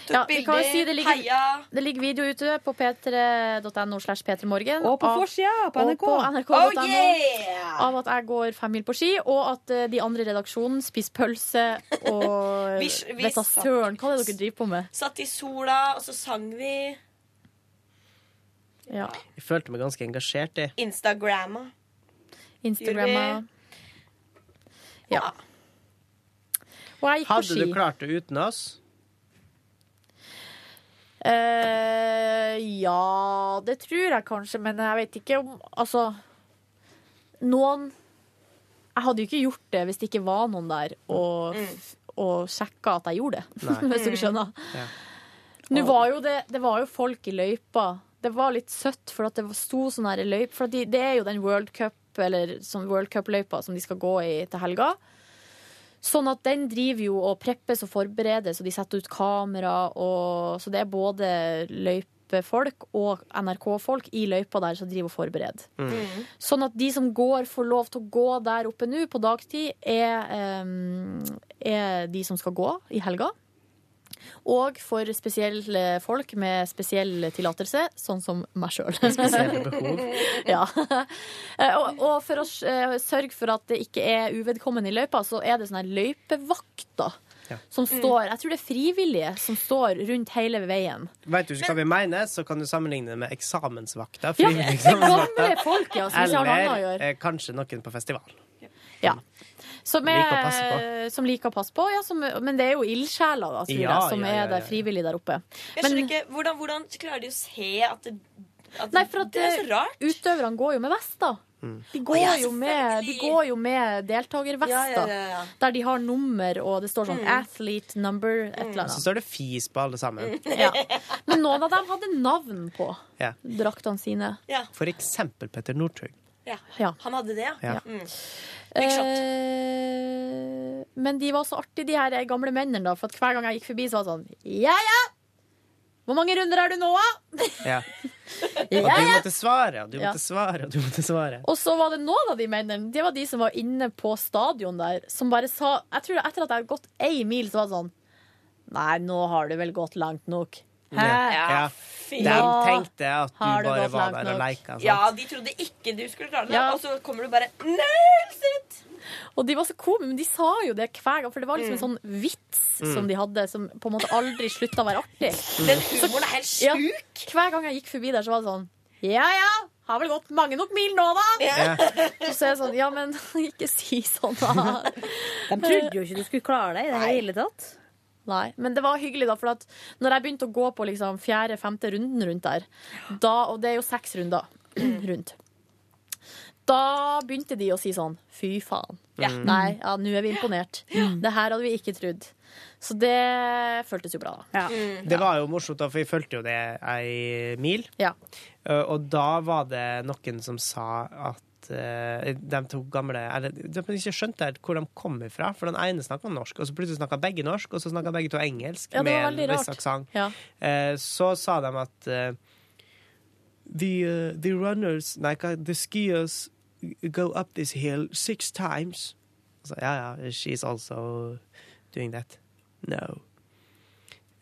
tok Ja, vi kan jo bilder, si det ligger, heia. det ligger video ute på p3.no slash p3morgen. Og på forsida på og NRK. på nrk.no Oh, yeah! Av at jeg går fem mil på ski, og at eh, de andre i redaksjonen spiser pølse og Vi- vi Vet da søren hva det er dere driver på med. Satt i sola, og så sang vi. Ja. Jeg følte meg ganske engasjert i. Instagramma. Instagramma. Ja. Og jeg gikk på Hadde du klart det uten oss? Eh, ja, det tror jeg kanskje, men jeg vet ikke om Altså noen Jeg hadde jo ikke gjort det hvis det ikke var noen der og, og sjekka at jeg gjorde det. Hvis du skjønner. Ja. Nå var jo det, det var jo folk i løypa. Det var litt søtt, for at det sto sånn her løype For at de, det er jo den World Cup, eller sånn World Cup-løypa som de skal gå i til helga. Sånn at den driver jo og preppes og forberedes, og de setter ut kamera. Og, så det er både løypefolk og NRK-folk i løypa der som driver og forbereder. Mm. Sånn at de som går, får lov til å gå der oppe nå på dagtid, er, em, er de som skal gå i helga. Og for spesielle folk med spesiell tillatelse, sånn som meg sjøl. Spesielle behov. ja. Eh, og, og for å eh, sørge for at det ikke er uvedkommende i løypa, så er det sånne løypevakter. Ja. Som står, Jeg tror det er frivillige som står rundt hele veien. Vet du ikke hva vi mener, så kan du sammenligne det med eksamensvakter. Ja, frivillige gamle folk, ja, som ikke har noe å gjøre. Eller eh, kanskje noen på festival. Ja. Som, er, Liker å passe som liker å passe på. Ja, som, men det er jo ildsjeler da, tror Ja, jeg, som ja, ja, er der frivillige frivillig der oppe. Jeg skjønner ikke, hvordan, hvordan klarer de å se at det, at Nei, for at det er så rart? utøverne går jo med vest, Mm. De går, oh, ja, jo med, de går jo med deltakervester. Ja, ja, ja, ja. Der de har nummer, og det står sånn Mm. 'athlete number', et eller annet. Så står det fis på alle sammen. Ja. Men noen av dem hadde navn på Ja. draktene sine. Ja. For eksempel Petter Northug. Ja. Ja. Han hadde det, ja. Ja. Mm. Eh, men de var så artige, de her gamle mennene, da. For at hver gang jeg gikk forbi, så var det sånn Ja, ja! Hvor mange runder er du nå, da? Ja. ja, Ja, du måtte svare, og du måtte svare, og du måtte svare. Og så var det noen av de mennene Det var de som var inne på stadion der, som bare sa Jeg tror etter at jeg hadde gått ei mil, så var det sånn Nei, nå har du vel gått langt nok. Hæ? Ja. fy. De tenkte at du har det bare gått var langt der og nok. leika. sant? Ja, de trodde ikke du skulle klare det, Ja. og så kommer du bare Nails it! Og de var så komiske, men de sa jo det hver gang, for det var liksom en Mm. sånn vits Mm. som de hadde, som på en måte aldri slutta å være artig. Den humoren er helt Ja, sjuk. hver gang jeg gikk forbi der, så var det sånn Ja ja, har vel gått mange nok mil nå, da? Ja. Og så er det sånn Ja, men ikke si sånn, da. De trodde jo ikke du skulle klare deg i det hele tatt. Nei, men det var hyggelig, da, for at når jeg begynte å gå på liksom fjerde-femte runden rundt der, da, og det er jo seks runder rundt, da begynte de å si sånn Fy faen. Ja. Nei, ja, nå er vi imponert. Det her hadde vi ikke trodd. Så det føltes jo bra, da. Det var jo morsomt, da, for vi fulgte jo det ei mil. Ja. Uh, Og da var det noen som sa at uh, de to gamle eller, De ikke skjønte helt hvor de kom fra, for den ene snakka norsk, og så plutselig snakka begge norsk, og så snakka begge to engelsk Ja, med en viss aksent. Ja. Uh, så sa de at uh, the, the runners, nei, the skiers go up this hill six times. Så, ja, ja, she's also doing that. No.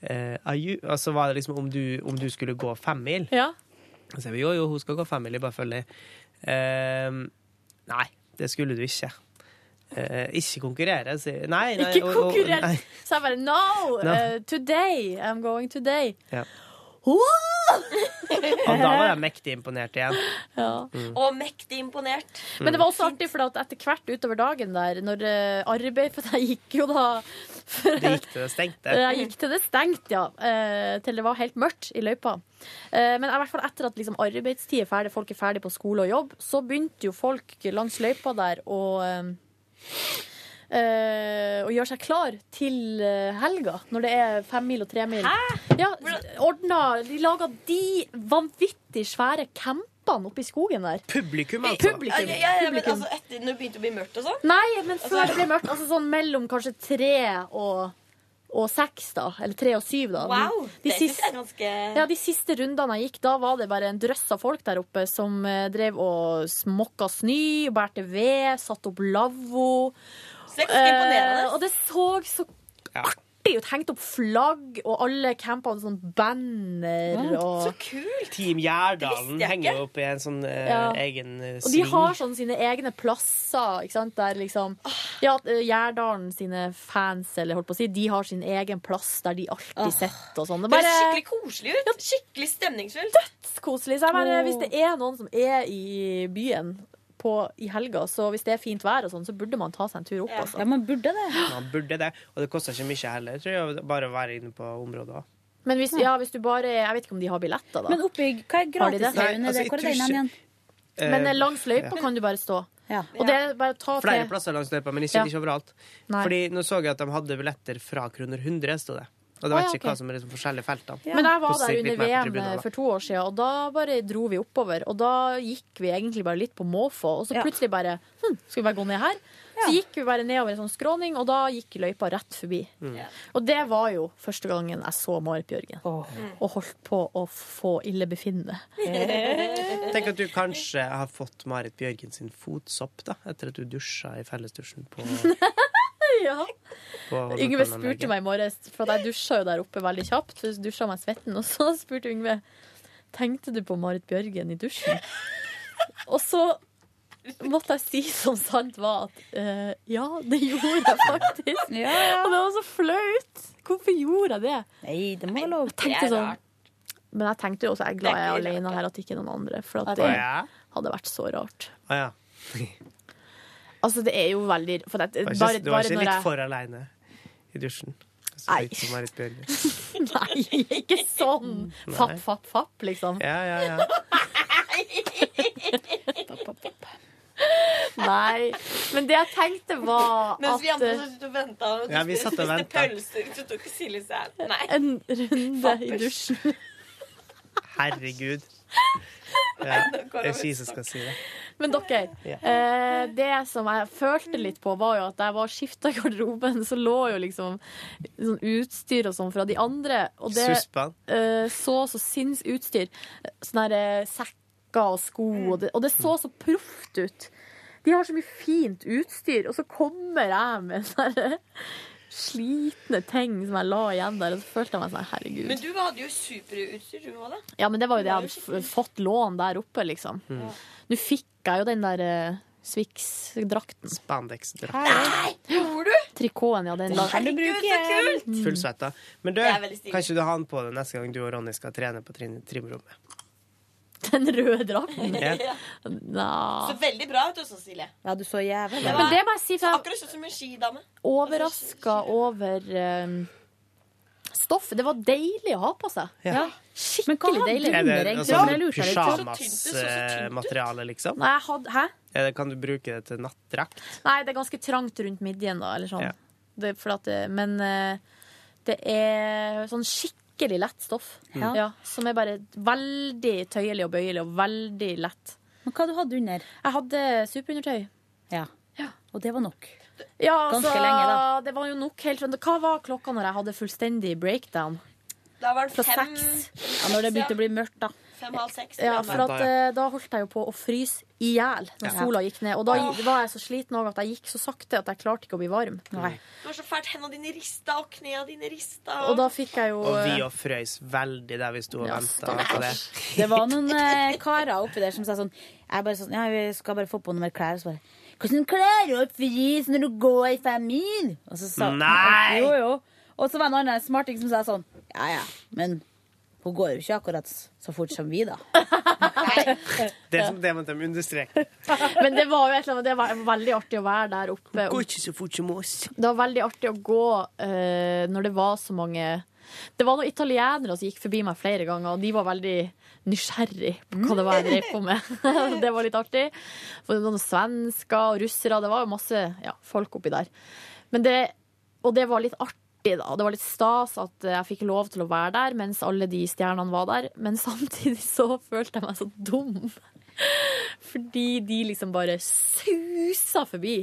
Uh, are you, og så var det liksom om du, om du skulle gå fem mil. Ja. Så vi jo, jo, hun skal gå fem mil, bare følg dem. Ehm, nei, det skulle du ikke. Uh, ikke konkurrere. sier Nei, nei. Ikke konkurrere! Så jeg bare No! Uh, today. I'm going today. Ja. Oh! Og da var jeg mektig imponert igjen. Ja. Mm. Og mektig imponert. Men det var også artig, for at etter hvert utover dagen der, når arbeidet arbeid For jeg gikk jo da Det gikk til det stengte. Jeg gikk til det stengt, ja. eh, til det var helt mørkt i løypa. Eh, men i hvert fall etter at liksom, arbeidstid er ferdig, folk er ferdig på skole og jobb, så begynte jo folk langs løypa der å eh, eh, gjøre seg klar til helga, når det er femmil og tremil. Ja, ordna, de laga de vanvittig svære campene oppe i skogen der. Publikum, altså. Publikum. Ja, ja, ja, men Publikum. altså, etter, når det begynte å bli mørkt og sånn? Nei, men før det ble mørkt. Altså sånn mellom kanskje tre og, og seks, da. Eller tre og syv, da. Wow, De det siste- er ganske Ja, De siste rundene jeg gikk, da var det bare en drøss av folk der oppe som eh, drev og smokka snø, bærte ved, satte opp lavvo. Så det er ganske imponerende. Eh, og det så så artig ut. Hengt opp flagg, og alle campene sånn banner og Så kult! Team Gjerdalen Det henger jo opp i en sånn uh, Ja. egen sving. Og de har sånn sine egne plasser, ikke sant, der liksom Ja, eh, Gjerdalen sine fans, eller holdt på å si, de har sin egen plass der de alltid sitter og sånn. Det høres skikkelig koselig ut. Skikkelig stemningsfullt. Dødskoselig. Så jeg bare, hvis det er noen som er i byen på, i helga, så hvis det er fint vær og sånn, så burde man ta seg en tur opp. Altså. Ja, man burde det. Man burde det, og det koster ikke mye heller, tror jeg, bare å være inne på området. òg. Men hvis, ja, hvis du bare Jeg vet ikke om de har billetter, da. Men oppbygg, hva er gratis? er det? Nei, altså, Hvor er den igjen? Eh, Men eh, langs løypa ja. kan du bare stå. Og det er bare å ta Flere til plasser langs løypa, men ikke, Ja. ikke overalt. Nei. Fordi nå så jeg at de hadde billetter fra kroner 100, sto det. Og det vet ja, ikke hva som er liksom forskjellige feltene. Men jeg var Hvordan der under VM for to år siden, og da bare dro vi oppover. Og da gikk vi egentlig bare litt på måfå, og så plutselig bare hm, Skal vi bare gå ned her? Så gikk vi bare nedover en sånn skråning, og da gikk løypa rett forbi. Mm. Og det var jo første gangen jeg så Marit Bjørgen. Og holdt på å få illebefinnende. Tenk at du kanskje har fått Marit Bjørgen sin fotsopp da, etter at du dusja i fellesdusjen på, ja. Yngve spurte meg i morges, for jeg dusja jo der oppe veldig kjapt. Så dusja meg svetten, og så spurte Yngve Tenkte du på Marit Bjørgen i dusjen. Og så måtte jeg si som sant var at uh, ja, det gjorde jeg faktisk. Ja, ja. Og det var så flaut. Hvorfor gjorde jeg det? Nei, det må lov. Jeg tenkte sånn men jeg tenkte jo også jeg er glad jeg er alene her, at ikke noen andre. For at det hadde vært så rart. Ah, ja. Altså, det er jo veldig for det, Du var bare, ikke, du var ikke litt jeg for aleine i dusjen? Nei. Nei, ikke sånn! Fapp, Nei. fapp, fapp, liksom. Ja, ja, ja. Nei. Men det jeg tenkte, var Mens vi andre satt og venta. Og Ja, vi satt og spiste ventet. pølser, så tok Silje seg En runde i dusjen. Herregud. Ja, jeg er jeg skal si det. Men dere, Ja. eh, det som jeg følte litt på, var jo at da jeg var skifta i garderoben, så lå jo liksom sånn utstyr og sånn fra de andre. Og det eh, så så sinns utstyr. Sånne her, eh, sekker og sko, og det, og det så så proft ut. De har så mye fint utstyr, og så kommer jeg med sånn her slitne ting som jeg la igjen der, og så følte jeg meg sånn herregud. Men du hadde jo superutstyr, du òg, da. Ja, men det var jo det jeg hadde fått lån der oppe, liksom. Mm. Nå fikk jeg jo den der uh, Swix-drakten. Spandex-drakt. Gjorde du? Trikoten, ja. Den la- Herregud, så kult! svetta. Men du, Det kan ikke du ha den på deg neste gang du og Ronny skal trene på trimrommet? Den røde drakten? Ja. Så veldig bra ut Silje. Ja, du så jævlig Det Men det må jeg si, for akkurat sånn som en skidame. overraska over um, stoffet. Det var deilig å ha på seg. Ja. Skikkelig deilig. Er det en altså, Men jeg pyjamasmateriale, liksom? Nei, had, hæ? Det, kan du bruke det til nattdrakt? Nei, det er ganske trangt rundt midjen, da. Eller sånn. Ja. Det, for at det, men eh, det er sånn skikkelig lett stoff. Ja. Ja, som er bare veldig tøyelig og bøyelig og veldig lett. Men hva du hadde under? Jeg hadde superundertøy. Ja. Og det var nok. Ja, Ganske altså, lenge, da. Det var jo nok helt sånn Hva var klokka når jeg hadde fullstendig breakdown? Da var det Fra fem seks. Ja, når det begynte å bli mørkt, da. Fem-halv seks. Ja, for at, eh, da holdt jeg jo på å fryse i hjel når Ja. sola gikk ned. Og da gi- var jeg så sliten at jeg gikk så sakte at jeg klarte ikke å bli varm. Det var så fælt. Hendene dine rista, og knærne dine rista. Og da fikk jeg jo Og vi eh, òg frøys veldig der vi sto og Ja, venta på det. Det var noen eh, karer oppi der som sa sånn Jeg bare sånn, ja, vi skal bare få på noen mer klær. Og så bare Hvordan klær du opp frys når du går fem mil? Og så sa Nei! Jo, jo. Og så var det en annen smarting som sa sånn Ja, ja, men hun går jo ikke akkurat så fort som vi, da. Det er som det måtte de understreke. Men det var jo et eller annet, det var veldig artig å være der oppe. Går ikke så fort som oss. Det var veldig artig å gå uh, når det var så mange Det var noen italienere som gikk forbi meg flere ganger, og de var veldig nysgjerrig på hva det var jeg drev på med. det var litt artig. For noen svensker og russere, det var jo masse ja, folk oppi der. Men det, og det var litt artig, da. Det var litt stas at jeg fikk lov til å være der mens alle de stjernene var der. Men samtidig så følte jeg meg så dum. Fordi de liksom bare susa forbi.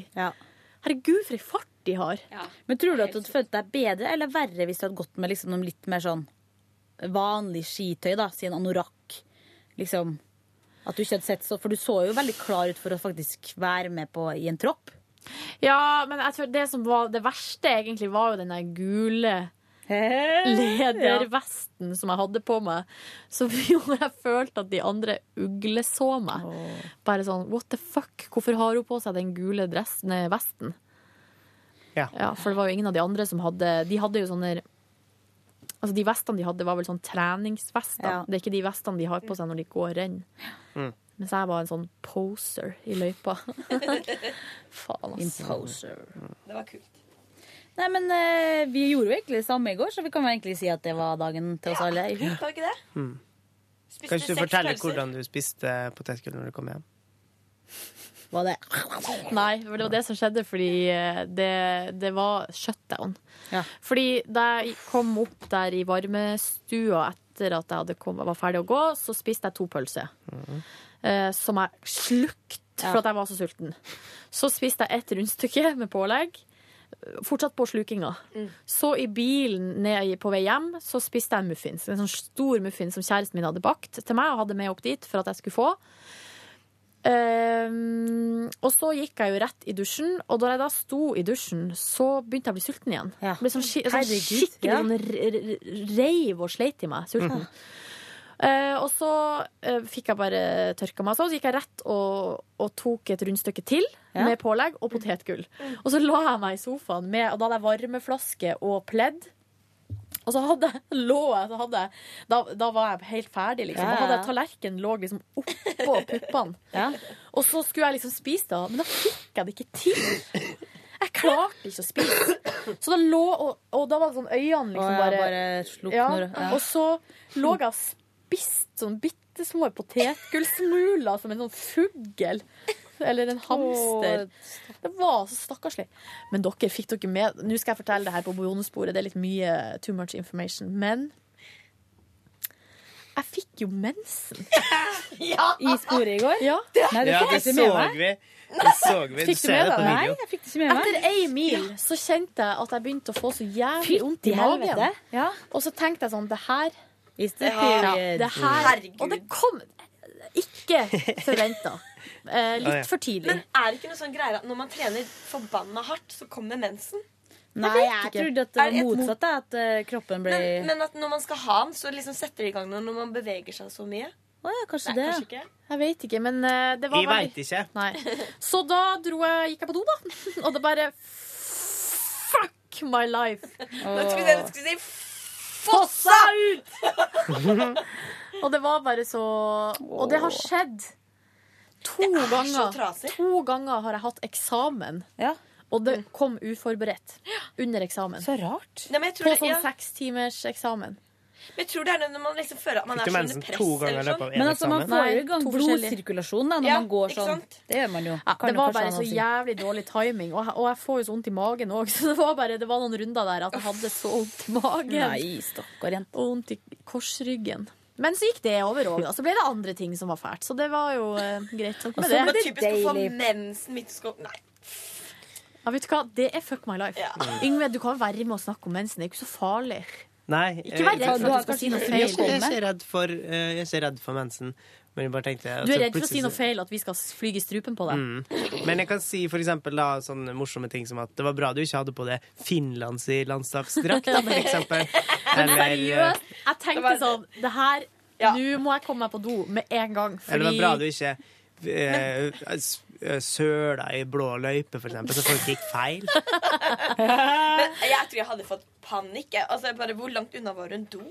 Herregud, for ei fart de har. Men tror du at du hadde følt deg bedre eller verre hvis du hadde gått med liksom noe litt mer sånn vanlig skitøy, da, si en anorakk? Liksom At du ikke hadde sett så For du så jo veldig klar ut for å faktisk være med på i en tropp. Ja, men jeg tror det som var det verste, egentlig, var jo den der gule ledervesten som jeg hadde på meg. Som gjorde jeg følte at de andre ugleså meg. Bare sånn what the fuck, hvorfor har hun på seg den gule dressen, vesten? Ja. For det var jo ingen av de andre som hadde De hadde jo sånne Altså De vestene de hadde, var vel sånn treningsvester. Ja. Det er ikke de vestene de har på seg når de går renn. Mm. Mens jeg var en sånn poser i løypa. Faen, altså. Imposer. Det var kult. Nei, men eh, vi gjorde jo egentlig det samme i går, så vi kan vel egentlig si at det var dagen til oss alle. Ja, var det ikke det? Mm. Spiste Kan ikke du seks fortelle pølser. hvordan du spiste potetgull når du kom hjem? Var det Nei, for det var det som skjedde fordi eh, det, det var shutdown. Fordi da jeg kom opp der i varmestua etter at jeg hadde kom, var ferdig å gå, så spiste jeg to pølser. Eh, som jeg slukte for at jeg var så sulten. Så spiste jeg et rundstykke med pålegg. Fortsatt på slukinga. Så i bilen ned på vei hjem så spiste jeg en muffins. En sånn stor muffins som kjæresten min hadde bakt til meg og hadde med opp dit for at jeg skulle få. Um, og så gikk jeg jo rett i dusjen, og da jeg da sto i dusjen, så begynte jeg å bli sulten igjen. Jeg Ble sånn, sånn skikkelig ja. sånn reiv og sleit i meg. Sulten. Eh, og så eh, fikk jeg bare tørka meg. Så gikk jeg rett og, og tok et rundstykke til Ja. med pålegg og potetgull. Og så la jeg meg i sofaen, med, og da hadde jeg varmeflaske og pledd. Og så hadde lå jeg, så hadde da, da var jeg helt ferdig, liksom. Ja, Da hadde ja. jeg tallerkenen lå liksom oppå puppene. Og så skulle jeg liksom spise det, men da fikk jeg det ikke til. Jeg klarte ikke å spise. Så da lå, og, og da var det sånn øynene liksom ja, bare, bare slukner, ja. ja. Og så lå jeg og spiste sånn bitte små potetgullsmuler som en sånn fugl. Eller en hamster. Det var så stakkarslig. Men dere, fikk dere med Nå skal jeg fortelle det her på bonussporet. Det er litt mye too much information. Men jeg fikk jo mensen. I sporet i går? Ja. Nei, det Ja, det så vi. Det så vi. Du Fikk du ser med det på deg video. Nei, jeg fikk det ikke med meg. Etter ei mil så kjente jeg at jeg begynte å få så jævlig vondt i magen. Ja. Og så tenkte jeg sånn Det her Is the ja, period. det her Herregud. Og det kom ikke forventa. Eh, Ah, ja. litt for tidlig. Men er det ikke noe sånn greier at når man trener forbanna hardt, så kommer mensen? Nei, jeg trodde at det var motsatt. At eh, kroppen ble Men, men at når man skal ha den, så liksom setter det i gang noe når man beveger seg så mye? Å ja, kanskje Nei, det. kanskje ikke. Jeg vet ikke, men eh, det var Jeg veldig- veit ikke. Nei. Så da dro jeg, gikk jeg på do, da. Og det bare Fuck my life. Nå skulle jeg- du skulle si Fossa ut! og det var bare så Og det har skjedd to Det er så ganger. trasig. To ganger har jeg hatt eksamen. Og det kom uforberedt under eksamen. Så rart. Nei, men jeg tror På sånn ja. sekstimer's eksamen. Men jeg tror det er når man liksom føler at man er under press. to ganger eller sånn. Men altså, man får jo i gang blodsirkulasjon da, når Ja, man går sånn. Det gjør man jo. Ja, det var bare så jævlig dårlig timing, og, og jeg får jo så vondt i magen òg. Så det var, bare, det var noen runder der at jeg hadde så vondt i magen. Nei, stakkar jente. Og vondt i korsryggen. Men så gikk det over òg, så ble det andre ting som var fælt. Så det var jo eh, greit med Og så det. er typisk å få mensen midt i sko... Nei. Ja, vet du hva? Det er fuck my life. Yngve, du kan være med og snakke om mensen. Det er ikke så farlig. Nei. Ikke vær redd eh, for at du skal si noe feil. Jeg er ikke redd for, eh, jeg er ikke redd for mensen. Men jeg bare tenkte altså, Du er redd for å si noe feil, at vi skal flyge i strupen på deg. Mm. Men jeg kan si for eksempel da, sånne morsomme ting som at det var bra du ikke hadde på det Finlands i landslagsdrakt, for eksempel. Eller, eh, seriøst, jeg tenkte sånn Det her Nå må jeg komme meg på do med en gang. eller det var bra du ikke eh, eh, søla i blå løype, for eksempel, så folk gikk feil. Men jeg tror jeg hadde fått panikk. Altså, bare, hvor langt unna var hun do?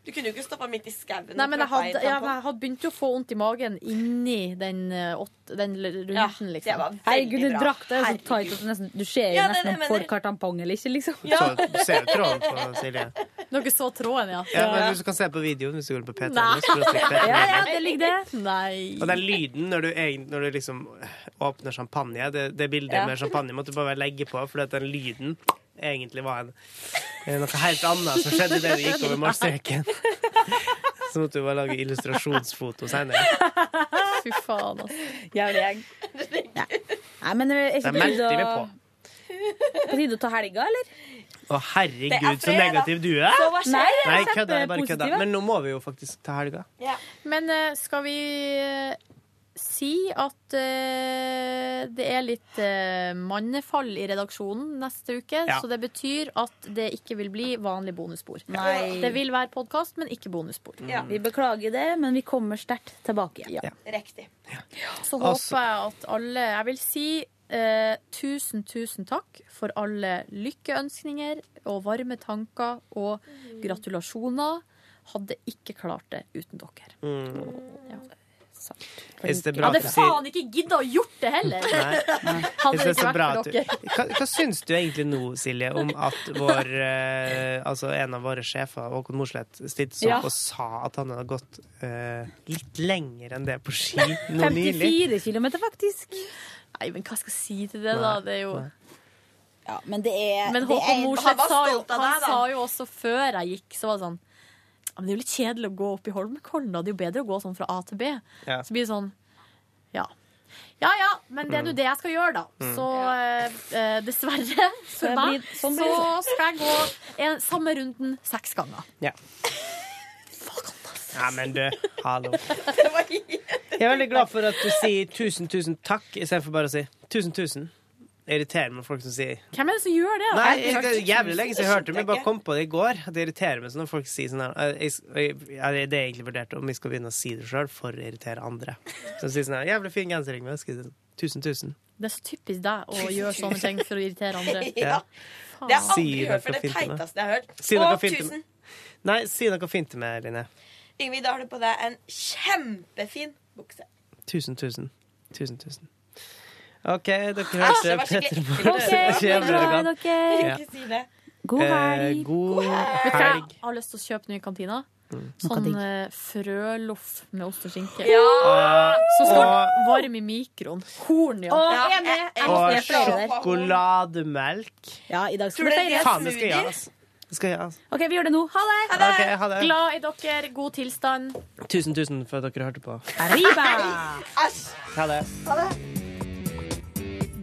Du kunne jo ikke stoppa midt i skauen. Nei, men jeg hadde, ja, men jeg hadde begynt å få vondt i magen inni den, eh, åt- den runden, liksom. det var Herregud, du drakk det er så tight at du nesten, du ser jo Ja, nesten om folk mener. eller ikke, liksom. Så, du ser jo tråden på Silje. Dere så tråden, ja? Ja, men Du kan se på videoen hvis du går på P3. Nei. skråstrek P3. Ja, ja, det ligger det. Nei. Og den lyden når du, når du liksom åpner champagne, det, det bildet Ja. med champagne måtte du bare legge på, for den lyden egentlig var en, eh, noe helt annet som skjedde idet du gikk over målstreken. Så måtte du bare lage illustrasjonsfoto senere. Fy faen, altså. Jævlig gjeng. Ja. Nei, men er ikke det meldte vi på. På tide å ta helga, eller? Å, herregud, er så negativ du er! Nei, Nei, kødda. Jeg bare kødda. Men nå må vi jo faktisk ta helga. Men eh, skal vi si at uh, det er litt uh, mannefall i redaksjonen neste uke? Ja. Så det betyr at det ikke vil bli vanlig bonusspor. Nei. Det vil være podkast, men ikke bonusspor. Vi beklager det, men vi kommer sterkt tilbake igjen. Riktig. Så Altså- håper jeg at alle Jeg vil si uh, tusen, tusen takk for alle lykkeønskninger og varme tanker og gratulasjoner. Hadde ikke klart det uten dere. Mm. Ja. Er Jeg hadde faen ikke gidda å gjort det heller! Nei. Hadde det ikke vært for du, dere. hva, hva syns du egentlig nå, Silje, om at vår, eh, altså en av våre sjefer, Håkon Mosleth, stilte seg Ja. opp og sa at han hadde gått eh, litt lenger enn det på ski nå nylig? 54 km, faktisk. Nei, men hva skal jeg si til det, da? Det er jo Ja, men det er Men Håkon Mosleth sa, jo- han deg, sa jo også før jeg gikk, så var det sånn men Det er jo litt kjedelig å gå opp i Holmenkollen, da. Det er jo bedre å gå sånn fra A til B. Ja. Så blir det sånn Ja. Ja ja, men det er nå det jeg skal gjøre, da. Mm. Så eh, eh, dessverre Så for meg sånn så skal jeg gå en, samme runden seks ganger. Ja. Ja, men du, hallo. Jeg er veldig glad for at du sier tusen, tusen takk istedenfor bare å si tusen, tusen. Irriterer meg folk som sier Hvem er det som gjør det? Nei, Jeg det er jævlig lenge siden jeg hørte det, men jeg bare kom på det i går. At det irriterer meg sånn når folk sier sånn her jeg, jeg, Det er egentlig vurdert om vi skal begynne å si det sjøl for å irritere andre. De sier sånn her Jævlig fin genser, sånn, Tusen, tusen. Det er så typisk deg å gjøre sånne ting for å irritere andre. Ja. Det har jeg aldri hørt, for det teiteste jeg har hørt. Si noe Og fint til tusen. meg. Nei, si noe fint til meg, Line. Ingvild, da har du på deg en kjempefin bukse. Tusen, tusen. Tusen, tusen. OK, dere Æsj, hørte det Petter i Gan. dere. Ikke si det. God helg. god Vet du hva helg. jeg har lyst til å kjøpe nå i kantina? Mm. Sånn eh, frøloff med ost og skinke. Ja! Så skal Og- den varme i mikroen. Korn, ja. Enig. Jeg Og sjokolademelk. Ja, i dag skal det det feires. Det altså. Det altså. OK, vi gjør det nå. Ha det! Ok, ha det. Glad i dere. God tilstand. Tusen, tusen for at dere hørte på. Arriba! Ha det.